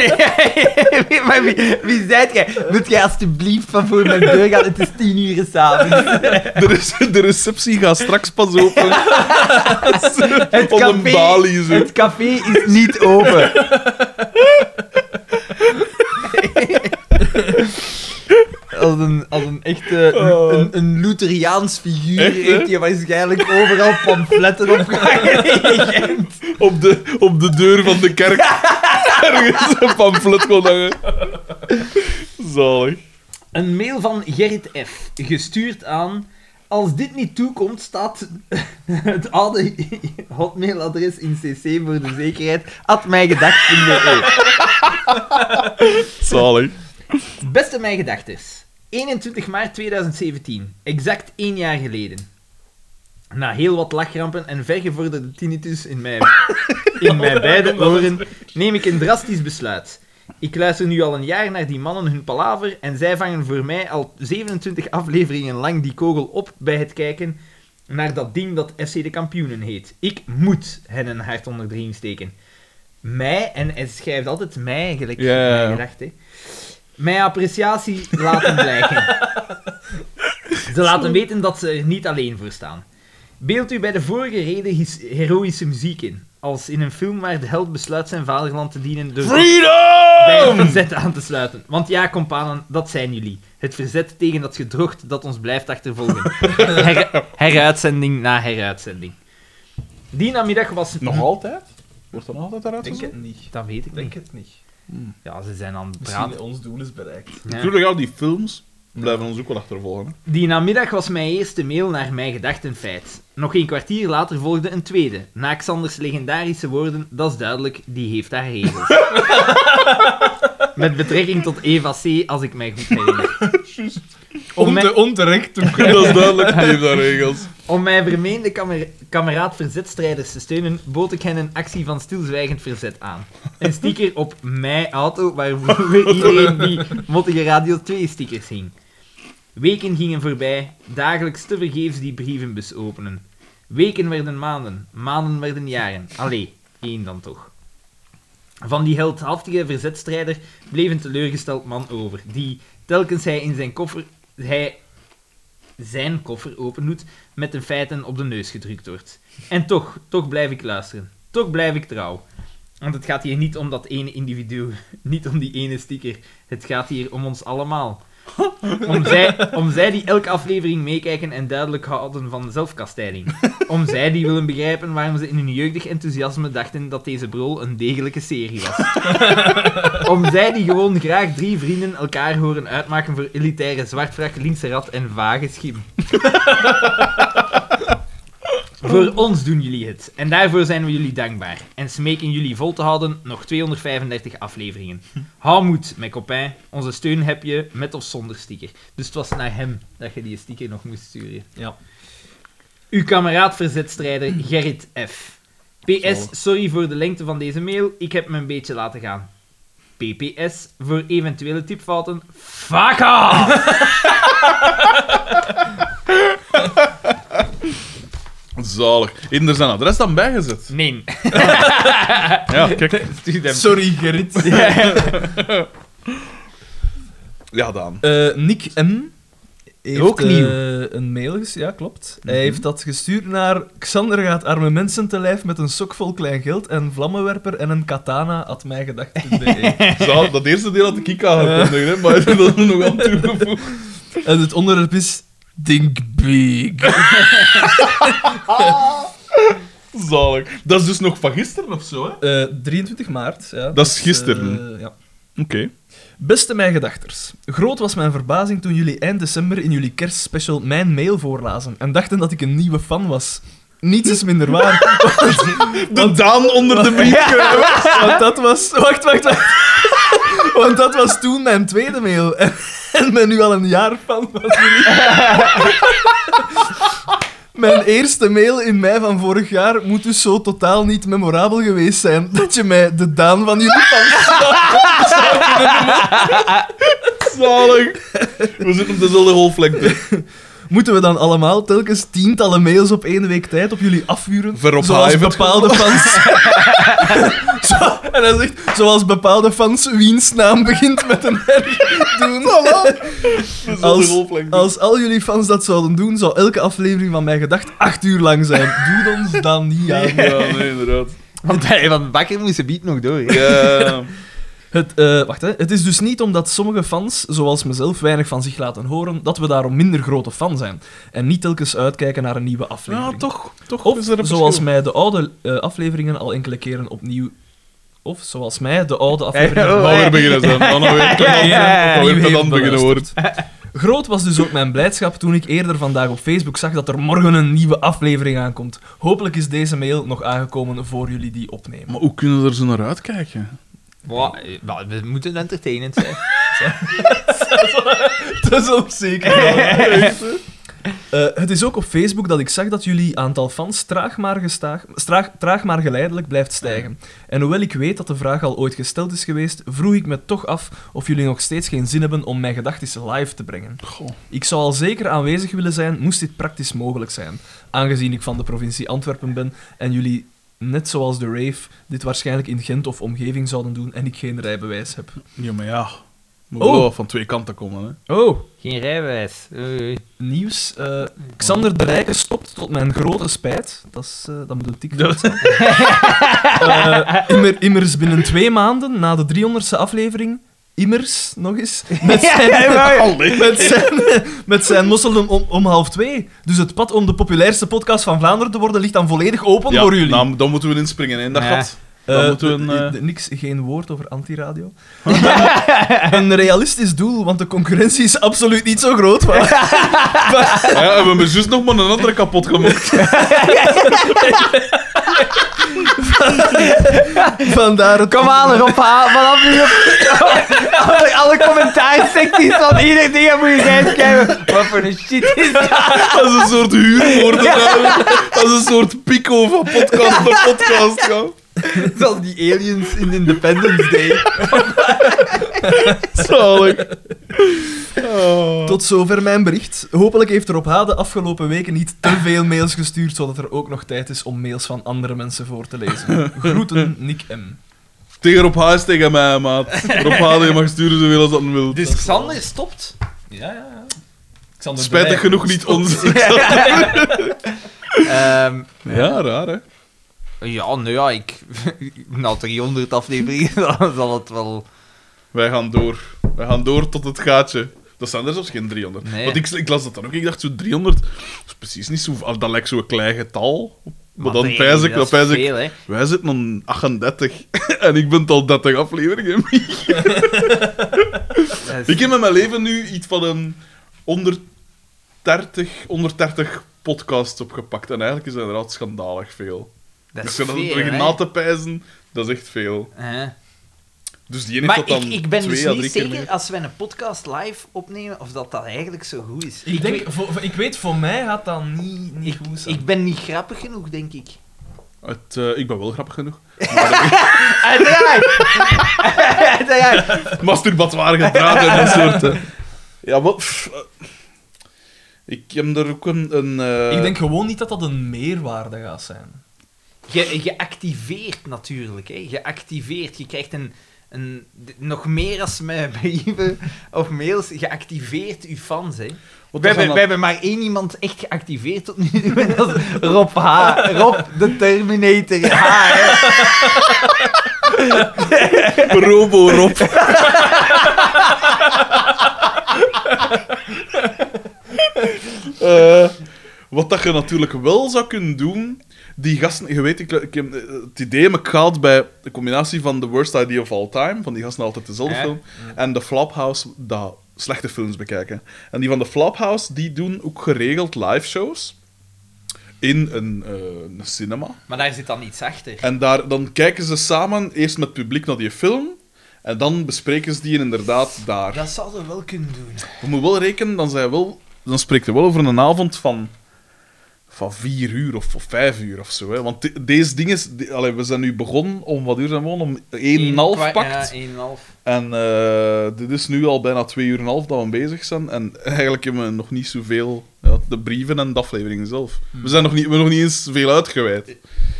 maar wie, wie zijt jij? Wilt jij alsjeblieft van voor mijn deur gaan? Het is tien uur s'avonds. De, rece- de receptie gaat straks pas open. Het Op een balie zo. het café is niet open. Als een, als een echte Oh. een, een Lutheriaans figuur Echt, heeft hij waarschijnlijk overal pamfletten opgehangen in. Op de, op de deur van de kerk. Ergens een pamflet kon hangen. Zalig. Een mail van Gerrit F. Gestuurd aan... Als dit niet toekomt, staat het oude hotmailadres in cc voor de zekerheid at mijgedacht.be. Zalig. Beste mijgedachters. 21 maart 2017. Exact één jaar geleden. Na heel wat lachrampen en vergevorderde tinnitus in mijn, in mijn beide oren, neem ik een drastisch besluit. Ik luister nu al een jaar naar die mannen hun palaver en zij vangen voor mij al 27 afleveringen lang die kogel op bij het kijken naar dat ding dat FC de Kampioenen heet. Ik moet hen een hart onder de riem steken. Mij, en hij schrijft altijd mij, gelijk Ja, ja, ja. mij gedacht, hè. Mijn appreciatie laten blijken. Ze laten weten dat ze er niet alleen voor staan. Beeld u bij de vorige reden his- heroïsche muziek in. Als in een film waar de held besluit zijn vaderland te dienen door bij het verzet aan te sluiten. Want ja, companen, dat zijn jullie. Het verzet tegen dat gedrocht dat ons blijft achtervolgen. Her- heruitzending na heruitzending. Die namiddag was... Nog altijd? Wordt er nog altijd eruit Denk gezonden? het niet. Dat weet ik Denk niet. het niet. Ja, ze zijn aan het Misschien praten. ons doel is bereikt. Ja. Natuurlijk, ja, die films blijven ons ook wel achtervolgen. hè. Die namiddag was mijn eerste mail naar mij gedacht een feit. Nog een kwartier later volgde een tweede. Na Xanders legendarische woorden, dat is duidelijk, die heeft haar regels. Met betrekking tot Eva C., als ik mij goed herinner. Om mij, onterecht toen Dat is duidelijk, die heeft daar regels. om mijn vermeende kamer- kameraad verzetstrijders te steunen, bood ik hen een actie van stilzwijgend verzet aan. Een sticker op mijn auto, waar vroeger iedereen die mottige Radio 2-stickers hing. Weken gingen voorbij, dagelijks tevergeefs die brievenbus openen. Weken werden maanden, maanden werden jaren. Allee, één dan toch. Van die heldhaftige verzetstrijder bleef een teleurgesteld man over, die, telkens hij in zijn koffer, hij zijn koffer opendoet, met de feiten op de neus gedrukt wordt. En toch, toch blijf ik luisteren. Toch blijf ik trouw. Want het gaat hier niet om dat ene individu, niet om die ene sticker. Het gaat hier om ons allemaal. Om zij, om zij die elke aflevering meekijken en duidelijk houden van zelfkastijding. Om zij die willen begrijpen waarom ze in hun jeugdig enthousiasme dachten dat deze brol een degelijke serie was. Om zij die gewoon graag drie vrienden elkaar horen uitmaken voor elitaire zwartvrak, linkse rat en vage schim. Voor ons doen jullie het. En daarvoor zijn we jullie dankbaar. En smeken jullie vol te houden nog 235 afleveringen. Hou moed, mijn copain. Onze steun heb je met of zonder sticker. Dus het was naar hem dat je die sticker nog moest sturen. Ja. Uw kameraad verzetstrijder Gerrit F. PS, sorry voor de lengte van deze mail. Ik heb me een beetje laten gaan. PPS, voor eventuele tipfouten. Fuck off! Zalig. In er zijn adres dan bijgezet. Nee. Ja, kijk. Sorry, Gerrit. Ja, Daan. Eh, Nick M. Heeft, Ook eh, nieuw. een mail ges- ja, klopt. Hij heeft dat gestuurd naar Xander gaat arme mensen te lijf met een sok vol klein geld en vlammenwerper en een katana at mijgedacht.be. Zo, dat eerste deel had ik aangekondigd, hè, maar dat is nog aan toegevoegd. en het onderwerp is Think Big. Zalig. Dat is dus nog van gisteren of zo, hè? Eh, 23 maart. Ja, Dat is gisteren. eh, ja. Oké. Beste mijgedachters, groot was mijn verbazing toen jullie eind december in jullie kerstspecial mijn mail voorlazen en dachten dat ik een nieuwe fan was. Niets is minder waar. De Daan onder de brief. Want dat was... Wacht, wacht, wacht. Want dat was toen mijn tweede mail. En, en ben nu al een jaar fan van jullie. Mijn eerste mail in mei van vorig jaar moet dus zo totaal niet memorabel geweest zijn dat je mij de Daan van jullie fans Zalig. We zitten op dezelfde golflengte. Moeten we dan allemaal telkens tientallen mails op één week tijd op jullie afvuren? Ver op zoals Hive. bepaalde fans... Zo, en hij zegt, zoals bepaalde fans wiens naam begint met een R doen. Als, als al jullie fans dat zouden doen, zou elke aflevering van mij gedacht acht uur lang zijn. Doe ons dan niet aan. Ja, nee, inderdaad. Want hij van Bakker moest beat nog door. Ja. Het, eh, wacht, hè. het is dus niet omdat sommige fans, zoals mezelf, weinig van zich laten horen, dat we daarom minder grote fan zijn. En niet telkens uitkijken naar een nieuwe aflevering. Ja, toch. toch Of is er een zoals mij de oude eh, afleveringen al enkele keren opnieuw... Of zoals mij de oude afleveringen... Oh, weer beginnen zijn. Dan weer Ja, ja, ja. dan weer Opnieuw pedant beginnen worden. beluisterd. Groot was dus ook mijn blijdschap toen ik eerder vandaag op Facebook zag dat er morgen een nieuwe aflevering aankomt. Hopelijk is deze mail nog aangekomen voor jullie die opnemen. Maar hoe kunnen we er zo naar uitkijken? Wow, eh, we moeten entertainend zijn. Dat is ook zeker. Eh, het is ook op Facebook dat ik zag dat jullie aantal fans traag maar, gestaag, traag, traag maar geleidelijk blijft stijgen. En hoewel ik weet dat de vraag al ooit gesteld is geweest, vroeg ik me toch af of jullie nog steeds geen zin hebben om mijn gedachten live te brengen. Goh. Ik zou al zeker aanwezig willen zijn, moest dit praktisch mogelijk zijn. Aangezien ik van de provincie Antwerpen ben en jullie, net zoals de Rave, dit waarschijnlijk in Gent of omgeving zouden doen en ik geen rijbewijs heb. Ja, maar ja. Moet Oh. wel van twee kanten komen, hè. Oh, Geen rijbewijs. Oei, nieuws. eh, Xander de Rijke stopt tot mijn grote spijt. Dat, is, eh, dat moet een tik zijn. Eh, immer, immers binnen twee maanden, na de 300ste aflevering, immers, nog eens, met zijn, Allee. met zijn, met zijn mosselen om, om half twee. Dus het pad om de populairste podcast van Vlaanderen te worden ligt dan volledig open Ja, voor jullie. nou, dan moeten we inspringen in dat Ja. gat. Eh, moeten we een, eh, de- niks, geen woord over antiradio. een realistisch doel, want de concurrentie is absoluut niet zo groot. Maar, Ja, we hebben juist nog maar een andere kapot gemaakt. vandaar het... Kom aan, Rob. Vanaf nu op alle, alle commentaarsecties van ieder ding moet je gaan schrijven. Wat voor een shit is dat? Dat is een soort huurwoorden. Dat is een soort pico van podcast naar podcast. Ja. Zoals die aliens in Independence Day. Zalig. Oh. Tot zover mijn bericht. Hopelijk heeft Rob H. de afgelopen weken niet te veel mails gestuurd, zodat er ook nog tijd is om mails van andere mensen voor te lezen. Groeten, Nick M. Tegen Rob H is tegen mij, maat. Rob H, je mag sturen zoveel als dat wil. Dus Xander stopt. Ja, ja, ja. Xander Spijtig genoeg niet ons. Ehm, Ja, raar, hè. Ja, nou ja, ik... Na 300 afleveringen dan zal het wel... Wij gaan door. Wij gaan door tot het gaatje. Dat zijn er zelfs geen 300. Nee. Want ik, ik las dat dan ook. Ik dacht zo 300. Dat is precies niet zo. Dat lijkt zo'n klein getal. Maar, dan nee, pijs ik, dat pijs ik. Wij zitten aan 38. en ik ben al 30 afleveringen. Is- ik heb in mijn leven nu iets van een 130, 130 podcasts opgepakt. En eigenlijk is dat inderdaad schandalig veel. Dat Dus is dat veel, hè. na te pijzen, dat is echt veel. Hè. Dus die ene Maar ik, dan ik ben twee dus niet zeker meer. als wij een podcast live opnemen of dat dat eigenlijk zo goed is. Ik, denk, weet, voor, ik weet, voor mij gaat dat niet, niet ik, goed zijn. ik ben niet grappig genoeg, denk ik. Het, eh, ik ben wel grappig genoeg. Uiteraard! Uiteraard! Masturbatoire gedrag en dat soort. eh. Ja, maar. pff, eh, ik heb er ook een. een eh, Ik denk gewoon niet dat dat een meerwaarde gaat zijn. Je, je activeert natuurlijk, hè. Je activeert. Je krijgt een... een nog meer als met brieven of mails. Je activeert je fans, hè. We hebben, we hebben maar één iemand echt geactiveerd tot nu toe. en Dat is Rob H. Rob de Terminator H. hè. Robo Rob. Eh, wat dat je natuurlijk wel zou kunnen doen, die gasten, je weet, ik, ik heb, eh, het idee ik gehad bij de combinatie van The Worst Idea of All Time, van die gasten altijd dezelfde film, en de Flophouse, dat slechte films bekijken. En die van de Flophouse, die doen ook geregeld live shows in een, eh, een cinema. Maar daar zit dan iets achter. En daar, dan kijken ze samen eerst met het publiek naar die film. En dan bespreken ze die inderdaad daar. Dat zouden we wel kunnen doen. Je moet wel rekenen, dan, zijn wel, dan spreekt wel over een avond van, van vier uur of, of vijf uur of zo. Hè. Want de- deze dingen... Die, allee, we zijn nu begonnen om... Wat uur zijn we begonnen? Om één en half pakt. Ja, 1,5. En eh, dit is nu al bijna twee uur en half dat we bezig zijn. En eigenlijk hebben we nog niet zoveel... Ja, de brieven en de afleveringen zelf. We zijn nog niet, we nog niet eens veel uitgeweid.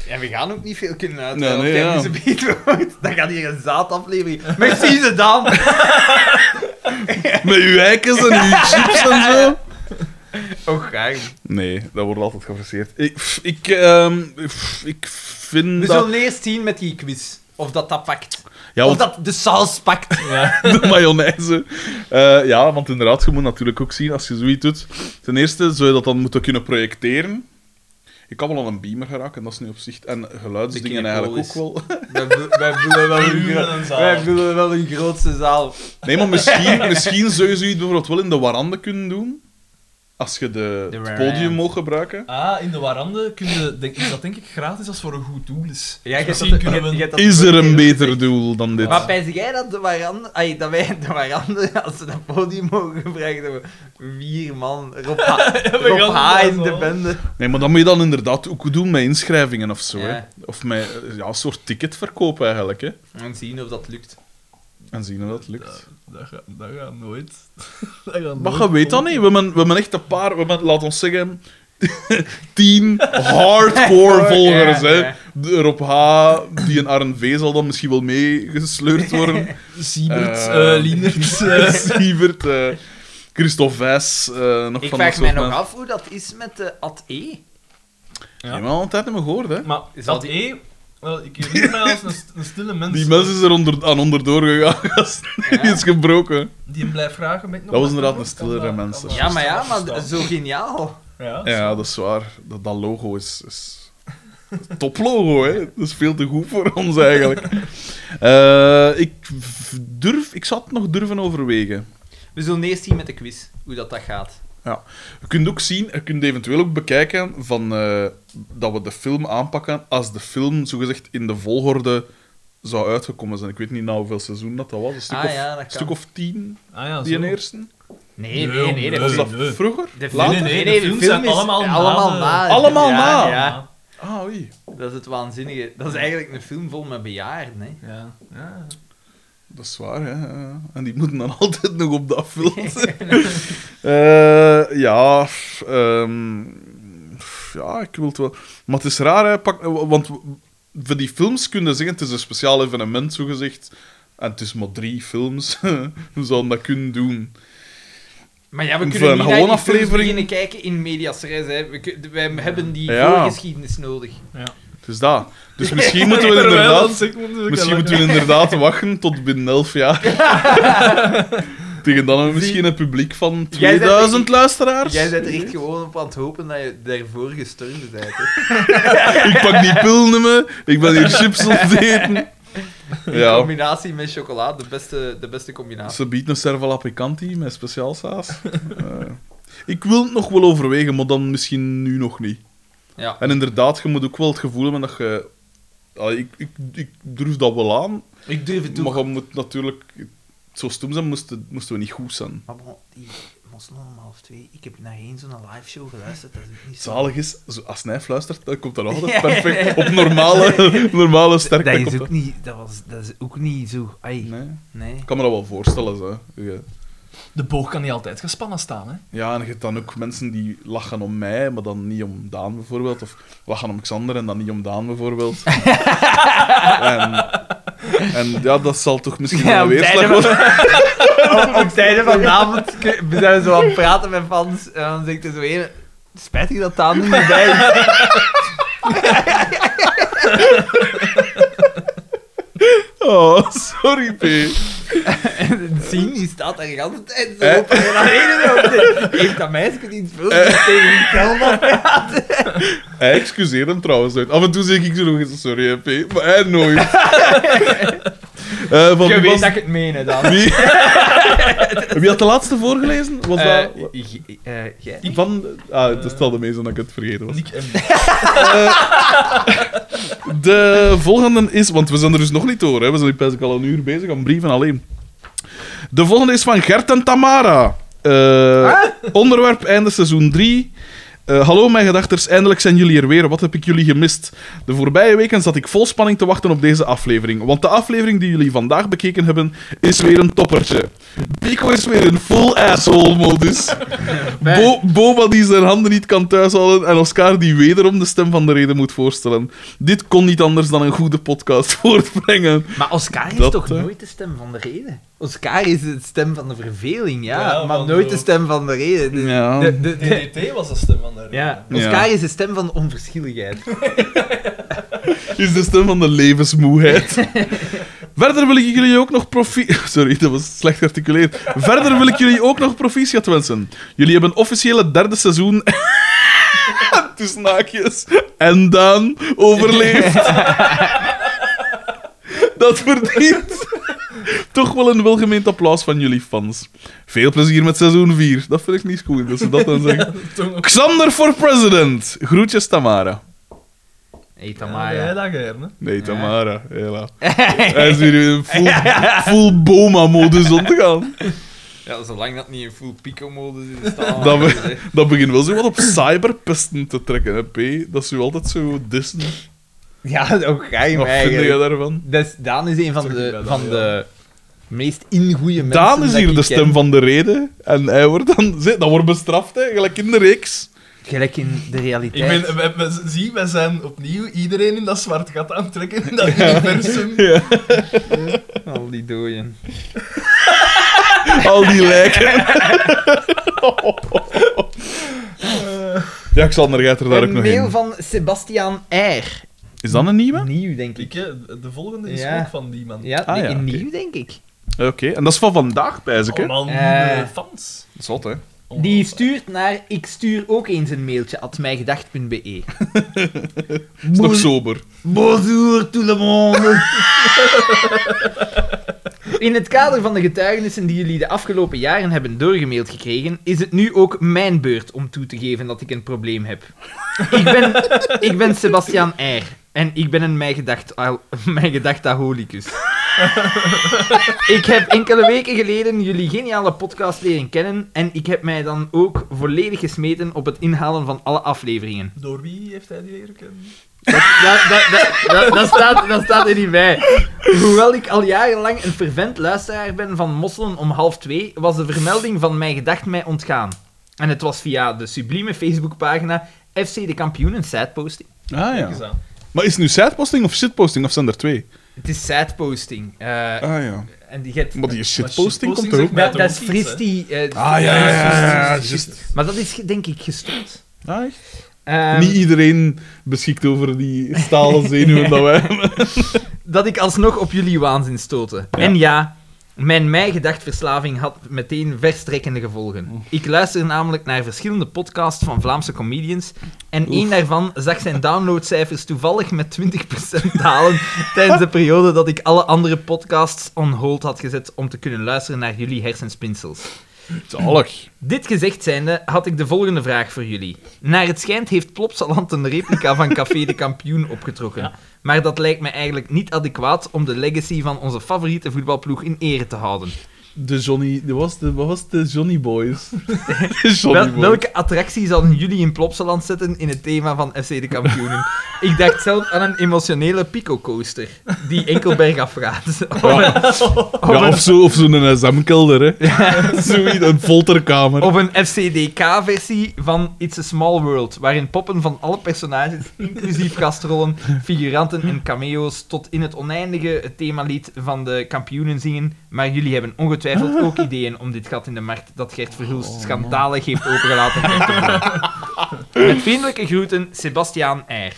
En we gaan ook niet veel kunnen uit. Nee, nee, ja. beter wordt. Dan gaat hier een zaadaflevering. Merci ze dan. Met uw eikens en uw chips en zo. Oh, graag. Nee, dat wordt altijd geforceerd. Ik, ik, ehm, pff, ik vind We dat... zullen eerst zien met die quiz. Of dat dat pakt. Ja, of dat de saus pakt. de mayonaise. Eh, ja, want inderdaad, je moet natuurlijk ook zien, als je zoiets doet... Ten eerste zou je dat dan moeten kunnen projecteren. Ik kan wel aan een beamer geraken, dat is nu op zich... En geluidsdingen eigenlijk ook wel. Wij, wij vullen wel een, wij vullen wel een grootste zaal. Nee, maar misschien, misschien zou je zoiets bijvoorbeeld wel in de warande kunnen doen. Als je de, De het podium mag gebruiken. Ah, in de warande kun je, denk, is dat denk ik gratis als het voor een goed doel is. Ja, je dat- kunnen je- we... je Is er een beter doel dan dit? Maar pijs jij dat, de warande, ay, dat wij de warande, als ze dat podium mogen gebruiken, dat we vier man, Rob H, we Rob H in de bende. Nee, maar dat moet je dan inderdaad ook doen met inschrijvingen of zo. Ja. Hè? Of met ja, een soort ticketverkoop eigenlijk. Hè? En zien of dat lukt. En zien of dat lukt. Dat, gaat, dat gaat nooit. Dat gaat Maar nooit je weet dat niet. We hebben, we hebben echt een paar, we hebben, laat ons zeggen, tien hardcore volgers. Ja, hè. ja. De Rob H, die een R&V zal dan misschien wel meegesleurd worden. Siebert, Eh, eh Lienert. eh, Sievert, eh, Christophe eh, nog Ik van vraag mij nog af hoe dat is met de AT-E. Die hebben we al een tijd niet meer gehoord, hè. maar Zal dat E... Wel, ik herinner mij als een, st- een stille mens. Die mens is er onder, aan onderdoor gegaan. gast. Die is gebroken. Die hem blijft vragen. Ben ik nog Dat was inderdaad een stillere mens, dat Ja, maar ja, maar zo geniaal. Ja, Ja, dat is waar. Dat, dat logo is, is toplogo, hè. Dat is veel te goed voor ons, eigenlijk. Eh, ik durf... Ik zou het nog durven overwegen. We zullen eerst zien met de quiz hoe dat, dat gaat. Je kunt ook zien, je kunt eventueel ook bekijken van, eh, dat we de film aanpakken als de film, zogezegd, in de volgorde zou uitgekomen zijn. Ik weet niet na hoeveel seizoen dat, dat was. Een stuk, Ah, of, ja, stuk of tien, Ah, ja, die eerste. Nee, Nee, nee, nee. Was dat nee. vroeger? De film, Nee, nee, nee, nee, de de films film zijn is allemaal na allemaal na. Allemaal ja, na? Ja, Ah, oei. dat is het waanzinnige. Dat is eigenlijk een film vol met bejaarden, hè. Ja, ja. Dat is waar, hè. ja. En die moeten dan altijd nog op dat film zijn. Eh, ja, ehm, ja, ik wil het wel... Maar het is raar, hè. Pak, want voor die films kun je zeggen, het is een speciaal evenement, zogezegd. En het is maar drie films. We zouden dat kunnen doen. Maar ja, we kunnen een niet naar gewone die films aflevering- beginnen kijken in medias res, hè. We, wij hebben die Ja. voorgeschiedenis nodig. Het is dat. Dus misschien moeten we inderdaad... Misschien moeten we inderdaad wachten tot binnen elf jaar. Tegen dan hebben we misschien een publiek van Jij bent- 2000 luisteraars. Jij bent er echt gewoon op aan het hopen dat je daarvoor gestorven bent, hè. Ik pak die pillen me. Ik ben hier chips aan het eten. In Ja. combinatie met chocolade, de beste, de beste combinatie. Ze biedt een servala picanti met speciaal saus. Eh, ik wil het nog wel overwegen, maar dan misschien nu nog niet. Ja. En inderdaad, je moet ook wel het gevoel hebben dat je... Ah, ik, ik, ik durf dat wel aan, Ik durf het maar je moet natuurlijk... Zo stom zijn moesten, moesten we niet goed zijn. Maar bon, die Moslim om half twee, ik heb naar één zo'n live show geluisterd, dat is ook niet zo... Zalig is, zo- als hij fluistert, dan komt dat altijd perfect. Op normale, normale sterkte. Dat is ook niet, dat was, dat is ook niet zo... Ai, Nee. nee. Ik kan me dat wel voorstellen. Zo. Ja. De boog kan niet altijd gespannen staan, hè. Ja, en je hebt dan ook mensen die lachen om mij, maar dan niet om Daan bijvoorbeeld. Of lachen om Xander en dan niet om Daan bijvoorbeeld. en, en ja, dat zal toch misschien Ja, wel weerslag tijden worden. op, op tijden van de avond kun- we zijn zo aan het praten met fans en dan zegt er zo een... Spijtig dat Daan niet bij is. Oh, sorry, P. En zien, die staat daar de hele tijd zo Eh. op en op de... Heeft dat meisje iets veel tegen die kelder praten? Hij excuseert hem trouwens nooit. Af en toe zeg ik zo nog eens sorry, P. Maar hij nooit. Eh, van Je wie weet was- dat ik het meen, hè, dan. Wie... Je dat de laatste voorgelezen? Was Eh, dat... j- eh, jij? Van... Ah, het is wel de meeste dat ik het vergeten was. De volgende is, want we zijn er dus nog niet door, hè. we zijn nu best al een uur bezig aan brieven alleen. De volgende is van Gert en Tamara. Eh, Onderwerp einde seizoen 3. Eh, hallo mijn gedachters, eindelijk zijn jullie er weer. Wat heb ik jullie gemist? De voorbije weken zat ik vol spanning te wachten op deze aflevering. Want de aflevering die jullie vandaag bekeken hebben, is weer een toppertje. Pico is weer in full asshole-modus. Bo Boba die zijn handen niet kan thuishouden en Oscar die wederom de stem van de reden moet voorstellen. Dit kon niet anders dan een goede podcast voortbrengen. Maar Oscar is Dat, toch nooit de stem van de reden? Oscar is de stem van de verveling, ja, Ja, maar nooit de stem van de reden. De- Ja. de- de- de- DDT was de stem van de ja. Ja. Oscar is de stem van de onverschilligheid. is de stem van de levensmoeheid. Verder wil ik jullie ook nog profi... Sorry, dat was slecht gearticuleerd. Verder wil ik jullie ook nog proficiat wensen. Jullie hebben een officiële derde seizoen... Tussen naakjes. En dan overleefd. Dat verdient toch wel een welgemeend applaus van jullie fans. Veel plezier met seizoen 4. Dat vind ik niet goed, dat ze dat dan zeggen. Xander for president. Groetjes Tamara. Hey, Ja, Tamara. dat gerne. Nee, Tamara, hela. Hij is hier in full, full Boma-modus om te gaan. Ja, zolang dat niet in full pico-modus is, Dat, be- dat begint wel zo wat op cyberpesten te trekken, hè, P. Dat is zo altijd zo dissen. Ja, ook geheim Wat vind je daarvan? Dat is- Daan is een van Sorry, de, van ja. de meest ingoeie mensen Daan is hier ik de stem ken. van de reden. En hij wordt dan... Dat wordt bestraft, hè. Gelijk in de reeks. Gelijk in de Ik realiteit. ben, we, we- zie, we zijn opnieuw iedereen in dat zwart gat aan het trekken in dat universum. Ja. Al die dooien. Al die lijken. Ja, Xander, gaat er daar ook Een nog mail in. van Sebastian R. Is dat een nieuwe? Nieuw, denk ik. Ik, de volgende is Ja. ook van die man. Ja, Ah, nee, nieuw, denk ik. Oké, en dat is van vandaag, pijs ik, hè? Allemaal Eh. nieuwe fans. Zot, hè? Die stuurt naar ik stuur ook eens een mailtje at mijgedacht.be. Is nog sober. Bonjour tout le monde. In het kader van de getuigenissen die jullie de afgelopen jaren hebben doorgemaild gekregen, is het nu ook mijn beurt om toe te geven dat ik een probleem heb. Ik ben, ik ben Sebastian R. En ik ben een mijgedacht, mijgedachtaholicus. ik heb enkele weken geleden jullie geniale podcast leren kennen en ik heb mij dan ook volledig gesmeten op het inhalen van alle afleveringen. Door wie heeft hij die leren kennen? Dat, dat, dat, dat, dat, dat staat, dat staat er niet bij. Hoewel ik al jarenlang een fervent luisteraar ben van Mosselen om half twee, was de vermelding van mijn gedacht mij ontgaan. En het was via de sublieme Facebookpagina FC de Kampioenen sideposting. Ah, Kijk ja. Maar is het nu sideposting of shitposting, of zijn er twee? Het is sideposting. eh Ah, ja. en die gaat... Maar die shitposting komt er ook bij. Dat, is Fris die... eh, Ah, ja, ja, ja. Maar dat is denk ik gestopt. Ah, echt? Ehm, Niet iedereen beschikt over die stalen zenuwen dat wij hebben. dat ik alsnog op jullie waanzin stoten. En ja, mijn mij-gedacht-verslaving had meteen verstrekkende gevolgen. Ik luisterde namelijk naar verschillende podcasts van Vlaamse comedians en één daarvan zag zijn downloadcijfers toevallig met 20% dalen tijdens de periode dat ik alle andere podcasts on hold had gezet om te kunnen luisteren naar jullie hersenspinsels. Zalig. Dit gezegd zijnde, had ik de volgende vraag voor jullie. Naar het schijnt heeft Plopsaland een replica van Café de Kampioen opgetrokken. Ja. Maar dat lijkt me eigenlijk niet adequaat om de legacy van onze favoriete voetbalploeg in ere te houden. De Johnny... De was de, wat was de Johnny Boys? De Johnny Wel- Boys. welke attractie zouden jullie in Plopsaland zetten in het thema van FC de Kampioenen? ik dacht zelf aan een emotionele pico-coaster, die enkel bergaf gaat. Of Ja, een- of zo- of zo'n SM-kelder, hè. Zoiets, een folterkamer. Of een FCDK-versie van It's a Small World, waarin poppen van alle personages, inclusief gastrollen, figuranten en cameo's, tot in het oneindige het themalied van de kampioenen zingen. Maar jullie hebben ongetwijfeld ook ideeën om dit gat in de markt dat Gert Verhulst schandalig heeft opengelaten. Met vriendelijke groeten, Sebastiaan R.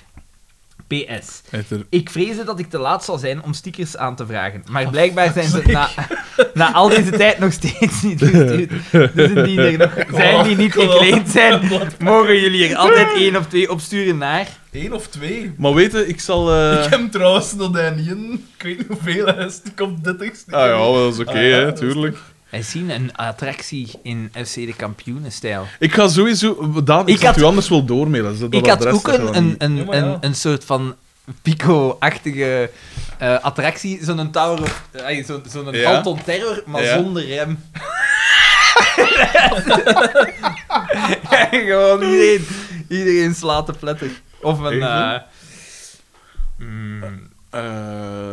PS. Er- Ik vreesde dat ik te laat zal zijn om stickers aan te vragen, maar blijkbaar zijn ze na, na al deze tijd nog steeds niet gestuurd. Dus indien er nog zijn die niet gekleed zijn, mogen jullie er altijd één of twee opsturen naar... Eén of twee. Maar weten, ik zal... eh, Ik heb trouwens nog in. Ik weet niet hoeveel hij is. Ik op 30 Ah ja, dat is oké, Ah, ja, hè, dat is tuurlijk. Wij zien een attractie in FC de Kampioenenstijl. Ik ga sowieso... Daan, ik, Ik had u anders wel doormailen. Dat Ik had ook een, dan een, een, Ja, maar ja. een, een soort van Pico-achtige eh, attractie. Zo'n Tower of... eh, Zo'n Ja. Halton Terror, maar Ja. zonder rem. Gewoon iedereen, iedereen slaat de pletter. Of een... Eh, mm, Eh,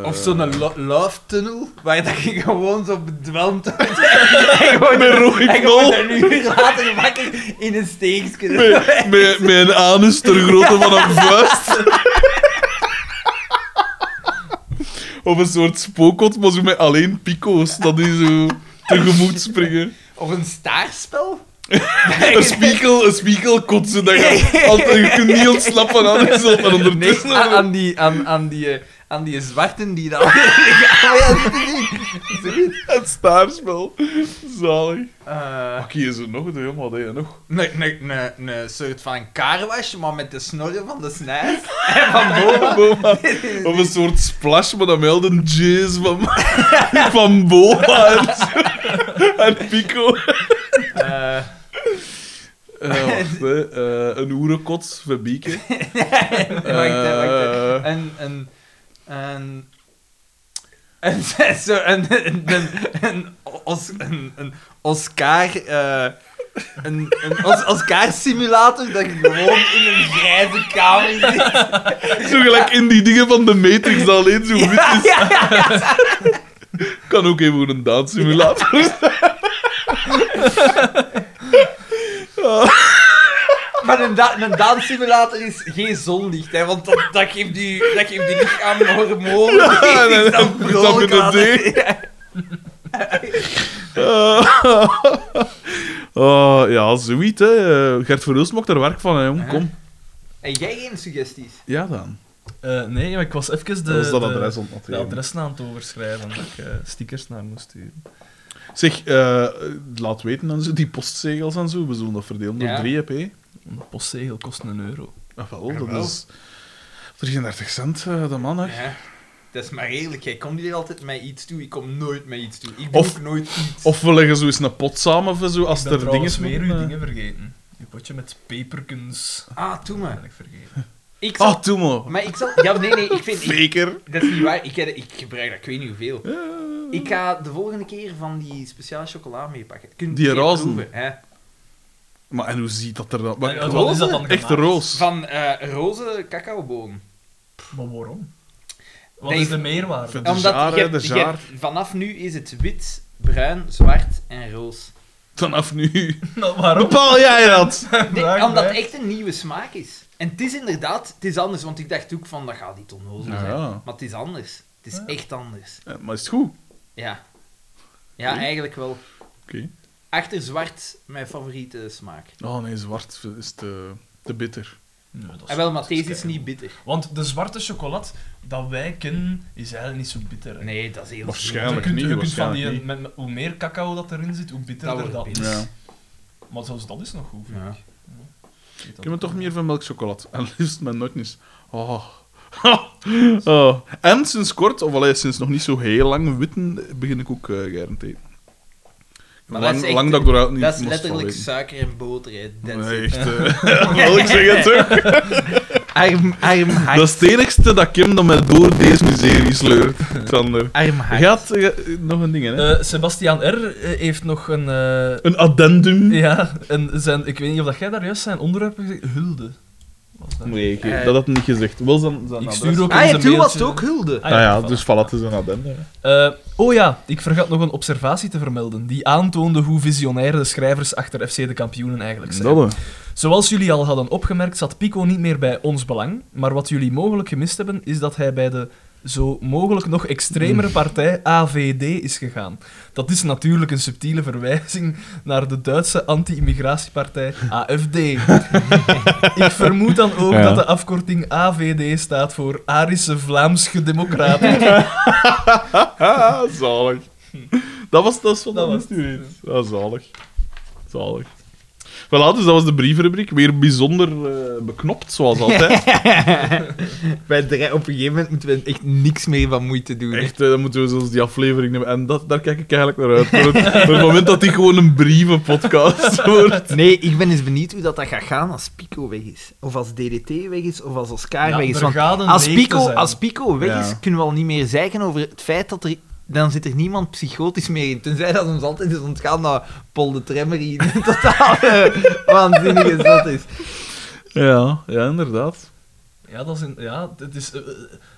of zo'n lo- love tunnel, waar dat je gewoon zo bedwelmd wordt. en gewoon, Met rode en gewoon knol. een uur later wakker in een steekje. Met, met, met een anus ter grootte van een vuist. of een soort spookot, maar zo met alleen pico's. Dat die zo tegemoet springen. Of een staarspel? Een spiegel, een spiegel kotsen. Dat je, altijd, je kunt niet ontsnappen aan jezelf. Nee, aan, aan die, aan, aan, die, eh, aan die zwarten die dan... Ja, zit niet. Zoiets. Het staarspel. Zalig. Wat kies er nog? Doe wat deed je nog? Nee, nee, nee, een soort van carwash, maar met de snorren van de snijs. En van boven. Of een soort splash, maar dan wel de jizz van, van en, en Pico. Eh, Eh, wacht, hè. Een oerenkot voor Bieke. wacht, wacht. Eh, Een, een, een, een, zo, een, een, Os- een, Oscar, eh, een, een Os- Oscar-simulator dat je gewoon in een grijze kamer zit. Zo gelijk in die dingen van de Matrix, dat alleen zo wit is. Kan ook even een danssimulator zijn. Maar een, da een danssimulator is geen zonlicht, hè, want dat, dat geeft die, dat geeft die lichaam hormonen. Ja, nee, dan dat Oh, ja, zoiets, hè. Gert Verhulst maakt er werk van, hè, jong. Kom. En jij geen suggesties? Ja, dan. Eh, nee, maar ik was even de, is dat de- adres de aan het overschrijven dat ik eh, stickers naar moest sturen. Zeg, eh, laat weten dan zo, die postzegels en zo. We zullen dat verdelen door Ja. drie, heb, hè. Een postzegel kost een euro. Ah, wel, dat Jawel. is 33 cent, eh, de man, hè. Ja. Dat is maar eerlijk, jij komt hier altijd met iets toe, ik kom nooit met iets toe. Ik doe Of- ook nooit iets. Of we leggen zo eens een pot samen of zo, als ik ben er dingen trouwens weer moeten, uw eh. dingen vergeten. Uw potje met peperkens Ah, doe maar. ben ik vergeten. Ik zal... Ah, doe maar. Maar ik zal... Ja, nee, nee, ik vind... Ik... Faker. Dat is niet waar, ik, heb- ik gebruik dat, ik weet niet hoeveel. Ik ga de volgende keer van die speciale chocola meepakken. Kun Die rozen. proeven, hè? Maar en hoe ziet dat er dan? Maar, En uit wat is dat dan Echt gemaakt? roos. Van eh roze cacaoboon. Maar waarom? Wat Nee, is de meerwaarde? De Omdat jaar, je hè, hebt- de je jaar. hebt- vanaf nu is het wit, bruin, zwart en roos. Vanaf nu. Nou, waarom? Bepaal jij dat? Nee, omdat het echt een nieuwe smaak is. En het is inderdaad, het is anders, want ik dacht ook van, dat gaat niet onnozel Ja, zijn. ja. Maar het is anders. Het is Ja. echt anders. Ja, maar is het goed? Ja. Ja, eigenlijk wel. Oké. Achter zwart, mijn favoriete smaak. Oh nee, zwart is te, te bitter. Dat is- En wel, maar deze is niet bitter. Want de zwarte chocolade dat wij kennen, is eigenlijk niet zo bitter. hè. Nee, dat is heel Waarschijnlijk. je kunt, niet, je kunt van die, waarschijnlijk met, met- hoe meer cacao dat erin zit, hoe bitterder Dat is. Ja. Maar zelfs dat is nog goed, vind Ja. ik. Ik heb toch meer van melkchocolade. En liefst met nootjes. Oh. oh. En sinds kort, of allee, sinds nog niet zo heel lang, witten begin ik ook uh, te eten. Maar dat lang, is echt- lang dat ik eruit niet Dat is letterlijk suiker en boter, hè. That's Nee, echt. eh, wil ik zeggen, toch? Arm, arm. Dat is het enigste dat Kim dat mij door deze miserie sleurt, Sander. Arm hart. Gaat eh, nog een ding, hè? Eh, Sebastian R. heeft nog een... eh, een addendum. ja, een, zijn, ik weet niet of dat jij daar juist zijn onderwerp hebt gezegd. Hulde. Dat? Nee, ik, Eh, dat had hij niet gezegd. Wel zijn, zijn Ik stuur ook Ah ja, een toen was ook hulde. Ah, Ah ja, voilà. dus voilà, het is een addendum. Eh, oh ja, ik vergat nog een observatie te vermelden, die aantoonde hoe visionair de schrijvers achter FC de kampioenen eigenlijk zijn. Zoals jullie al hadden opgemerkt, zat Pico niet meer bij ons belang, maar wat jullie mogelijk gemist hebben, is dat hij bij de zo mogelijk nog extremere partij AVD is gegaan. Dat is natuurlijk een subtiele verwijzing naar de Duitse anti-immigratiepartij AFD. Ik vermoed dan ook Ja. dat de afkorting AVD staat voor Arische Vlaamsche Democraten. Zalig. Dat was, dat is wat Dat was was zalig. Zalig. Voilà, dus dat was de brievenrubriek. Weer bijzonder eh, beknopt, zoals altijd. Bij drie- op een gegeven moment moeten we echt niks meer van moeite doen. hè. Echt, eh, dan moeten we zoals die aflevering nemen. En dat, daar kijk ik eigenlijk naar uit. Voor het, voor het moment dat die gewoon een brievenpodcast wordt. Nee, ik ben eens benieuwd hoe dat, dat gaat gaan als Pico weg is. Of als DDT weg is, of als Oscar Ja, weg is. Want als Pico, als Pico weg Ja. is, kunnen we al niet meer zeiken over het feit dat er... Dan zit er niemand psychotisch meer in. Tenzij dat ons altijd is ontgaan dat Paul de Tremmer hier een totaal eh, waanzinnige zot is. Ja, ja, inderdaad. Ja, dat is ja het is, eh,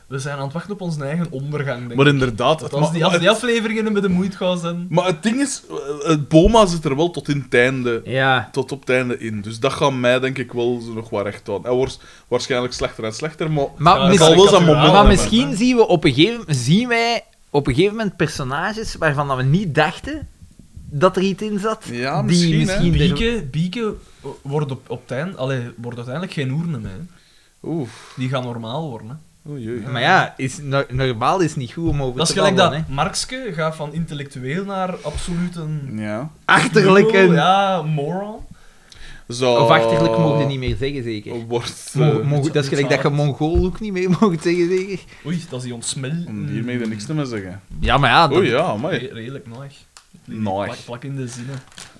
we zijn aan het wachten op onze eigen ondergang, denk Maar ik. inderdaad. Maar- als die, als maar die het- afleveringen met de moeite gaan zijn... Maar het ding is, eh, het Boma zit er wel tot in het einde, Ja. tot op het einde in. Dus dat gaat mij denk ik wel zo nog wat recht aan. Hij wordt waarschijnlijk slechter en slechter, maar... Maar, Ja, mis- zal wel zijn moment maar hebben. misschien zien we op een gegeven zien wij op een gegeven moment personages waarvan dat we niet dachten dat er iets in zat. Ja, die misschien, hè. misschien er- Bieke, Bieke wordt, op, op het eind, allee, wordt uiteindelijk geen oerne meer. Oeh. Die gaan normaal worden. Hè. Oei, oei. Maar ja, is, no- normaal is niet goed om over Dat is te gelijk babbelen, dat Markske gaat van intellectueel naar absoluut een... Ja. hè. Achterlijk lul, en... Ja, moron. Zo... Of achterlijk mogen niet meer zeggen, zeker. Wordt... Mo- eh, mo- dat is gelijk dat je Mongool ook niet meer mocht zeggen, zeker. Oei, dat is die ontsmel. Hier mag je niks te meer zeggen. Ja, maar ja... dat- Oei, ja, maar Re- redelijk noig. Noig. Plak, plak in de zinnen.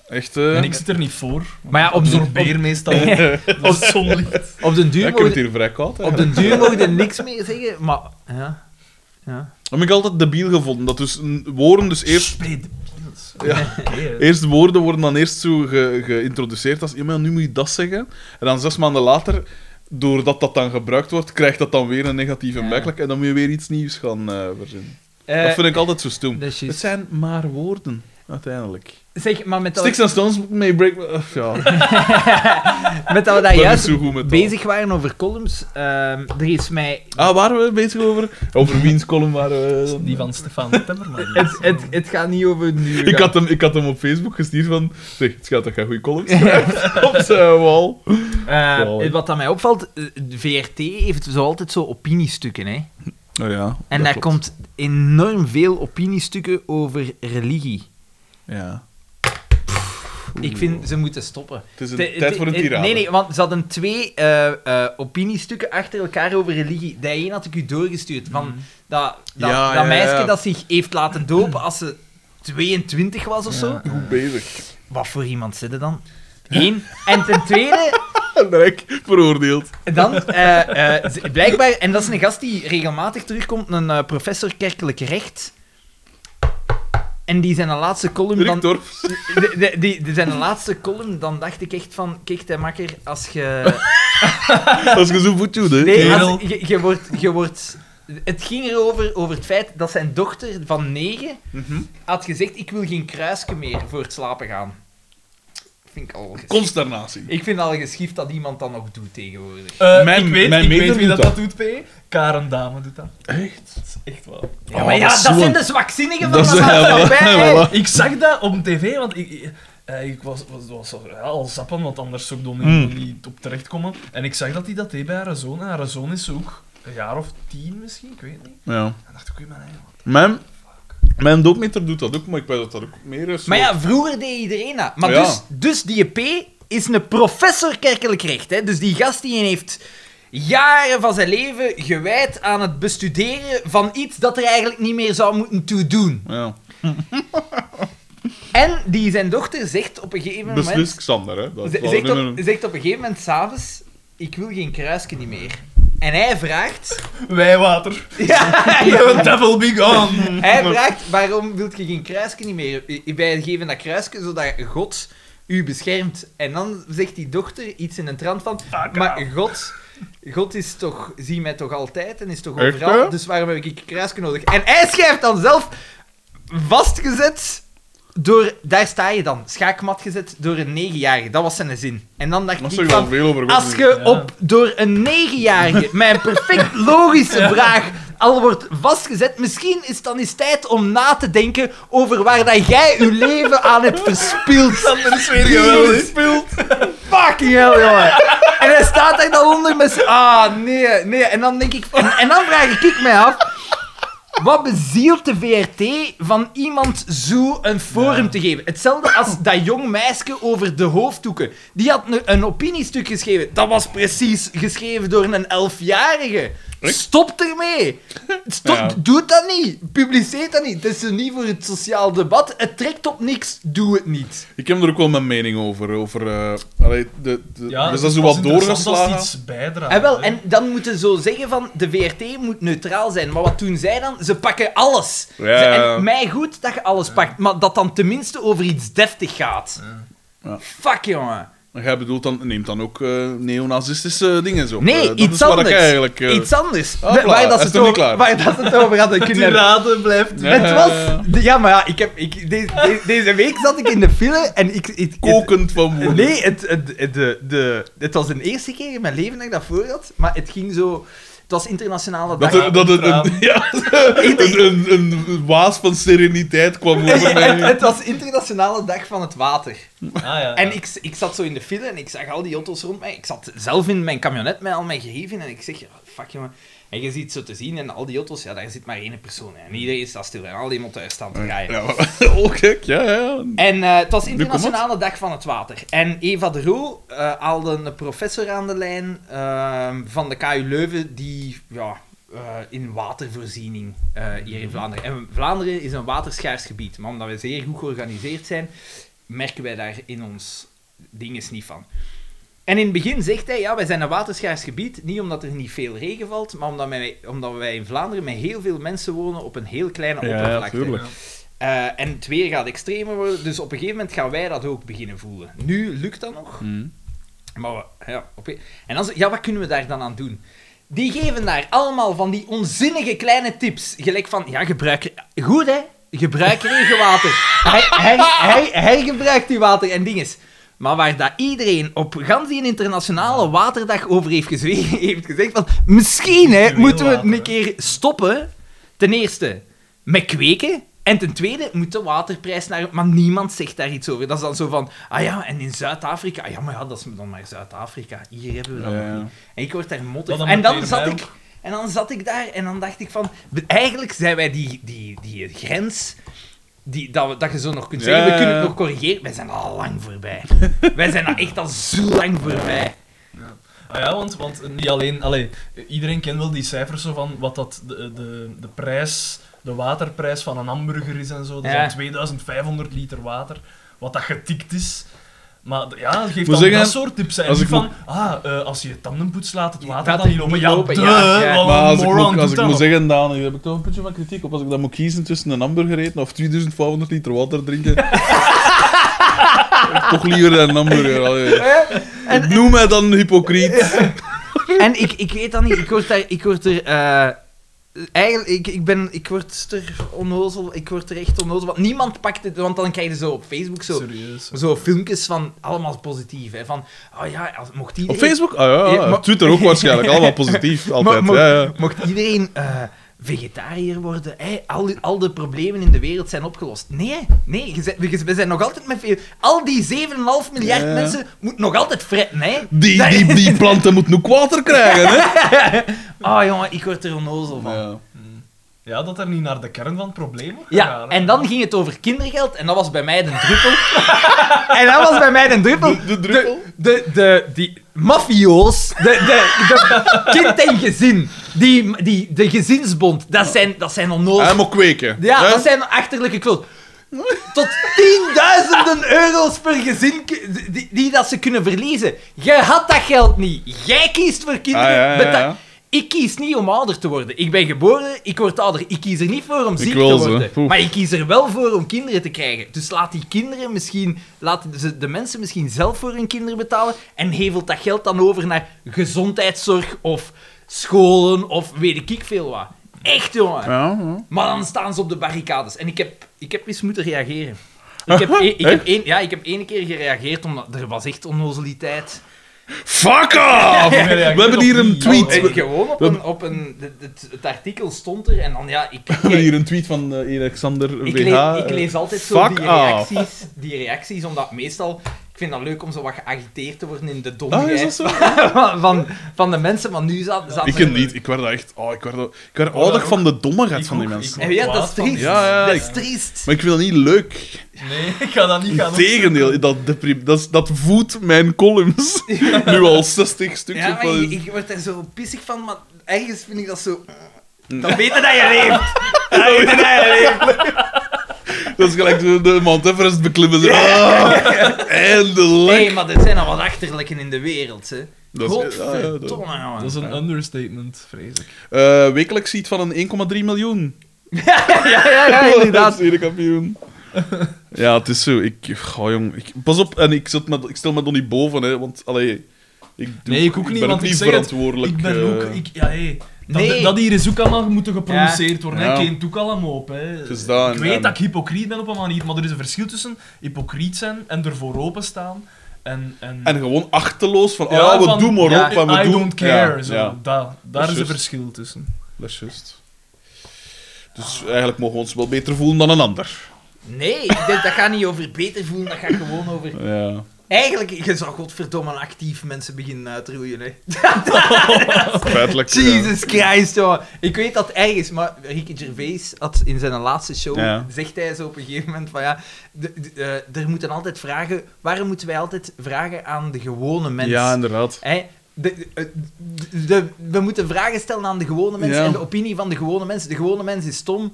Echt, eh... En ik zit er niet voor. Maar ja, op absorbeer meestal op zonlicht. Op den duur ik heb het mogen hier vrij koud, hè. op den duur mogen er niks meer zeggen, maar... Ja. Ja. Dat heb ik altijd debiel gevonden. Dat dus woorden dus eerst... Ja. Eerst woorden worden dan eerst zo ge- geïntroduceerd als ja, maar nu moet je dat zeggen. En dan zes maanden later, doordat dat dan gebruikt wordt, krijgt dat dan weer een negatieve Ja. en dan moet je weer iets nieuws gaan eh, verzinnen. Eh, dat vind ik altijd zo stom. Het zijn maar woorden, uiteindelijk. Zeg, maar met dat, Sticks and Stones may break... uh, ja, met dat we daar juist dat. bezig waren over columns, ehm, er is mij... Ah, waren we bezig over? Over wiens column waren we? Die van Stefan Timmerman. Het, het, het gaat niet over nu. Ik had, hem, ik had hem op Facebook gestuurd van... Zeg, het gaat dat je goede columns schrijft op zijn wal. Eh, Zalig. wat aan mij opvalt, eh, de VRT heeft zo altijd zo opiniestukken, hè. Oh ja, En dat daar klopt. komt enorm veel opiniestukken over religie. Ja. Ik vind, ze moeten stoppen. Het is een De- tijd de- voor een tirade. Nee, nee, want ze hadden twee eh, eh, opiniestukken achter elkaar over religie. Dat één had ik u doorgestuurd. Van dat, dat, Ja, dat ja, meisje ja. dat zich heeft laten dopen als ze 22 was of zo. Goed bezig. Wat voor iemand zit er dan? Eén. En ten tweede, Direct veroordeeld. dan, eh, eh, blijkbaar, en dat is een gast die regelmatig terugkomt, een professor kerkelijk recht. En die zijn laatste column dan... De, de, die, die zijn laatste column, dan dacht ik echt van, kijk, hè, makker, als je... Als je zo voet doet, hè. Nee, Kerel. als, je, je wordt, je wordt... Het ging erover, over het feit dat zijn dochter van negen Mhm. had gezegd, ik wil geen kruisje meer voor het slapen gaan. Vind ik al geschift. Consternatie. Ik vind al geschift dat iemand dat nog doet tegenwoordig. Eh, Mijn- ik weet, mijn ik weet wie dat, dat. doet, P. Karen Dame doet dat. Echt? Dat is echt waar. Ja, Oh, maar ja, dat zijn de zwakzinnigen van de ja, maatschappij. Ik zag dat op tv, want ik, ik, eh, ik was, was, was ja, al zappen, want anders zou ik er niet, Hmm. niet op terechtkomen. En ik zag dat hij dat deed bij haar zoon. En haar zoon is ook een jaar of tien misschien, ik weet niet. Ja. En dacht ik, oei, mijn eigen. Mijn, mijn doopmeter doet dat ook, maar ik weet dat dat ook meer is. Maar ja, vroeger deed iedereen dat. Maar Ja. dus, dus die P is een professor kerkelijk recht. Hè? Dus die gast die heeft jaren van zijn leven gewijd aan het bestuderen van iets dat er eigenlijk niet meer zou moeten toe doen. Ja. En die zijn dochter zegt op een gegeven moment... Beslist Xander, hè. Dat, ze- dat zegt, op, zegt op een gegeven moment s'avonds, ik wil geen kruisje niet meer. En hij vraagt... Wijwater. Ja, The devil be gone. Hij vraagt, waarom wilt je geen kruisje niet meer? Wij geven dat kruisje zodat God u beschermt. En dan zegt die dochter iets in een trant van... Fuck maar. God, God is toch, zie mij toch altijd en is toch overal, dus waarom heb ik een kruisje nodig? En hij schrijft dan zelf vastgezet door... Daar sta je dan, schaakmat gezet door een negenjarige. Dat was zijn zin. En dan dacht Dat ik van... wel veel over Als je Ja. op, door een negenjarige een perfect logische vraag al wordt vastgezet, misschien is het dan eens tijd om na te denken over waar dat jij je leven aan hebt verspild. Sander is weer geweldig. Fucking hell, jongen. En hij staat daar dan onder met. Ah, nee, nee. En dan denk ik... En, en dan vraag ik mij af... Wat bezielt de VRT van iemand zo een forum Ja. te geven? Hetzelfde als dat jong meisje over de hoofddoeken. Die had een, een opiniestuk geschreven. Dat was precies geschreven door een elfjarige. Stop ermee. Stop, Ja. Doe dat niet. Publiceer dat niet. Het is er niet voor het sociaal debat. Het trekt op niks. Doe het niet. Ik heb er ook wel mijn mening over. over eh, allee, de, de, Ja, dus dat is zo wat als doorgeslagen. iets bijdraagt. En wel, hè. en dan moeten ze zo zeggen van de VRT moet neutraal zijn. Maar wat doen zij dan? Ze pakken alles. Ja, Ze-. En mij goed dat je alles pakt, maar dat dan tenminste over iets deftig gaat. Fuck, jongen. Maar jij bedoelt dan, neemt dan ook eh, neonazistische dingen zo? Nee, Eh, dat iets is anders. eigenlijk... eh, Iets anders. Hopla, waar, dat ze is het over, waar dat het over kunnen blijft. Ja. Het was... Ja, maar ja, ik heb, ik, deze, deze, deze week zat ik in de file en ik... ik kokend van woede. Nee, het, het, het- de, de, het was de eerste keer in mijn leven dat ik dat voor had, maar het ging zo... was internationale dag. Dat, er, dat het een, ja, een, een, een waas van sereniteit kwam over het, mij. het was internationale dag van het water. Ah, ja. En ik, ik zat zo in de file en ik zag al die auto's rond mij. Ik zat zelf in mijn camionet met al mijn gegeven en ik zeg, fuck jongen. En je ziet zo te zien en al die auto's, ja, daar zit maar één persoon in. En iedereen staat stil en al die motoren staan te. Ja, oh, gek, ja, ja. En eh, het was Internationale Dag van het Water. En Eva de Roo eh, haalde een professor aan de lijn eh, van de KU Leuven die ja, eh, in watervoorziening hier in Vlaanderen. En Vlaanderen is een waterschaars gebied, maar omdat we zeer goed georganiseerd zijn, merken wij daar in ons dinges niet van. En in het begin zegt hij, ja, wij zijn een waterschaars gebied, niet omdat er niet veel regen valt, maar omdat wij, omdat wij in Vlaanderen met heel veel mensen wonen op een heel kleine Ja, ja, oppervlakte. tuurlijk. Eh, en het weer gaat extremer worden, dus op een gegeven moment gaan wij dat ook beginnen voelen. Nu lukt dat nog, Hm. maar we- ja, op en dan, ja, wat kunnen we daar dan aan doen? Die geven daar allemaal van die onzinnige kleine tips. Gelijk van, ja, gebruik... Goed, hè? Gebruik regenwater. hij, hij, hij, hij gebruikt die water en dinges. Maar waar dat iedereen op gans die internationale waterdag over heeft gezwegen, heeft gezegd van... Misschien, hè, moeten we water, een keer stoppen. Ten eerste, met kweken. En ten tweede, moet de waterprijs naar... Maar niemand zegt daar iets over. Dat is dan zo van... Ah ja, en in Zuid-Afrika... Ah ja, maar ja, dat is dan maar Zuid-Afrika. Hier hebben we dat Ja, nog niet. En ik word daar mottig. En dan zat ik... En dan zat ik daar en dan dacht ik van... Eigenlijk zijn wij die, die, die grens... Die, dat, we, dat je zo nog kunt zeggen, Ja, we kunnen ja, het ja. nog corrigeren. Wij zijn al lang voorbij. wij zijn al echt al zo lang voorbij. Ah ja, want, want niet alleen... Allee, iedereen kent wel die cijfers zo van wat dat de, de, de prijs, de waterprijs van een hamburger is en zo. Dat is Ja. dan 2500 liter water, wat dat getikt is. Maar ja, geef Moet dan zeggen, dat soort tips. En als ik van, ah, eh, als je je tanden poetst, laat het water dan niet lopen. Ja, lopen, duh, ja, ja. wat Maar als ik, moet, als ik dat moet zeggen, Daan, hier heb ik toch een puntje van kritiek op. Als ik dan moet kiezen tussen een hamburger eten of 2500 liter water drinken. toch liever dan een hamburger. allee. En- Noem mij dan hypocriet. En ik, ik weet dat niet, ik word, daar, ik word er... eh, eigenlijk, ik, ik, ben, ik word er onnozel, ik word er echt onnozel, want niemand pakt het, want dan krijg je zo op Facebook zo, Serieus. zo filmpjes van allemaal positief, hè, van, oh ja, als, mocht iedereen... Op Facebook? Ah ja, Ja, Twitter ook waarschijnlijk. Allemaal positief, altijd. Mo- mo- ja, ja. Mocht iedereen eh, vegetariër worden, al, die- al de problemen in de wereld zijn opgelost. Nee, nee, je we, we zijn nog altijd met veel... Al die 7,5 miljard Ja. mensen moeten nog altijd fretten, hè. Die, Dat- die, die planten moeten ook water krijgen, hè? Oh jongen, ik word er onnozel van. Ja. Ja, dat er niet naar de kern van het probleem wordt Ja, gegaan, en dan ging het over kindergeld en dat was bij mij de druppel. en dat was bij mij de druppel. De, de druppel? De, de, die mafio's, de, de, de kind en gezin, die, die, de gezinsbond, dat zijn, dat zijn onnozel. Hij moet kweken. Ja, hè? dat zijn achterlijke kloot. Tot tienduizenden euro's per gezin die, die dat ze kunnen verliezen. Je had dat geld niet. Jij kiest voor kinderen. Ah, ja, ja, beta- ja. Ik kies niet om ouder te worden. Ik ben geboren, ik word ouder. Ik kies er niet voor om ziek te worden. Maar ik kies er wel voor om kinderen te krijgen. Dus laat die kinderen misschien... Laat de mensen misschien zelf voor hun kinderen betalen en hevelt dat geld dan over naar gezondheidszorg of scholen of weet ik veel wat. Echt, jongen. Ja, ja. Maar dan staan ze op de barricades. En ik heb, ik heb eens moeten reageren. Ik heb, e- ik, heb ja, ik heb één keer gereageerd, omdat er was echt onnozeliteit. Fuck off! Ja, We hebben hier een tweet. Oh, We eh, gewoon op we- een... Op een het, het, het artikel stond er en dan, ja, ik... hebben hier een tweet van eh, Alexander ik, VH. lees, ik lees altijd zo Fuck die off. reacties, die reacties, omdat meestal... Ik vind dat leuk om zo wat geagiteerd te worden in de Ah, domheid van, van, van de mensen, maar nu zat, zat Ik er- niet. Ik werd echt... Oh, ik werd, ik werd Oh, ouder van de dommigheid van die mensen. En ja, dat is triest. Ja, ja, dat ik- is triest. Maar ik vind dat niet leuk. Nee, ik ga dat niet gaan Integendeel, dat, dat, voedt mijn columns. nu al 60 stukjes. Ja, maar ik, ik word er zo pissig van, maar ergens vind ik dat zo... Dan weten dat je leeft. Dan weten dat je leeft. Dat is gelijk zo de Mount Everest beklimmen. Zo. Ah, eindelijk. Nee, maar er zijn al wat achterlijken in de wereld, hè. Dat is- Godverdomme, ja, ja, dat- jongen. Dat is een understatement, vrees ik. Eh, wekelijks ziet van een 1,3 miljoen. Ja, ja, ja, ja, inderdaad. Tweede Ja, het is zo. Ik, oh, jong, ik, pas op, en ik, zit met, ik stel me er niet boven, hè, want allee, ik, doe, Nee, ik ook niet, ben want ook ik niet het, verantwoordelijk. Ik ben eh, ook... Ik, ja, hé. Dat, Nee. dat hier is ook allemaal moeten geproduceerd worden. Ja. Geen toek allemaal op. Hè. Dat ik weet en- dat ik hypocriet ben op een manier, maar er is een verschil tussen hypocriet zijn en ervoor openstaan En, en, En gewoon achterloos van, Ja, ah, we van, doen maar ja, op en we I doen... don't care. Ja, zo, ja, Dat, daar is is een verschil tussen. dat is juist. Dus eigenlijk mogen we ons wel beter voelen dan een ander. Nee, dat, dat gaat niet over beter voelen, dat gaat gewoon over... Ja. Eigenlijk, je zou godverdomme actief mensen beginnen uitroeien, hè. Feitelijk. Jesus Christ. Ik weet dat ergens, maar Ricky Gervais had in zijn laatste show, Ja. zegt hij zo op een gegeven moment van ja, eh, er moeten altijd vragen, waarom moeten wij altijd vragen aan de gewone mens? Ja, inderdaad. Hè? De, de- de- de- we moeten vragen stellen aan de gewone mens Ja. en de opinie van de gewone mens. De gewone mens is stom.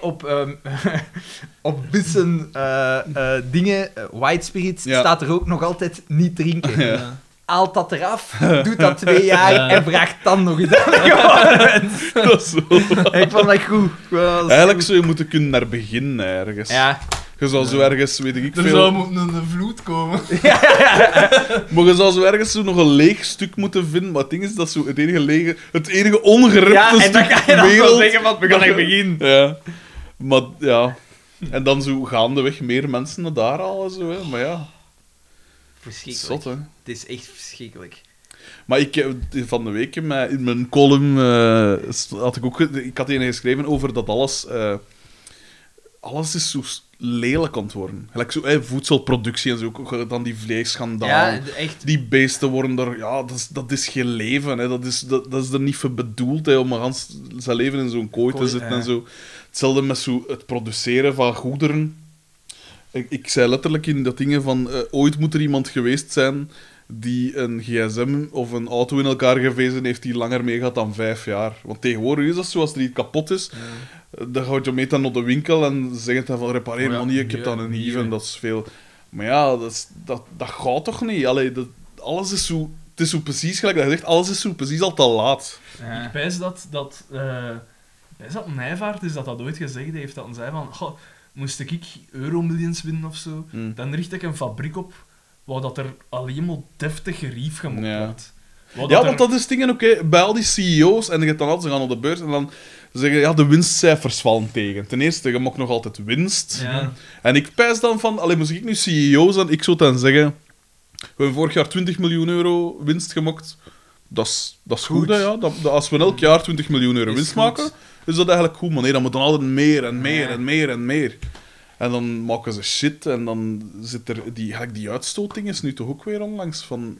Op, ehm op bussen eh, eh, dingen, eh, white spirits, Ja. staat er ook nog altijd niet drinken. Ja. Haalt dat eraf, doet dat twee jaar Ja. en vraagt dan nog eens aan. Dat is zo. Ik vond dat goed. Eigenlijk goed. zou je moeten kunnen naar beginnen, ergens. Ja. Je zou zo ergens, weet ik Er veel... zou moeten een, een vloed komen. Maar je zou zo ergens zo nog een leeg stuk moeten vinden. Maar het ding is dat zo het enige, lege, het enige ongerepte ja, en stuk dan ga je dan wereld... zeggen, van, we gaan echt beginnen. Ja. Maar ja... En dan zo gaandeweg meer mensen naar daar halen, zo, hè. Maar ja, Verschrikkelijk. zot, hè. Het is echt verschrikkelijk. Maar ik heb van de week in mijn, in mijn column eh, st- had ik ook ik had een geschreven over dat alles eh, alles is zo lelijk aan het worden. Gelijk zo eh, voedselproductie en zo, ook dan die. Ja, echt. Die beesten worden er, ja, dat is, dat is geen leven. Hè. Dat, is, dat, dat is er niet voor bedoeld hè, om zijn leven in zo'n kooi te zitten ja. en zo. Hetzelfde met zo het produceren van goederen. Ik, ik zei letterlijk in dat dingen van, eh, ooit moet er iemand geweest zijn die een gsm of een auto in elkaar gevezen heeft die langer meegaat dan vijf jaar. Want tegenwoordig is dat zo, als er iets kapot is, dan ga je mee dan naar de winkel en zeggen dan van, repareer Oh ja, maar niet, ik heb dan een nieuwe en dat is veel. Maar ja, dat, is, dat, dat gaat toch niet? Allee, dat, alles is zo... Het is zo precies, gelijk dat je zegt, alles is zo precies al te laat. Ja. Ik wijs dat, dat, eh wijs dat Nijvaart is dat dat ooit gezegd heeft, dat hij zei van, "Goh, moest ik euromillions winnen of zo, Hm. dan richt ik een fabriek op waar dat er alleen maar deftig gerief gemokt Ja. wordt. Ja, dat want er- dat is dingen hè. bij al die CEO's, en je hebt dan altijd, ze gaan op de beurs en dan zeggen, ja, de winstcijfers vallen tegen. Ten eerste, je mag nog altijd winst. Ja. En ik pijs dan van, alleen moest ik nu CEO zijn, ik zou dan zeggen, we hebben vorig jaar 20 miljoen euro winst gemaakt. Dat is, dat is goed, Goed. hè, ja. Dat, dat- als we elk jaar 20 miljoen euro Is winst goed. maken, is dat eigenlijk goed. Maar nee, dan moet dan altijd meer en meer en meer en meer. En dan maken ze shit en dan zit er... Die, die uitstoting is nu toch ook weer onlangs van...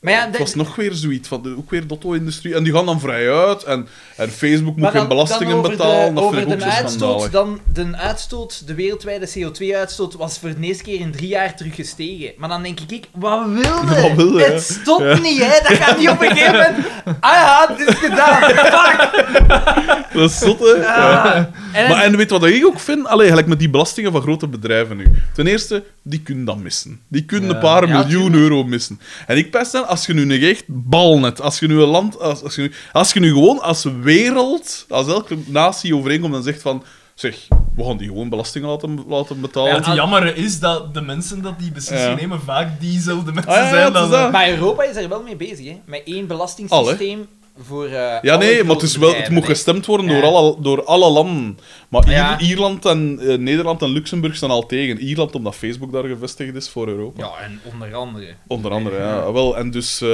Maar ja, het was nog weer zoiets van de, ook weer de auto-industrie. En die gaan dan vrij uit. En, en Facebook moet geen belastingen betalen. De, dat vind over ik ook de zo uitstoot, dan, de uitstoot, de wereldwijde CO2-uitstoot, was voor de eerste keer in drie jaar terug gestegen. Maar dan denk ik, wat wil je? Wat wil je, hè? Het stopt Ja. niet, hè? Dat gaat niet op een gegeven moment. Ah ja, het is gedaan. Fuck. Dat is zot, hè? Ja. En, Maar en weet wat ik ook vind? Allee, gelijk met die belastingen van grote bedrijven nu. Ten eerste, die kunnen dat missen. Die kunnen een paar miljoen euro missen. En ik pest dan, als je nu een echt bal net, als je nu een land, als, als, je nu, als je nu gewoon als wereld, als elke natie overeenkomt en zegt van, zeg, we gaan die gewoon belastingen laten, laten betalen. Ja, het jammer is dat de mensen dat die beslissing Ja. nemen vaak diezelfde mensen Ah, ja, ja, zijn. dan, dat. maar Europa is er wel mee bezig, hè? Met één belastingssysteem voor. eh, Ja, nee, maar het, is wel, het moet gestemd worden Ja. door, alle, door alle landen. Maar Ja. Ierland en eh, Nederland en Luxemburg staan al tegen. Ierland omdat Facebook daar gevestigd is voor Europa. Ja, en onder andere. Onder andere, ja. Wel, en dus... eh,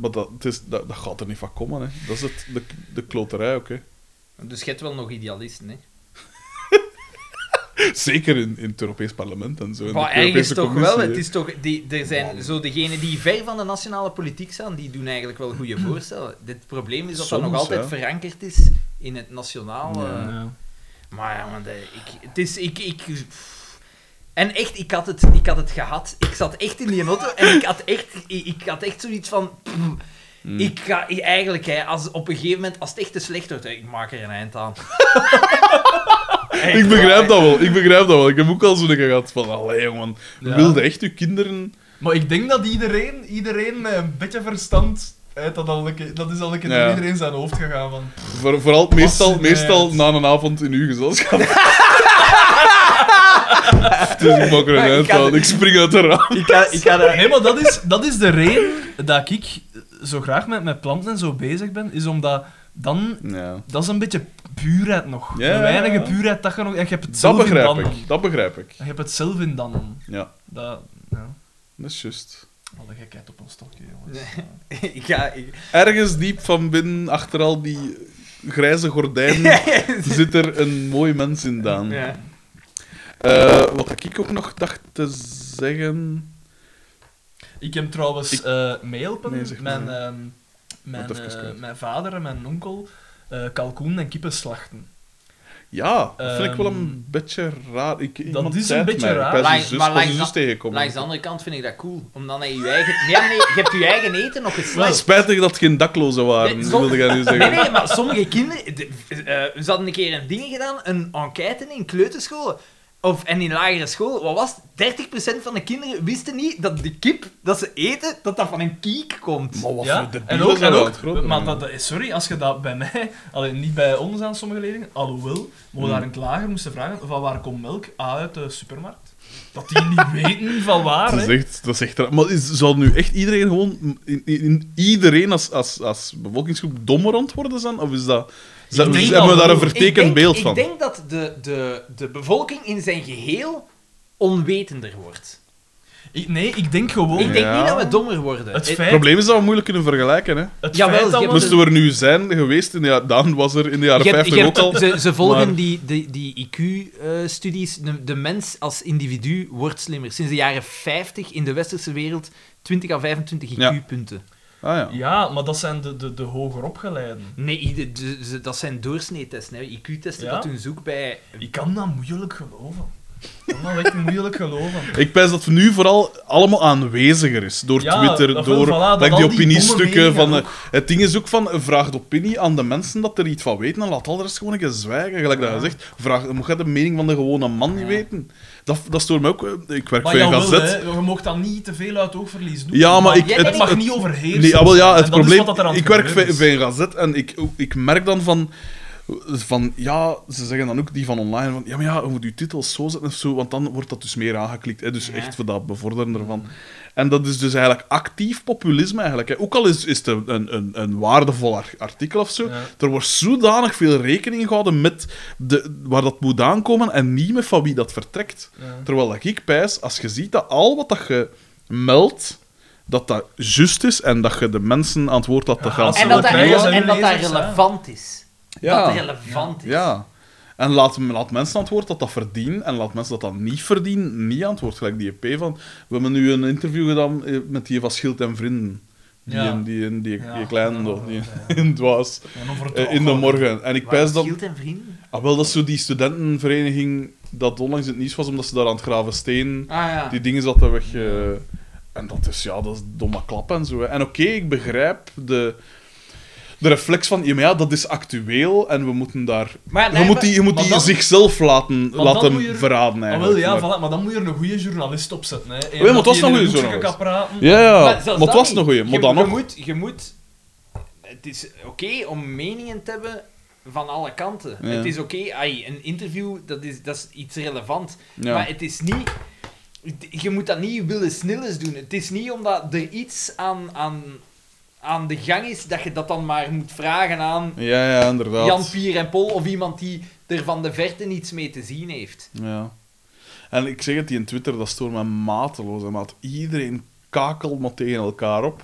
maar dat, het is, dat, dat gaat er niet van komen, hè. Dat is het, de, de kloterij ook, hè. Dus je hebt wel nog idealisten, hè? Zeker in, in het Europees Parlement en zo. Maar ergens toch Commissie, wel. Het is toch, die, er zijn zo degenen die ver van de nationale politiek staan, die doen eigenlijk wel goede voorstellen. Het probleem is dat dat nog altijd ja. verankerd is in het nationaal. Ja. eh. Maar ja, man, de- ik, het is... Ik, ik, en echt, ik had, het, ik had het gehad. Ik zat echt in die auto en ik had echt, ik, ik had echt zoiets van... pff, Hmm. Ik ga ik- eigenlijk, hè, als, op een gegeven moment, als het echt te slecht wordt, hè, ik maak er een eind aan. Echt Ik begrijp waar. dat wel, ik begrijp dat wel. Ik heb ook al zo'n keer gehad van, allee, jongen. Ja. Wilde echt uw kinderen... Maar ik denk dat iedereen, iedereen met een beetje verstand... uit dat, al een keer- dat is al een keer Ja. door iedereen zijn hoofd gegaan. Van, Voor, vooral meestal, meestal na een avond in uw gezelschap. maak er een Maar ik. Ik spring uit de raam. Ik ga, ik ga. Nee, maar dat is, dat is de reden dat ik zo graag met, met planten en zo bezig ben, is omdat dan... Ja. Dat is een beetje puurheid nog. Ja, een weinige puurheid dat je nog... En je hebt het Dat zelf in begrijp dan. ik. Dat begrijp ik. Je hebt het zelf in dan. Ja. Dat, ja. Dat is juist. Alle gekheid op een stokje, jongens. Ik ga... Ik... Ergens diep van binnen, achter al die grijze gordijnen, zit er een mooi mens in, Daan. Ja. Eh, wat ik ook nog dacht te zeggen... Ik heb trouwens Ik- eh meehelpen. Nee, zeg maar. mijn, ehm, mijn, eh, mijn vader en mijn onkel eh kalkoen en kippen slachten. Ja, dat vind ik wel Ehm, een beetje raar. Ik, iemand is een beetje mij. raar. Ik zus, maar langs de- tegengekomen. Langs de andere kant vind ik dat cool. Omdat hij je eigen... Nee, nee, je hebt je eigen eten nog geslacht. Spijtig dat het geen daklozen waren, Nee, wilde nu zeggen. Nee, nee, maar sommige kinderen... de- eh, ze hadden een keer een ding gedaan, een enquête in kleuterscholen. Of, en in lagere school, wat was het? 30% van de kinderen wisten niet dat de kip dat ze eten, dat dat van een kiek komt. Maar wat ja? voor de en ook, en ook groot. maar dat, dat is- sorry, als je dat bij mij, alleen niet bij ons aan sommige leerlingen, alhoewel, maar we daar in het lager moesten vragen van waar komt melk? Ah, uit de supermarkt. Dat die niet weten van waar, Dat is hè. echt, dat is echt. Maar is, zal nu echt iedereen gewoon... In, in- in- iedereen als, als, als bevolkingsgroep dommer aan het worden zijn? Of is dat... Hebben we daar een vertekend denk, beeld van? Ik denk dat de, de, de bevolking in zijn geheel onwetender wordt. Ik, nee, ik denk gewoon... Ik denk Ja. niet dat we dommer worden. Het Eh, feit, Het probleem is dat we moeilijk kunnen vergelijken. Hè. het Jawel, feit dat we... Moesten we er nu zijn geweest, in de, ja, Daan was er in de jaren je hebt- 50 je ook al. Ze, ze volgen maar- die, die, die IQ-studies. de, de mens als individu wordt slimmer. Sinds de jaren 50 in de westerse wereld 20 à 25 Ja. IQ-punten. Ah ja. Ja, maar dat zijn de, de, de hoger opgeleiden. Nee, de- dat zijn doorsneetesten. hè. IQ-testen, Ja? dat doen zoek bij... Ik kan dat moeilijk geloven. Dat echt moeilijk geloven. Ik pijs dat nu vooral allemaal aanweziger is. Door Ja, Twitter, dat door voilà, dat like, al die die opiniestukken. domme Van, meningen eh, het ding is ook van, vraag de opinie aan de mensen dat er iets van weten en laat al de rest gewoon een keer zwijgen. Gelijk dat je zegt, vraag, moet je de mening van de gewone man niet weten? Dat, dat stoort me ook. eh, Ik werk Maar voor een jawel, gazet. hè, je mag dat niet te veel uit het oog verliezen doen. Ja, maar ik- het, mag het- niet overheersen. Nee, ah, wel, ja, En het dat is probleem... wat er aan het Ik werk gebeuren bij, is. bij een gazet en ik, ik merk dan van... Van, ja, ze zeggen dan ook die van online van, ja, maar ja, je moet je titels zo zetten of zo, want dan wordt dat dus meer aangeklikt. Hè, dus Ja. echt voor dat bevorderen ervan. En dat is dus eigenlijk actief populisme eigenlijk. Hè. Ook al is, is het een, een, een waardevol ar- artikel of zo, Ja. er wordt zodanig veel rekening gehouden met de, waar dat moet aankomen en niet met van wie dat vertrekt. Ja. Terwijl dat ik pijs, als je ziet dat al wat dat je meldt, dat dat juist is en dat je de mensen aan het woord te Ja, gaan als En dat, en dat dat relevant is. Ja. Dat relevant is. Ja. En laat, laat mensen aan het woord dat dat verdienen en laat mensen dat dat niet verdienen niet aan het woord. Gelijk die EP van... We hebben nu een interview gedaan eh, met die van Schild en Vrienden. Die, Ja. die, die, die, die Ja. kleine, nog, die ja, in Dwaas, eh, in de morgen. En ik pijs dat... Schild en vrienden? Ah, wel, dat is zo die studentenvereniging dat onlangs in het nieuws was, omdat ze daar aan het graven steen... Ah. Die dingen zaten weg. eh, en dat is, ja, dat is domme klap en zo. hè. En oké, ik begrijp de, de reflex van, ja, maar ja, dat is actueel en we moeten daar... Maar je nee, moet die, je moet maar die dan- zichzelf laten, laten er- verraden, Ah, eigenlijk. wel, ja, Maar- voilà, maar dan moet je er een goede journalist op zetten. Hè. Eén maar het was een goede journalist. Ja, ja, maar, het was niet. nog goeie. Maar je, dan je nog... Moet, je moet... Het is oké om meningen te hebben van alle kanten. Ja. Het is oké, ai, een interview, dat is, dat is iets relevant. Ja. Maar het is niet... Je moet dat niet willen snilles doen. Het is niet omdat er iets aan, aan, aan de gang is, dat je dat dan maar moet vragen aan Ja, ja, inderdaad. Jan, Pier en Pol, of iemand die er van de verte niets mee te zien heeft. Ja. En ik zeg het, die in Twitter, dat stoort me mateloos. maat. Iedereen kakelt maar tegen elkaar op.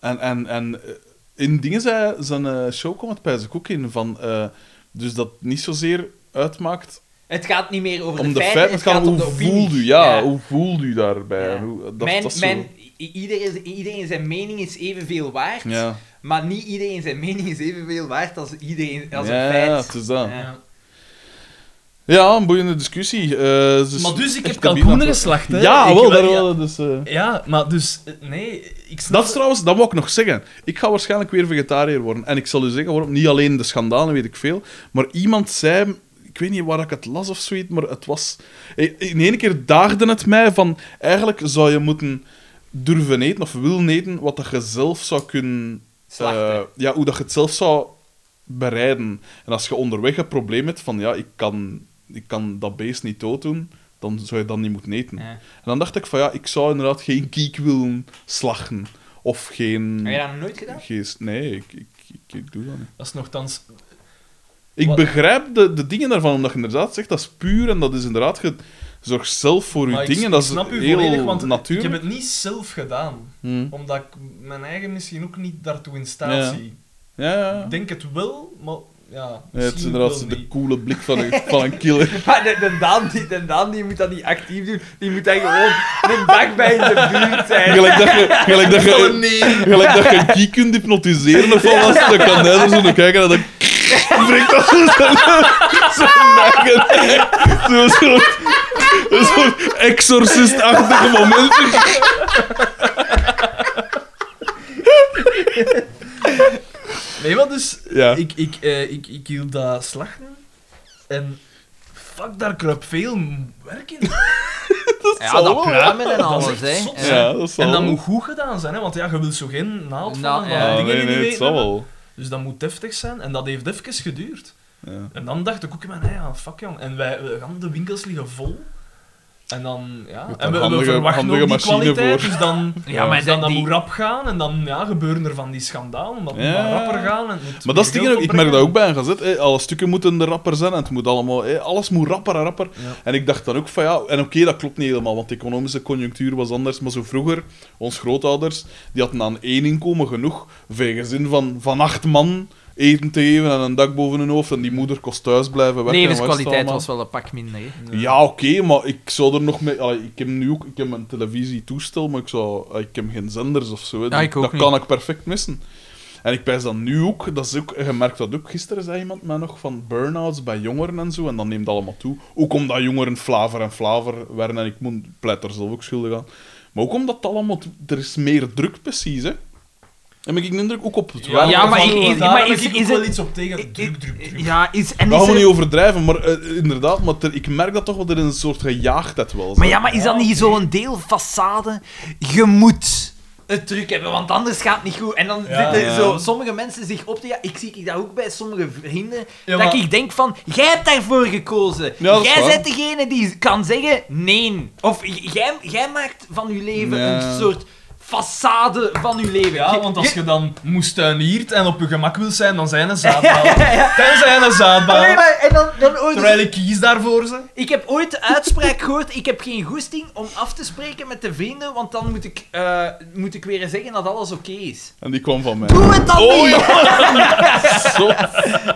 En, en, en eh, in dingen zei zijn show komt het bij zijn ook in van... eh, dus dat niet zozeer uitmaakt Het gaat niet meer over om de de feiten, feiten, het gaat om hoe voelt u, ja, hoe voelt u daarbij? Ja. Hoe, dat, mijn, dat mijn, iedereen, iedereen zijn mening is evenveel waard. Ja, maar niet iedereen zijn mening is evenveel waard als, iedereen, als ja, een feit. ja, het is dat. Ja. Ja. Een boeiende discussie. eh, dus Maar dus, ik heb kalkoenen geslacht, hè. Ja, Ik- wel, daar ja. wel. Dus, eh. Ja, maar dus... eh, Nee, ik snap... Dat is trouwens, dat wou ik nog zeggen. Ik ga waarschijnlijk weer vegetariër worden. En ik zal u zeggen waarom. Niet alleen de schandalen, weet ik veel. Maar iemand zei, ik weet niet waar ik het las of zoiets, maar het was. In één keer daagde het mij van. Eigenlijk zou je moeten durven eten of willen eten wat dat je zelf zou kunnen. Eh, ja, hoe dat je het zelf zou bereiden. En als je onderweg een probleem hebt van ja, ik kan, ik kan dat beest niet dooddoen, dan zou je dat niet moeten eten. Ja. En dan dacht ik van ja, ik zou inderdaad geen kiek willen slachten. Of geen... Heb je dat nog nooit gedaan? Geest, nee, ik, ik, ik, ik doe dat niet. Dat is nogthans... Ik Wat- begrijp de, de dingen daarvan, omdat je inderdaad zegt dat is puur en dat is inderdaad ge- Zorg zelf voor je dingen. Dat is snap u heel volledig, want natuurlijk. ik heb het niet zelf gedaan. Hm. Omdat ik mijn eigen misschien ook niet daartoe in staat zie. Ja, ja. Ik denk het wel, maar ja, Ja, het is inderdaad de niet. coole blik van een, van een killer. Maar de, de, Daan, die, de Daan die moet dat niet actief doen. Die moet dan gewoon een dag bij in de buurt zijn. Gelijk dat je, gelijk dat je, nee. gelijk dat je een key kunt hypnotiseren of alles, dan kan hij er zo naar kijken en dan breekt dat zo zijn zo nagen. Zo'n soort, een soort exorcist-achtige moment. Nee, maar dus... Ja. Ik, ik, eh, ik, ik hield dat slachten. En... Fuck, daar kruipt veel werk in. Ja, zal dat wel, pluimen en Dat is alles, echt hè. zot, Ja. Ja, dat zal En dat wel. moet goed gedaan zijn, hè, want ja, je wilt zo geen naald van Nou, van ja. Dingen nee, die nee, niet het zal weten. wel. Dus dat moet deftig zijn. En dat heeft even geduurd. Ja. En dan dacht ik ook in mijn eigen, fuck jong. En wij, we gaan de winkels liggen vol. En dan, ja, en we, een we handige- verwachten handige ook die machine kwaliteit, voor. dus dan, Ja, maar dus dan, die- dat moet rap gaan en dan ja, gebeuren er van die schandalen, omdat Ja. moet rapper gaan. En Maar dat is dingen, ik merk dat ook bij een gazet. Hè. Alle stukken moeten de rapper zijn en het moet allemaal, alles moet rapper en rapper. Ja. En ik dacht dan ook van ja, en oké, dat klopt niet helemaal, want de economische conjunctuur was anders. Maar zo vroeger, ons grootouders, die hadden aan één inkomen genoeg voor een gezin van, van acht man eten te geven en een dak boven hun hoofd. En die moeder kost thuis blijven werken. Levenskwaliteit was wel een pak minder, hè. Ja, oké, maar ik zou er nog mee... allee, ik heb nu ook ik heb een televisietoestel, maar ik, zou, ik heb geen zenders of zo. Ja, dat niet. kan ik perfect missen. En ik pijs dat nu ook, dat is ook, je merkt dat ook, gisteren zei iemand mij nog van burn-outs bij jongeren en zo, en dat neemt allemaal toe. Ook omdat jongeren flaver en flaver werden, en ik moet, pleit er zelf ook schuldig aan. Maar ook omdat het allemaal, er is meer druk precies, hè. En heb ik de indruk ook op het. Ja, maar ik- ik- daar maar heb is- ik ook is wel het- iets op tegen. Ik- Druk, druk, druk. Ja, is... En Dat is gaan we er- niet overdrijven, maar eh, inderdaad, maar ik merk dat toch wel er een soort gejaagdheid wel Maar ja, maar is dat niet zo'n deel façade? Je moet het druk hebben, want anders gaat het niet goed. En dan Ja. zitten Ja. zo sommige mensen zich op te... Ja, ik zie ik dat ook bij sommige vrienden. Ja, dat maar- ik denk van, jij hebt daarvoor gekozen. Ja, dat is jij waar. bent degene die kan zeggen nee. Of jij, jij maakt van je leven Ja. een soort façade van je leven. Ja, want als je- dan moestuiniert en op je gemak wil zijn, dan zijn een zaadbal. Dan zijn een zaadbal. Nee, maar- en dan, dan ooit... Terwijl ik kies daarvoor ze. Ik heb ooit de uitspraak gehoord, ik heb geen goesting om af te spreken met de vrienden, want dan moet ik, eh, moet ik weer zeggen dat alles oké is. En die kwam van mij. Doe het dan Oh, niet!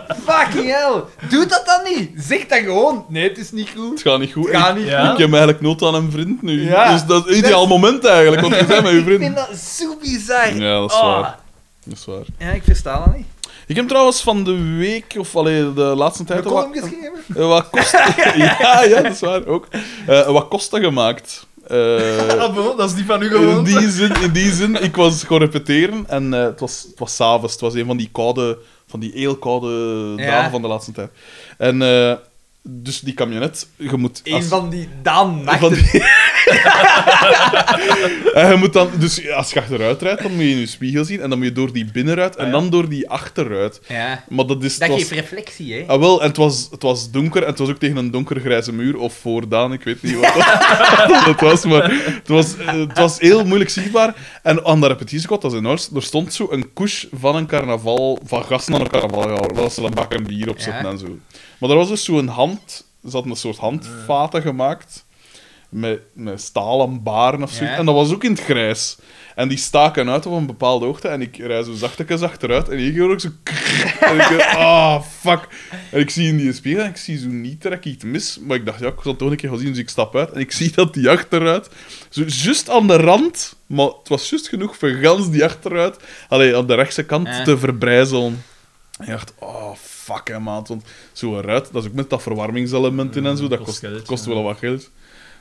Fucking hell! Doe dat dan niet! Zeg dan gewoon, nee, het is niet goed. het gaat niet goed. Het gaat Ik- niet Ja. Ik heb eigenlijk nood aan een vriend nu. Ja. Dus dat is een ideaal moment eigenlijk, want je bent met je Ik vind vriend. dat zo bizar. Ja, dat is Oh. waar. Dat is waar. Ja, ik versta dat niet. Ik heb trouwens van de week, of allee, de laatste tijd... Heb wat, column geschreven? eh, wat kosten... ja, ja, dat is waar, ook. Eh, wat kosten gemaakt. Bon, dat is niet van u in, gewoon. die zin, in die zin, ik was gaan repeteren en het was, het was s'avonds. Het was een van die koude, van die heel koude Ja. dagen van de laatste tijd. En eh, dus die camionet, je moet... Een als- van die Daan nachten. van die- En je moet dan, dus als je achteruit rijdt, dan moet je in je spiegel zien en dan moet je door die binnenruit en dan door die achteruit. Ja. Maar dat is... Dat geeft reflectie, hè. ah, wel, en het was, het was donker en het was ook tegen een donkergrijze muur of voordaan, ik weet niet wat dat, dat was, maar het was, het was heel moeilijk zichtbaar. En aan de repetitiekot, dat is in Horst, er stond zo een couche van een carnaval, van gasten aan een carnaval waar ze een bak en bier op zetten Ja. en zo. Maar er was dus zo'n hand, ze hadden een soort handvaten gemaakt met, met stalen baren of zo. Ja. En dat was ook in het grijs. En die staken uit op een bepaalde hoogte. En ik rij zo zachtjes achteruit. En ik hoor ook zo... En ik ah, fuck. En ik zie in die spiegel en ik zie zo niet ik iets mis. Maar ik dacht, ja, ik zal het toch een keer gaan zien. Dus ik stap uit en ik zie dat die achteruit... Zo juist aan de rand, maar het was juist genoeg voor gans die achteruit... Allee, aan de rechtse kant te verbrijzelen. En ik dacht, oh, fuck, hè, maat. Want zo'n ruit, dat is ook met dat verwarmingselement in en zo. Dat kost kost, geld, kost ja. wel wat geld.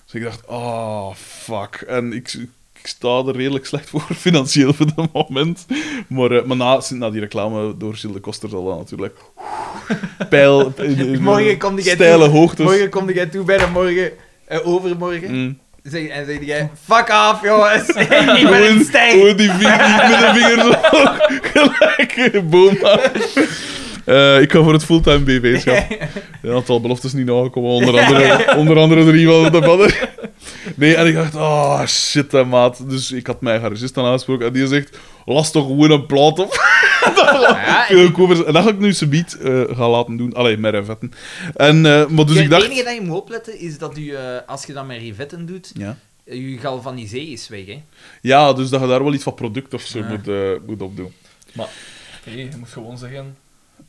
Dus ik dacht, oh, fuck. En ik, ik sta er redelijk slecht voor, financieel voor dat moment. Maar, eh, maar na, na die reclame door Gilles de Koster zal dat natuurlijk... Pijl... in- in- Morgen komt die Steile hoogtes. Morgen kom jij toe bij de morgen, eh, overmorgen. Mm. Zeg, en zeg jij, fuck off, jongens. ik ben Gewoon, een stijg. gewoon die, vinger, die middenvinger zo gelijk een boom Eh, ik ga voor het fulltime BV-schap. Een aantal beloftes niet nagekomen, onder andere, onder andere drie van de banner. Nee, en ik dacht, oh shit, hè, maat. Dus ik had mijn garagist aan aangesproken en die zegt, las toch gewoon een plaat op. Ja, covers. En dat ga ik nu subiet eh gaan laten doen. Allee, met revetten. En, eh, maar dus Ja, ik dacht... Het enige dat je moet opletten is dat u, eh, als je dat met rivetten doet, Ja. je galvanisee is weg. Hè? ja, dus dat je daar wel iets van product of zo Ja. moet, moet opdoen. Hé, je moet gewoon zeggen...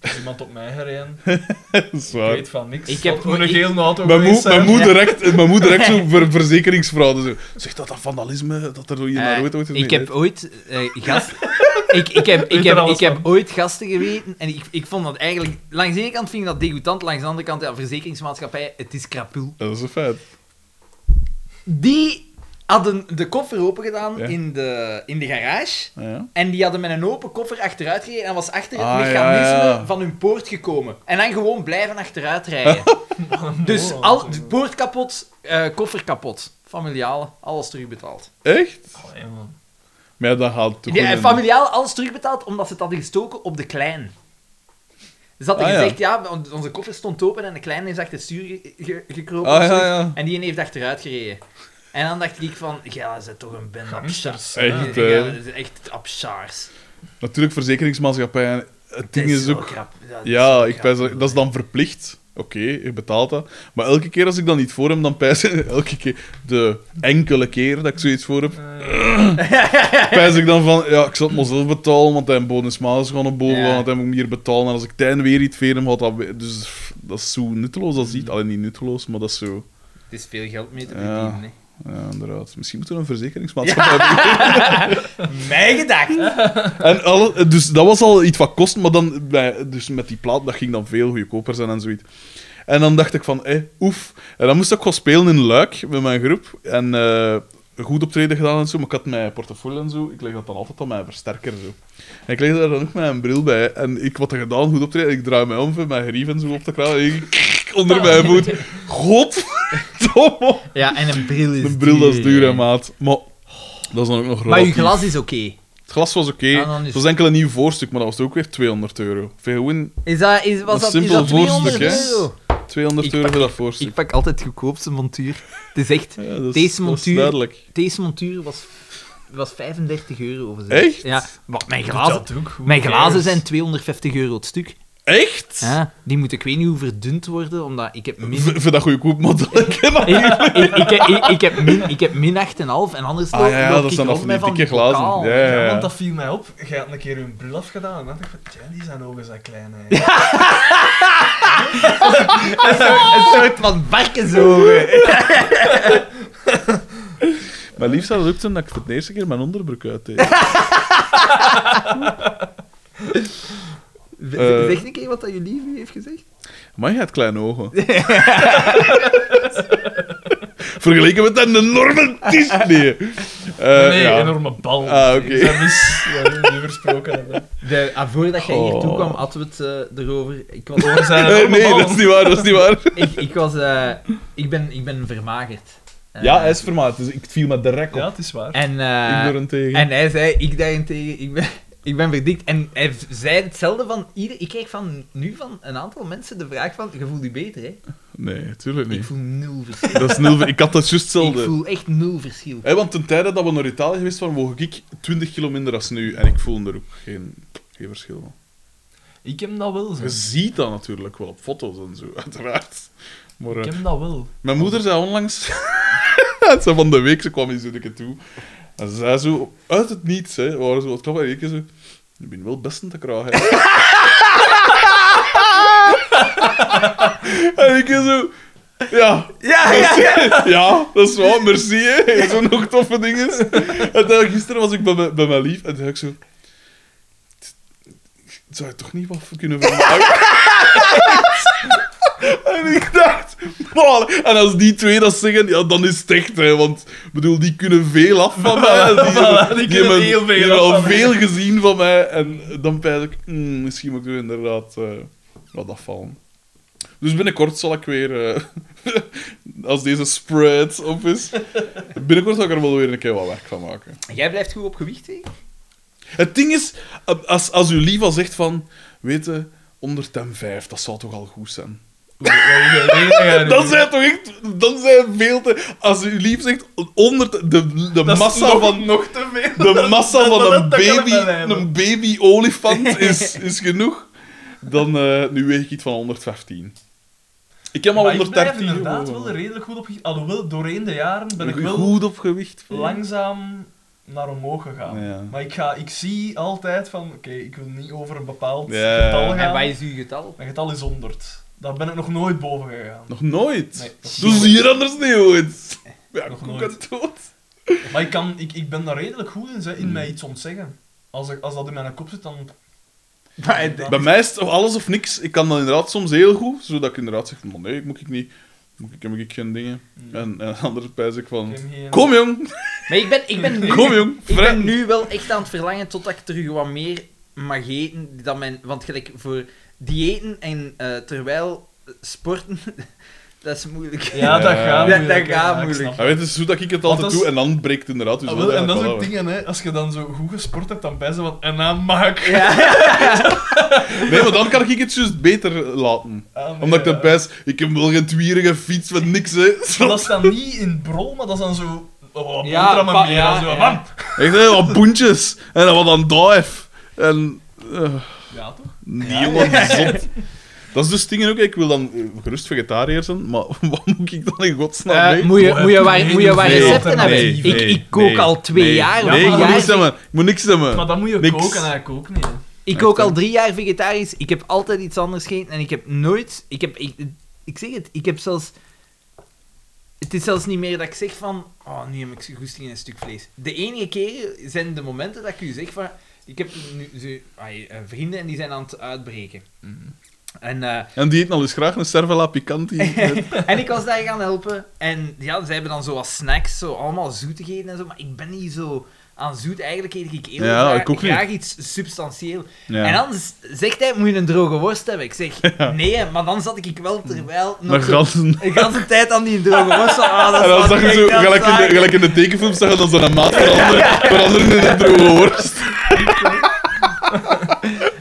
Er is iemand op mij gereden. Is Ik weet van niks. Ik heb- een gele auto Mijn mijn zijn. moe direct, mijn moe direct zo voor verzekeringsfraude. Zo. Zegt dat dat vandalisme, dat er zo iemand Eh, ooit ooit is ik heb ooit eh, gast... ik, ik, heb, ik, heb, ik heb ooit gasten geweten en ik, ik vond dat eigenlijk... Langs de ene kant vind ik dat degoutant, langs de andere kant, ja, verzekeringsmaatschappij, het is krapul. Dat is een feit. Die hadden de koffer open gedaan Ja. in, de, in de garage ja. en die hadden met een open koffer achteruit gereden en was achter het Ah, mechanisme ja. van hun poort gekomen. En dan gewoon blijven achteruit rijden. dus Oh, al, de poort kapot, eh, koffer kapot. Familiale, alles terugbetaald. Echt? Man. Maar ja, dan gaat toch Ja, familiaal alles terugbetaald omdat ze het hadden gestoken op de klein. Ze hadden Ah, gezegd, ja, on- onze koffer stond open en de kleine is achter het stuur ge- ge- gekropen. Ah, ja. En die heeft achteruit gereden. En dan dacht ik van, ja, dat is toch een bende Gangsters. Echt, ja. eh. abschaars. Ja, dat is echt abschaars. Natuurlijk, verzekeringsmaatschappijen. Het ding is zo ook... Dat is Ja, zo ik krap. pijs, dat is dan verplicht. Oké, je betaalt dat. Maar elke keer als ik dat niet voor heb, dan pijs elke keer, de enkele keer dat ik zoiets voor heb, Eh, pijs ik dan van, ja, ik zal het maar zelf betalen, want hij bonus maal is gewoon op boven, Ja. want hij moet meer betalen. En als ik tijn weer iets veer hem, had dat... Dus dat is zo nutteloos als ziet. Alleen niet nutteloos, maar dat is zo... Het is veel geld mee te Ja. verdienen. hè. Ja, inderdaad. Misschien moeten we een verzekeringsmaatschappij beginnen. Mij gedacht. En alle, dus dat was al iets wat kost, maar dan, dus met die plaat, dat ging dan veel goedkoper zijn en zoiets. En dan dacht ik van, eh, oef. En dan moest ik gaan spelen in Luik met mijn groep. En eh, goed optreden gedaan en zo, maar ik had mijn portefeuille en zo. Ik leg dat dan altijd aan mijn versterker zo. En ik legde daar dan ook mijn bril bij. En ik had er gedaan, goed optreden. Ik draai mij om, met mijn grief en zo op de kraan. Onder mijn voet. Godverdomme. Ja, en een bril is Een bril, dat is duur, hè, maat. Maar dat is dan ook nog Maar uw relatief. glas is oké. Het glas was oké. Ah, dan is- Het was enkel een nieuw voorstuk, maar dat was ook weer 200 euro. Veel Is dat, is, was Een dat, is simpel dat 200 voorstuk, hè? euro? 200 Ik euro pak- voor dat voorstuk. Ik pak altijd het goedkoopste montuur. Het is echt... Ja, dat is, Deze dat is montuur- duidelijk. Deze montuur was, was 35 euro. Of zo. Echt? Ja. Maar mijn glazen, dat ook, who mijn glazen cares? zijn 250 euro het stuk. Echt? Ja, die moeten ik weet niet hoe verdund worden, omdat ik heb min... V- Voor dat goedkoop model. ik, ik, ik, ik, ik heb min, ik heb min 8,5 en anders Ah, ja, ja, loop dat ik zijn van dikke glazen. Ja, ja, Ja, ja. want dat viel mij op. Jij had een keer hun bril afgedaan en dan dacht ik van, tja, die zijn ogen zijn klein. Hè. Een soort, een soort van varkensogen. Maar liefst zou het ook zijn dat ik voor de eerste keer mijn onderbroek uitdeed. Eh. Zeg een keer wat dat je lief heeft gezegd. Maar je hebt kleine ogen. Vergeleken met een enorme tis. Nee. Eh, nee, ja. enorme bal. Ah, oké. Ik heb mis, ja, nu versproken hebben. De, ah, voordat jij hier toe Oh. kwam, hadden we het eh, erover. Ik was, Eh, enorme nee, ballen. dat is niet waar, dat is niet waar. ik, ik, was eh, ik, ben, ik ben vermagerd. Ja, hij is vermaakt, dus ik viel met de rek op. Ja, het is waar. En, eh, ik en hij zei, ik daarentegen, ik ben, ik ben verdikt. En hij zei hetzelfde van ieder... Ik kreeg van, nu van een aantal mensen de vraag van, je voelt je beter, hè? Nee, tuurlijk Ik niet. voel nul verschil. Dat is nul... Ik had dat juist ik hetzelfde. voel echt nul verschil. Hé, want ten tijde dat we naar Italië geweest waren, woog ik 20 kilo minder als nu. En ik voelde er ook geen, geen verschil van. Ik heb dat wel, zo. Je ziet dat natuurlijk wel op foto's en zo, uiteraard. Maar eh, Ik heb dat wel. mijn moeder zei onlangs... het zei van de week, ze kwam eens een keer toe. En ze zei zo, uit het niets, hè, we waren zo wat klappen. En ik zo... Je bent wel best te krijgen. en ik zo... Ja, Ja, ja, ja. ja, dat is wel, merci, hè. Je zo'n nog toffe dingen. En dan, gisteren was ik bij, mijn- bij mijn lief en toen zei ik zo... Zou je toch niet wat kunnen vermaken? En ik dacht... "Man." En als die twee dat zeggen, ja, dan is het echt, hè. Want, bedoel, die kunnen veel af van mij. Die, Voilà, die kunnen hebben- heel veel die hebben af al veel gezien van mij. En dan pijs ik, hmm, misschien moet ik er inderdaad eh, wat afvallen. Dus binnenkort zal ik weer, eh, als deze spread op is, binnenkort zal ik er wel weer een keer wat werk van maken. Jij blijft goed op gewicht, hè? Het ding is, als, als uw lief al zegt van, weet je, 105, dat zou toch al goed zijn. Dan zijn toch echt... Dan zijn veel te... Als u lief zegt, 100... De, de massa van... Nog te veel. De massa van een ik baby, een baby olifant is, is genoeg. Dan, eh, nu weeg ik iets van 115. Ik heb al Maar ik blijf 113 inderdaad wel redelijk goed op gewicht. Alhoewel, doorheen de jaren ben ik wel Goed gewicht. langzaam naar omhoog gegaan. Maar ik, ga, ik zie altijd van, oké, ik wil niet over een bepaald getal En gaan. wat is uw getal? Mijn getal is 100. Daar ben ik nog nooit boven gegaan. Nog nooit. Nee, nog nooit. ze hier anders niet ooit. Ja, Nog nooit. het dood. Maar ik, kan, ik, ik ben daar redelijk goed in, zeg, in Hmm. mij iets ontzeggen. Als, ik, als dat in mijn kop zit, dan... Dan- Bij mij is het of alles of niks. Ik kan dat inderdaad soms heel goed, zodat ik inderdaad zeg, maar nee, ik moet ik niet. Moet ik, heb ik geen dingen. Hmm. En, en anders pijs ik van, Ik heb geen- kom jong, Maar ik ben, ik ben nu... kom jong. Ik ben nu wel echt aan het verlangen totdat ik terug wat meer mag eten. Dat mijn, want gelijk voor diëten en eh, terwijl sporten, dat is moeilijk. Ja, dat Ja. gaat Dat- moeilijk. dat gaat Ja, moeilijk. snap Maar weet je, zo dat ik het altijd is- doe en dan breekt het inderdaad. Dus Ah, wel en dat is ook dingen, hè. Als je dan zo goed gesport hebt, dan bijzen van... En dan mag ik... Ja. Nee, maar dan kan ik het juist beter laten. Ah, nee, Omdat ik dan ja. pijs, ik heb wel geen twierige fiets met niks, hè. Maar dat is dan niet in brol, maar dat is dan zo... Oh, Ja, ja, pa- meer, ja, zo, ja. bam. Echt, hè, wat boentjes. En dan wat aan duif. En... eh, Ja, toch? Die jongen, zot. Dat is dus dingen ook, ik wil dan gerust vegetariër zijn, maar wat moet ik dan in godsnaam Eh, mee? moet, je, moet, je waar, moet je waar recepten nee, hebben? nee, ik, ik kook nee, al twee nee, jaar. Nee, ik moet niks hebben. Ik moet niks hebben. Maar dan moet je Niks. koken en ik kook niet. Ik kook al drie jaar vegetarisch. Ik heb altijd iets anders gegeten en ik heb nooit. Ik, heb, ik, ik zeg het, ik heb zelfs. Het is zelfs niet meer dat ik zeg van. Oh, nu heb ik goesting in een stuk vlees. De enige keer zijn de momenten dat ik u zeg van. Ik heb nu ai, eh, vrienden en die zijn aan het uitbreken. En, eh, En die eten al eens graag een cervela picanti. met- en ik was daar gaan helpen. En ja, zij hebben dan zo wat snacks, zo allemaal zoetigheden en zo. Maar ik ben niet zo aan zoet. Eigenlijk eet ik heel Ja, graag, ik iets substantieel. Ja. En dan z- zegt hij, moet je een droge worst hebben? Ik zeg, nee, maar dan zat ik wel terwijl nog Een ganzen. ganse tijd aan die droge worst. zo, Ah, dat En dan zag je zo, dat gelijk in, de, gelijk in de tekenfilm, zag je dan zo'n maat veranderen, veranderen in een droge worst.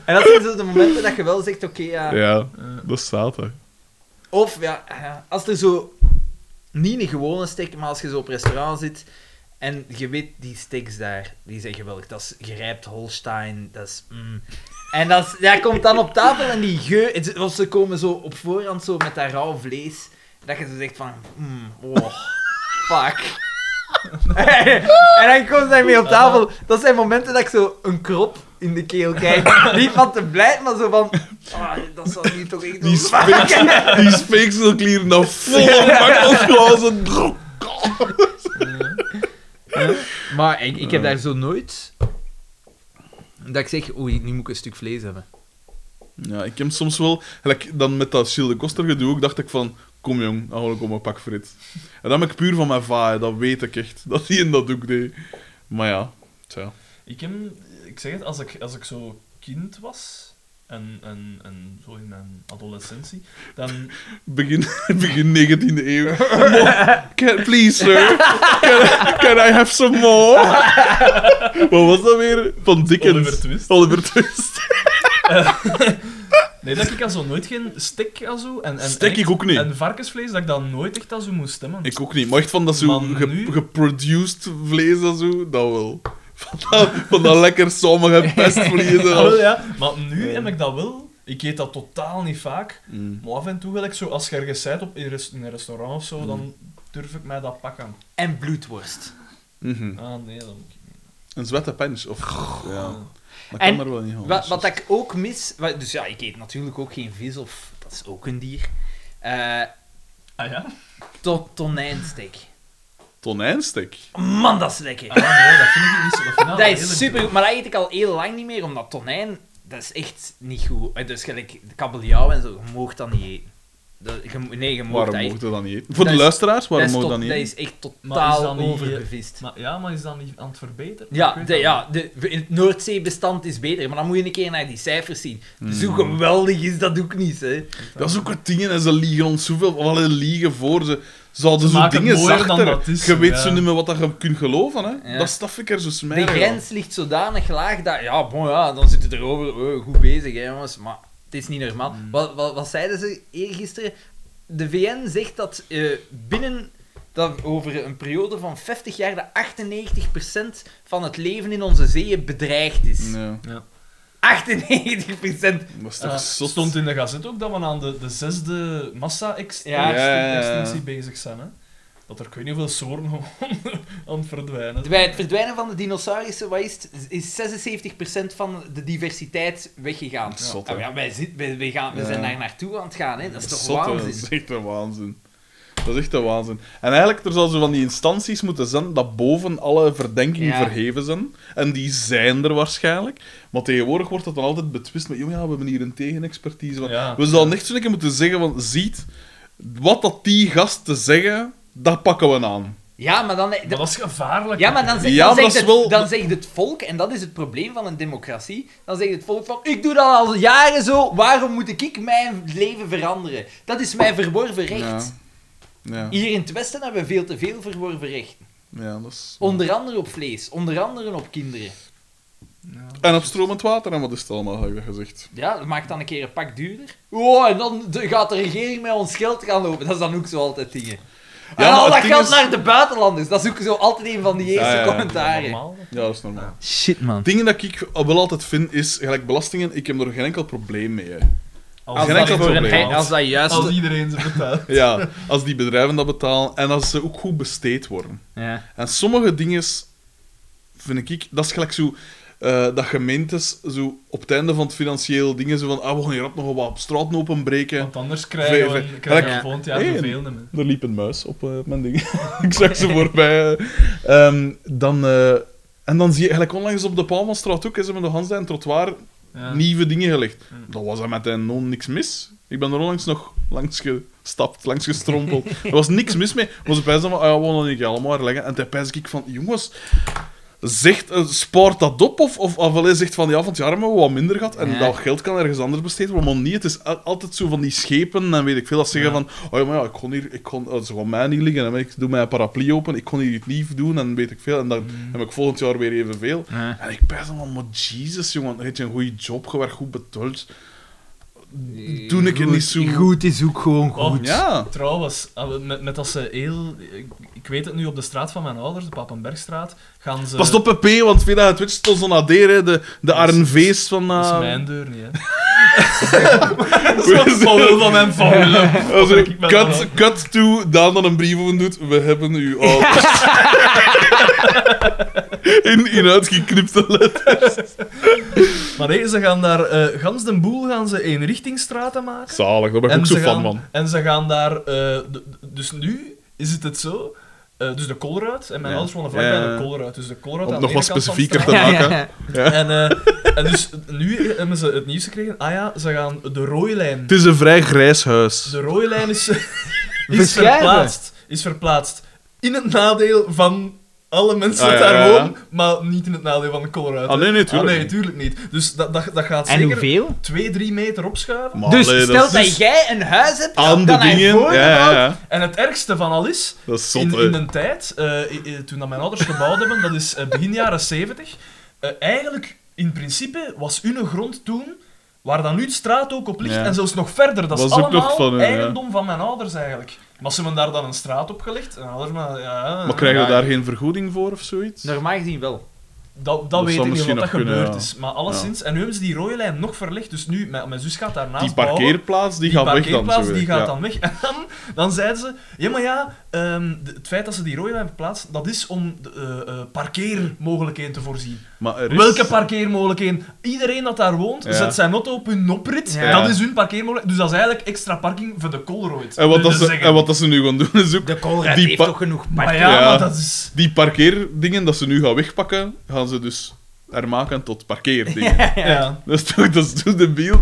En dat zijn zo de momenten dat je wel zegt, oké, ja. Ja, dat is zaterdag. Of, ja, als er zo... Niet een gewone steak, maar als je zo op restaurant zit en je weet, die steaks daar, die zijn geweldig. Dat is gerijpt Holstein, dat is... mm. En dat, is, komt dan op tafel en die geur... het- ze komen zo op voorhand zo met dat rauw vlees, dat je zo zegt van... mm, oh, fuck. en dan komt ze daarmee op tafel. Dat zijn momenten dat ik zo een krop in de keel krijg. Niet van te blij, maar zo van... ah, dat zal nu toch echt... Die wel- speek- Die speekselklieren nou vol bak Maar ik, ik heb daar zo nooit... Dat ik zeg, oei, nu moet ik een stuk vlees hebben. Ja, ik heb soms wel... Gelijk, dan met dat Gilles de Koster gedoe ook, dacht ik van... Kom jong, dan ik om een pak frit. En dan ben ik puur van mijn vaai, dat weet ik echt. Dat hij in dat ook deed. Maar ja, tja. Ik, heb, ik zeg het, als ik, als ik zo kind was en, en, en zo in mijn adolescentie, dan... Begin, begin 19e eeuw. Can, please, sir. Can, can I have some more? Wat was dat weer? Van Dickens. Oliver Twist. Oliver Twist. Nee, dat ik al zo nooit geen stek al zo... En, en, Stek en, ik ook niet. En varkensvlees, dat ik dan nooit echt al zo moest stemmen. Ik ook niet. Maar echt van dat zo Maar ge- nu- geproduced vlees zo, dat wel. Van dat, van dat lekker sommige pestvlees. en Ah, wel, ja. Maar nu heb ik dat wel. Ik eet dat totaal niet vaak. Mm. Maar af en toe, gelijk zo, als je ergens bent op, in een restaurant of zo, dan durf ik mij dat pakken. En bloedworst. Mhm. Ah, nee, dat moet ik niet. Een zwette pens. Of, ja, dat kan En er wel niet. Wat, wat ik ook mis... Dus ja, ik eet natuurlijk ook geen vis, of... Dat is ook een dier. Eh Ah ja? to tonijnstek. Tonijnstek. Man, dat is lekker. Ah, nee, dat vind ik niet zo. Dat, dat is super goed, maar dat eet ik al heel lang niet meer, omdat tonijn, dat is echt niet goed. Eh, Dus gelijk kabeljauw en zo, je mag dat niet eten. Dat, je, nee, je mag Waarom dat mocht eten. je dat niet eten? Voor Dat de is- luisteraars, waarom dat, is mocht dat dat niet eten? is echt Maar is totaal dat niet- overbevist. Maar ja, maar is dat niet aan het verbeteren? Ja, de, dat ja de, het Noordzeebestand is beter, maar dan moet je een keer naar die cijfers zien. Hmm. hoe geweldig is dat ook niet, hè? Dat is ook het ding, en ze liegen ons zoveel, of alle liegen voor ze. Ze Ze zo dingen zachter. dat is, je weet ja. zo niet meer wat dat je kunt geloven, hè. Ja. Dat staf ik er zo De smerig aan. grens ligt zodanig laag dat, ja, bon, ja, dan zit het erover, oh, goed bezig, hè, jongens. Maar Het is niet normaal. Wat, wat, wat zeiden ze eergisteren? De VN zegt dat eh, binnen dat over een periode van 50 jaar de 98% van het leven in onze zeeën bedreigd is. Ja. 98%! Dat is Eh, toch zot? stond in de gazet ook dat we aan de, de zesde massa-extinctie Ja. Ja, ja, ja. bezig zijn. Hè? Dat er weet niet hoeveel soorten gewoon aan het verdwijnen. Bij het verdwijnen van de dinosaurussen wat is, het, is 76% van de diversiteit weggegaan. Zot, Ja, ja, wij, zit, wij, wij gaan, we zijn daar naartoe aan het gaan. Hè. Dat is toch Zot, hè. Dat waanzin? is echt een waanzin. Dat is echt een waanzin. En eigenlijk, er zou zo van die instanties moeten zijn dat boven alle verdenkingen Ja. verheven zijn. En die zijn er waarschijnlijk. Maar tegenwoordig wordt dat dan altijd betwist met, "Joh, ja, we hebben hier een tegenexpertise. van." Ja. We zouden echt zo'n keer moeten zeggen van, ziet, wat dat die gasten zeggen, dat pakken we aan. Ja, maar dan... Maar dat is gevaarlijk. Ja, maar dan, zeg, Ja, dan, maar zegt het, wel- dan zegt het volk, en dat is het probleem van een democratie, dan zegt het volk van, ik doe dat al jaren zo, waarom moet ik mijn leven veranderen? Dat is mijn verworven recht. Ja. Ja. Hier in het Westen hebben we veel te veel verworven rechten. ja, dat is... Onder andere op vlees, onder andere op kinderen. En op stromend water, en wat is het allemaal, heb je gezegd. Ja, dat maakt dan een keer een pak duurder. Oh, en dan gaat de regering met ons geld gaan lopen. Dat is dan ook zo altijd dingen. Ja, en al het dat geld is- naar de buitenlanders. Dat is ook zo altijd een van die eerste Ja, ja, ja. commentaren. Ja, dat is normaal. Shit, man. Dingen dat ik wel altijd vind, is, gelijk belastingen, ik heb er geen enkel probleem mee. Hè. Als, Geen dat enkel probleem. Als dat juist... als iedereen ze betaalt. Ja, als die bedrijven dat betalen en als ze ook goed besteed worden. Ja. En sommige dingen vind ik, dat is gelijk zo, eh, dat gemeentes zo op het einde van het financieel dingen zo van, ah, we gaan hier op nog wat op straat openbreken. Want anders krijgen we, krijgen we Ja. volgend jaar zoveel meer. Er liep een muis op eh, mijn ding. ik zag ze voorbij. eh. Ehm, dan, eh, en dan zie je eigenlijk onlangs op de Palmenstraat ook, hè, ze hebben de Hansdijn trottoir Ja. nieuwe dingen gelegd. Dat was er met een non niks mis. Ik ben er onlangs nog langs gestapt, langs gestrompeld. er was niks mis mee. Maar ze pijzen van, ah ja, we gaan niet allemaal herleggen. En toen pijs ik van, jongens, zegt, eh, spaart dat op? Of, of, of alleen zegt van, ja, van het jaar hebben we wat minder gehad. En Ja. dat geld kan ergens anders besteed worden. Maar niet, het is al- altijd zo van die schepen en weet ik veel, dat zeggen Ja. van, oh ja, maar ja, ik kon hier, ik kon, oh, ze gaan mij niet liggen. En ik doe mijn paraplu open, ik kon hier iets lief doen en weet ik veel. En dan heb ik volgend jaar weer evenveel. Ja. En ik pijs dan van, maar Jesus, jongen, heb je een goede job, je werd goed betaald. Doe ik het niet zo... Goed is ook gewoon Oh, goed. Ja. Trouwens, we- met, met als ze heel... Ik, ik weet het nu, op de straat van mijn ouders, de Papenbergstraat, gaan ze... Pas op, PP, want via het Twitch stond zo'n aderen, de, de RNV's van... Dat is eh, mijn deur niet, hè. dat is wat Paul van mijn familie. Also, Ik cut, dan- cut to, Daan dan een brief over doet, we hebben u ouders. in, in uitgeknipte letters. Maar nee, ze gaan daar... eh gans den boel gaan ze eenrichtingsstraten maken. Zalig, daar ben ik ook zo ze fan gaan, van. En ze gaan daar... eh, d- d- dus nu is het het zo... eh, dus de Kolruit, en mijn Ja. ouders wonen vlakbij Ja. de Kolruit. Dus de Kolruit Om aan nog de wat ene kant van de specifieker te maken. ja. Ja. En, eh, en dus nu hebben ze het nieuws gekregen. Ah ja, ze gaan de rode lijn. Het is een vrij grijs huis. De rode lijn is, is verplaatst. Is verplaatst. In het nadeel van alle mensen Ah, daar ja, ja. wonen, maar niet in het nadeel van de Colorado. Ah, nee, nee, tuurlijk Ah, nee, niet. tuurlijk niet. Dus dat, dat, dat gaat En zeker hoeveel? 2, 3 meter opschuiven. Maar Dus allee, stel dat, dat is jij een huis hebt, aan de dan naar dingen. Ja, ja, gebouwd, ja. En het ergste van al is, Dat is zot, in, een tijd, eh, toen dat mijn ouders gebouwd hebben, dat is eh, begin jaren 70, eh, eigenlijk, in principe, was hun grond toen, waar dan nu de straat ook op ligt, Ja. en zelfs nog verder, dat is allemaal ja. eigendom van mijn ouders eigenlijk. Maar ze hebben daar dan een straat op gelegd, en ouders, maar ja... Maar krijgen we daar geen vergoeding voor of zoiets? Normaal gezien wel. Dat, dat, Dat weet ik niet wat dat kunnen, gebeurd ja. is. Maar alleszins, en nu hebben ze die rode lijn nog verlegd, dus nu, mijn, mijn zus gaat daarnaast Die parkeerplaats, die, Die gaat weg dan. zo die gaat Ja. dan weg. En dan, dan zeiden ze: Ja, maar ja, ehm, de- het feit dat ze die rode lijn verplaatsen, dat is om de, eh, eh, parkeermogelijkheden te voorzien. Maar er is... Welke parkeermogelijkheden? Iedereen dat daar woont, Ja. zet zijn auto op hun oprit. Ja. Dat is hun parkeermogelijkheid. Dus dat is eigenlijk extra parking voor de Colruyt. En wat, dat ze, en wat dat ze nu gaan doen, is ook... De Colruyt Die heeft toch genoeg Maar ja, Ja. maar dat is... Die parkeerdingen dat ze nu gaan wegpakken, gaan ze dus hermaken tot parkeerdingen. Ja. Dat is toch, dat is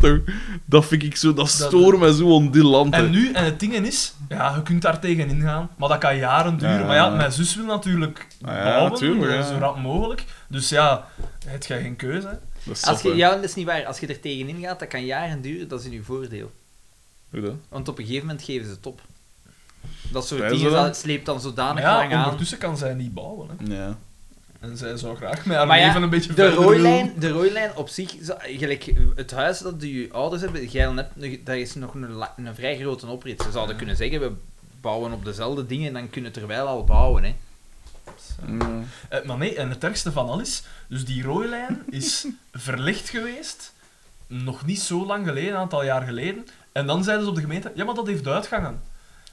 toch? Dat vind ik zo, dat stoort mij zo on die land. En nu, en het ding is, ja, je kunt daar tegen ingaan, maar dat kan jaren duren. Ja. Maar ja, mijn zus wil natuurlijk Ah ja, bouwen, natuurlijk, eh, ja. zo rap mogelijk. Dus ja, heb jij geen keuze. hè. Dat is Als je, ja, dat is niet waar. Als je er tegenin gaat, dat kan jaren duren, dat is in je voordeel. Hoe dat? Want op een gegeven moment geven ze het op. Dat soort dingen dan? sleept dan zodanig ja, lang aan. ondertussen kan zij niet bouwen. Hè. Ja. En zij zou graag met haar Maar ja, leven een beetje De verder rooilijn, de rooilijn op zich, zo- gelijk het huis dat je ouders hebben, jij net, dat is nog een, vrij grote oprit. Ze zouden kunnen zeggen, we bouwen op dezelfde dingen en dan kunnen terwijl al bouwen. Hè. Eh, maar nee, en het ergste van al is, dus die rooilijn is verlicht geweest, nog niet zo lang geleden, een aantal jaar geleden. En dan zeiden ze op de gemeente, ja, maar dat heeft uitgangen.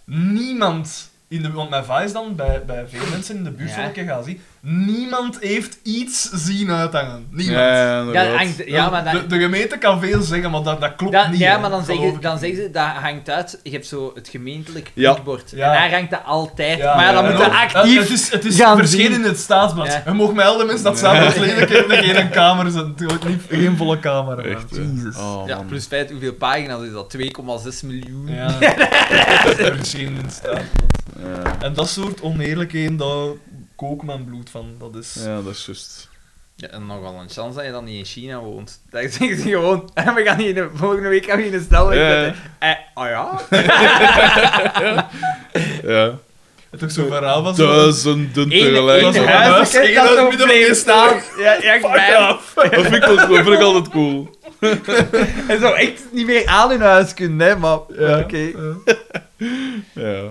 Niemand, in de, want mijn va is dan bij, bij veel mensen in de buurt Ja. keer gaan zien, niemand heeft iets zien uithangen. Niemand. Ja, Ja, hangt, ja, maar de, dat, de gemeente kan veel zeggen, maar dat, dat klopt dat- niet. ja, hè. maar dan, zeggen, ik dan zeggen ze, dat hangt uit, je hebt zo het gemeentelijk. Ja. En daar hangt dat altijd. Ja, maar ja, dan ja, moet je Het- actief... Het is, het is gaan verschenen zien. in het staatsblad. Ja. Je mag mij al de mensen dat staatsblad lezen, een keer, keer een kamer wordt niet geen volle kamer. Echt. Jezus. Oh, ja, plus feit, hoeveel pagina's is dat? 2,6 miljoen. Ja. verschenen in het staatsblad. Ja. En dat soort oneerlijkheden, daar kook mijn bloed van. Dat is... ja, dat is juist. Ja, en nogal een chance dat je dan niet in China woont. Dat zeggen ze gewoon, we gaan hier de, volgende week gaan we in een stel Ja. Eh, oh ja? Ja. Het is ook zo'n verhaal van zo... Duizenden Eén tegelijk. een huis, dat zo midden op bleef staan. Ja, ja, ik ben- Dat vind ik, wel- dat vind ik altijd cool. En zo echt niet meer aan hun huis kunnen, hè, maar Ja. oké. Ja.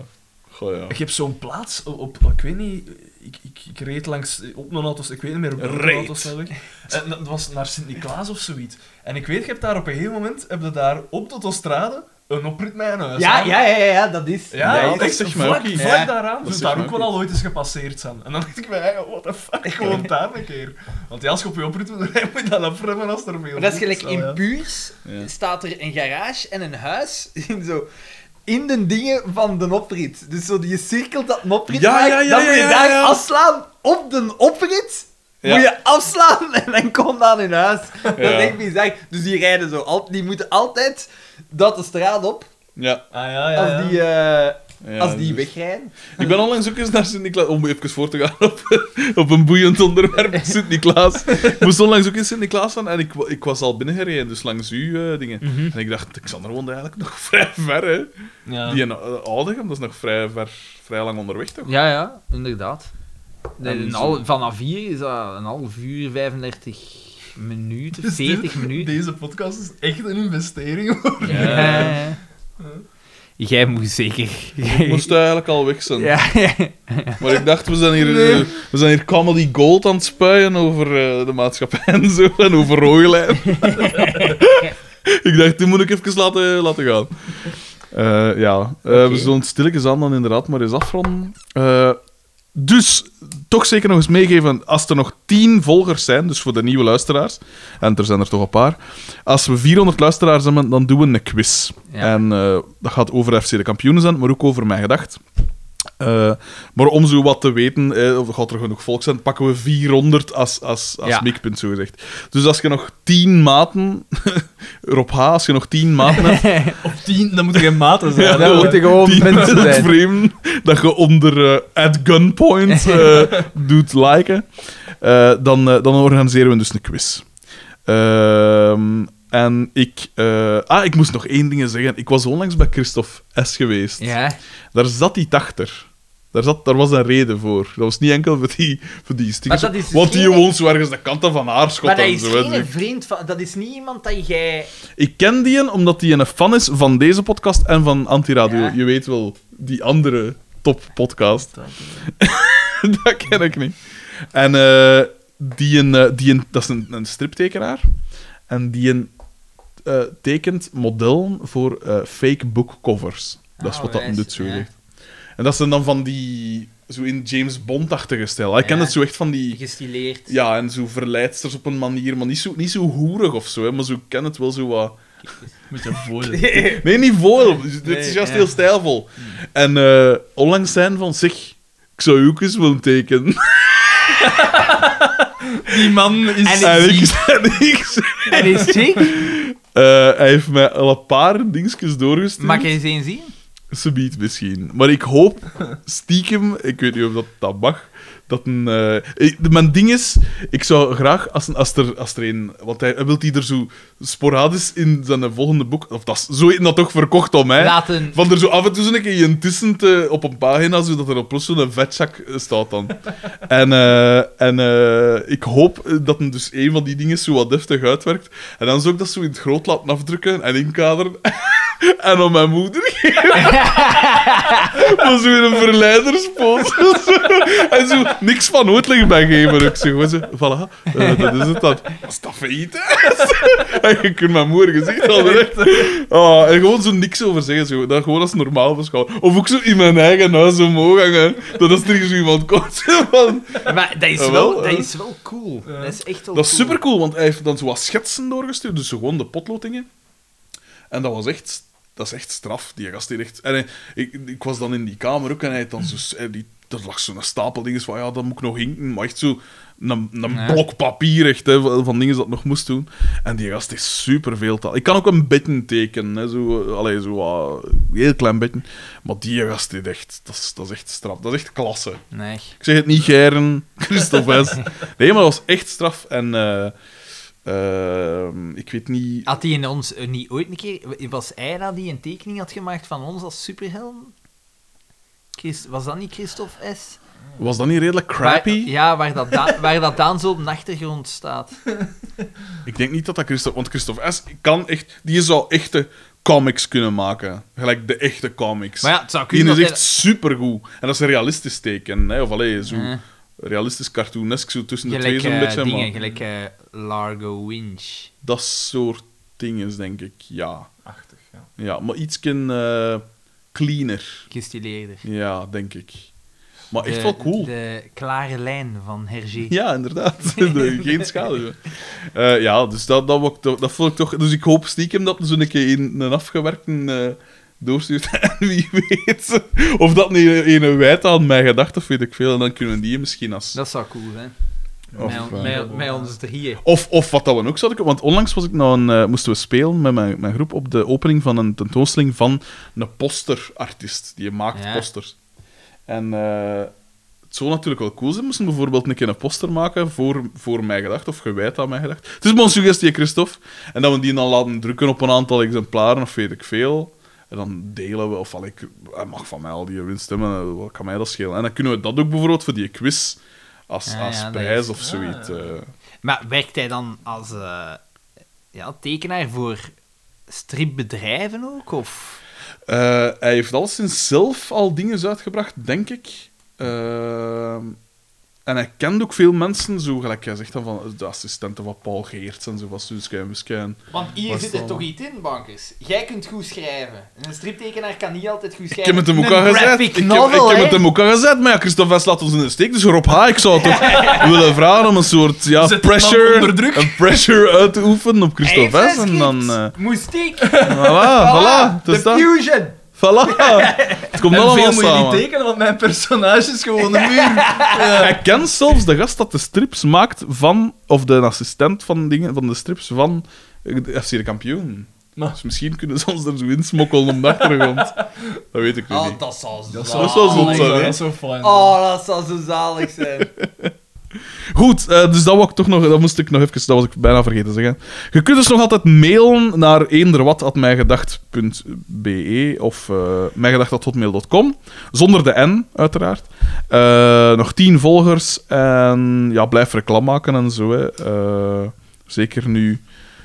Goh, ja. Ik heb zo'n plaats op, op- ik weet niet, ik, ik, ik reed langs, op een auto, ik weet niet meer op een Reed. autosnelweg. En dat was naar Sint-Niklaas of zoiets. En ik weet, je hebt daar op een gegeven moment, heb je daar op de autostrade een oprit met een huis. Ja, aan. ja, ja, ja, ja, dat is. Ja, Ja, dat is zeg maar vlak, Ja. daaraan. Dat Dus daar ook wel al ooit eens gepasseerd zijn. En dan dacht ik mij, what the fuck, gewoon daar een keer. Want ja, als je op je oprit moet rijden, moet je dat afremmen als er veel Maar dat is gelijk, in Ja. staat er een garage en een huis in zo... In de dingen van de oprit. Dus zo die cirkelt dat een oprit Ja, maakt, ja, ja, dan moet je ja, daar ja. afslaan op de oprit. Ja. Moet je afslaan en dan komt dat in huis. Dat Ja. is echt bizar. Dus die rijden zo. al- Die moeten altijd dat de straat op Ja. Ah, ja, ja, als die, eh, ja, als die juist. wegrijden. Ik ben onlangs ook eens naar Sint-Niklaas... Om even voor te gaan op, op een boeiend onderwerp, Sint-Niklaas. Ik moest onlangs ook in Sint-Niklaas staan en ik, ik was al binnengereden, dus langs uw eh, dingen. En ik dacht, Xander woont eigenlijk nog vrij ver, hè. Ja. Die in uh, dat is nog vrij, ver, vrij lang onderweg, toch? Ja, ja, inderdaad. Al, vanaf hier is dat een half uur, 35 minuten, Dus 40 dit- minuten. Deze podcast is echt een investering. hoor. Ja. ja. Jij moet zeker. Ik moest eigenlijk al weg zijn. Ja, ja. Maar ik dacht, we zijn hier, eh, we zijn hier comedy gold aan het spuien over eh, de maatschappij en zo, en over rooilijn. ik dacht, die moet ik even laten, laten gaan. Eh, ja, we zullen het stilletjes aan dan inderdaad maar eens afronden. Dus, toch zeker nog eens meegeven, als er nog tien volgers zijn, dus voor de nieuwe luisteraars, en er zijn er toch een paar, als we 400 luisteraars hebben, dan doen we een quiz. Ja. En eh, dat gaat over FC de kampioenen zijn, maar ook over mijn gedacht. Eh, maar om zo wat te weten, eh, of gaat er genoeg volk zijn, pakken we 400 als, als, als Ja. mikpunt, zo gezegd. Dus als je nog 10 maten, Rob H., als je nog 10 maten hebt, Op tien, dan moeten geen maten zijn. Ja, hè. dat moeten gewoon 10 mensen zijn. dat je onder eh, at gunpoint eh, doet liken, eh, dan, dan organiseren we dus een quiz. Ehm, en ik... eh, ah, ik moest nog één ding zeggen. Ik was onlangs bij Christophe S. geweest. Ja. Daar zat hij achter. Daar, zat, daar was een reden voor. Dat was niet enkel voor die, voor die stickers. Dus Want die geen- woont zo ergens de kanten van Aarschot Maar dat is zo. geen vriend van... Dat is niet iemand dat jij... Ik ken die een omdat hij een fan is van deze podcast en van Antiradio. Ja. Je weet wel, die andere top-podcast. dat ken ik niet. En eh, die een, eh, die een, dat is een, een striptekenaar. En die een, eh, tekent modellen voor eh, fake bookcovers. Dat is Ah, wat dat wijs, doet, zo ja. gezegd. En dat zijn dan van die... Zo in James Bond-achtige stijl. Ik ken het zo echt van die... Gestileerd. Ja, en zo verleidsters op een manier, maar niet zo, niet zo hoerig of zo, hè, maar zo ik ken het wel zo wat... Je voelen. Nee, niet voor. Dit Nee, is juist ja. heel stijlvol. En eh, onlangs zijn van, zeg, ik zou ook eens willen tekenen. Die man is... En ik, en ik zei- En is chic? Eh, hij heeft mij al een paar dingetjes doorgestuurd. Mag je eens een zien? Subiet misschien. Maar ik hoop stiekem, ik weet niet of dat, dat mag, Dat een, eh, mijn ding is, ik zou graag, als, een- als, er, als er een... Want hij, hij wil die er zo sporadisch in zijn volgende boek... Of dat zo heeft dat toch verkocht om mij. Laten... Van er zo af en toe zo'n keer in tussen te, op een pagina, zodat er op plots zo'n vetzak eh, staat dan. en eh, en eh, ik hoop eh, dat hem dus een van die dingen zo wat deftig uitwerkt. En dan zou ik dat zo in het groot laten afdrukken en inkaderen. en aan mijn moeder geven. Maar zo in een verleiderspoot. en zo niks van uitleg bij geven. Ik zeg gewoon zo, voilà, eh, dat is het dan. Wat is dat failliet, hè? en je kunt mijn moeder gezicht al direct. Oh, en gewoon zo niks over zeggen. Zo. Dat gewoon als normaal beschouwen. Of ook zo in mijn eigen huis omhoog hangen. Dat als er zo iemand komt. Van... Maar dat is, wel, wel, dat eh. is wel cool. Dat is echt wel Dat is cool. super cool, want hij heeft dan zo wat schetsen doorgestuurd. Dus gewoon de potloodingen. En dat was echt... Dat is echt straf, die gast die echt... En hij- ik, ik was dan in die kamer ook en hij had dan zo... Die, er lag zo'n stapel dingen van, ja, dat moet ik nog hinken. Maar echt zo... Een, een Ja. blok papier, echt, hè, van dingen dat ik nog moest doen. En die gast is super veel taal. Ik kan ook een beetje tekenen, hè, zo, eh, allee, zo een heel klein beetje. Maar die gast, die echt, dat, is, dat is echt straf. Dat is echt klasse. Nee. Ik zeg het niet, Geiren, Christophe S. Nee, maar dat was echt straf. En eh, ik weet niet... Had hij in ons eh, niet ooit een keer... Was hij dat die een tekening had gemaakt van ons als superhelden? Christ, was dat niet Christophe S? Was dat niet redelijk crappy? Waar- ja, waar dat, Daan, waar dat Daan zo op de achtergrond staat. Ik denk niet dat dat Christophe... Want Christophe S. kan echt... Die zou echte comics kunnen maken. Gelijk de echte comics. Maar ja, het zou die is echt supergoed. En dat is een realistisch teken. Hè? Of allee, zo realistisch cartoonesk, zo tussen de gelijk twee zo'n eh, beetje. dingen, Maar gelijk eh, Largo Winch. dat soort dingen, denk ik. Ja. Achtig, ja. Ja, maar iets eh cleaner. Gestileerder. Ja, denk ik. Maar echt wel cool. De klare lijn van Hergé. Ja, inderdaad. De- Geen schade. Eh ja, dus dat, dat, ik toch- dat vond ik toch... Dus ik hoop stiekem dat zo'n keer in een afgewerkte eh, doorstuurt. En wie weet of dat niet een, een wijd aan mij gedacht of weet ik veel. En dan kunnen die misschien als... Dat zou cool zijn. Of, met, met, met ons drieën. Of, of wat dat we ook zouden kunnen... Want onlangs was ik nou een, eh, moesten we spelen met mijn, mijn groep op de opening van een tentoonstelling van een posterartiest. Die maakt Ja. posters. En eh, het zou natuurlijk wel cool zijn. We moesten bijvoorbeeld een keer een poster maken voor, voor mij gedacht, of gewijd aan mij gedacht. Het is mijn suggestie, Christophe. En dat we die dan laten drukken op een aantal exemplaren, of weet ik veel. En dan delen we, of al ik, hij mag van mij al die winst hebben, eh, wat kan mij dat schelen? En dan kunnen we dat ook bijvoorbeeld voor die quiz als, Ja, als ja, prijs is- of zoiets. Ah. eh. Maar werkt hij dan als eh, ja, tekenaar voor stripbedrijven ook? Of? Eh, hij heeft alleszins zelf al dingen uitgebracht, denk ik. En hij kent ook veel mensen, zo gelijk hij zegt dan van de assistenten van Paul Geerts en zo en Buske en- Want hier Was zit het er toch iets in, bankers. Jij kunt goed schrijven. En een striptekenaar kan niet altijd goed Ik schrijven. heb het hem ook al Ik heb, novel, ik heb het hem ook al gezegd, maar ja, Christophe West laat ons in de steek. Dus Rob H., ik zou toch willen vragen om een soort ja, Zet pressure, onder druk. een pressure uit te oefenen op Christophe En dan... zijn eh script. Moest ik? voilà, voilà. Is dat. Voilà. Het komt En allemaal veel moet je niet tekenen, want mijn personage is gewoon een muur. Hij kent zelfs de gast dat de strips maakt van, of de assistent van, dingen, van de strips van eh, de FC de kampioen. Maar- Dus misschien kunnen ze ons er zo insmokkelen om de achtergrond. Dat weet ik Oh, niet. dat zo Dat zou zo zot zijn? Dat is zo fijn. Oh, dat zal zo zalig zijn. Goed, eh, dus dat, wou ik toch nog, dat moest ik nog even, dat was ik bijna vergeten te zeggen. Je kunt dus nog altijd mailen naar eenderwat.mijgedacht.be of eh mijgedacht.hotmail.com, zonder de N, uiteraard. Eh, nog tien volgers en ja, blijf reclame maken en zo. Zeker nu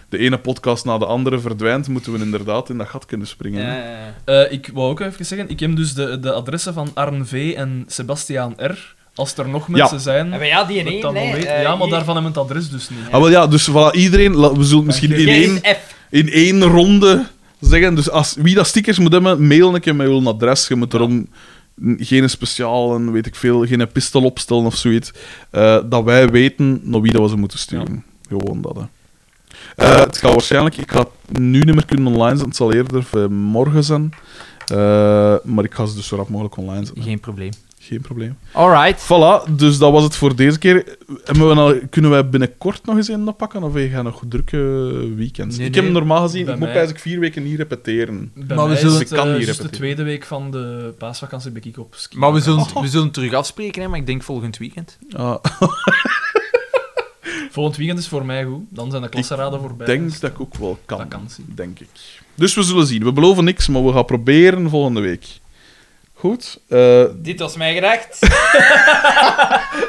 de ene podcast na de andere verdwijnt, moeten we inderdaad in dat gat kunnen springen. Ja, ja, ik wou ook even zeggen, ik heb dus de, de adressen van Arn V. en Sebastiaan R. Als er nog mensen zijn, Maar ja, die in één, weet. Eh, ja, maar hier- daarvan hebben we het adres dus niet. Ah, wel ja, dus voilà, iedereen, we zullen misschien in één... in één ronde zeggen. Dus als, wie dat stickers moet hebben, mail een keer met uw adres. Je moet erom geen speciale, weet ik veel, geen epistel opstellen of zoiets. Eh, dat wij weten naar wie dat we ze moeten sturen. Gewoon dat, hè. Eh, het gaat waarschijnlijk... Ik ga het nu niet meer kunnen online zetten. Het zal eerder morgen zijn. Eh, maar ik ga ze dus zo rap mogelijk online zetten. Geen probleem. Geen probleem. Alright. Voilà, dus dat was het voor deze keer. Hebben we nou, kunnen wij binnenkort nog eens een oppakken? Of we gaan nog drukke weekends? Nee, ik heb normaal gezien, Bij ik moet eigenlijk vier weken niet repeteren. Bij Maar we zullen- is Ik het, kan eh, niet de repeteren. tweede week van de paasvakantie ben ik op ski. Maar we zullen, we zullen terug afspreken, hè, maar ik denk volgend weekend. Ah, Volgend weekend is voor mij goed. Dan zijn de klassenraden voorbij. ik denk Dus dat ik ook wel kan. Vakantie. Denk ik. Dus we zullen zien. We beloven niks, maar we gaan proberen volgende week. Goed. Uh... Dit was mij gedacht.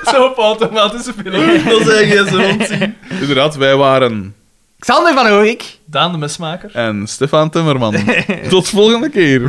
zo op automatische piloot. Dat is zo ontzien. Inderdaad, wij waren... Xander van Oorik. Daan de Mesmaker. En Stefan Timmerman. Tot volgende keer.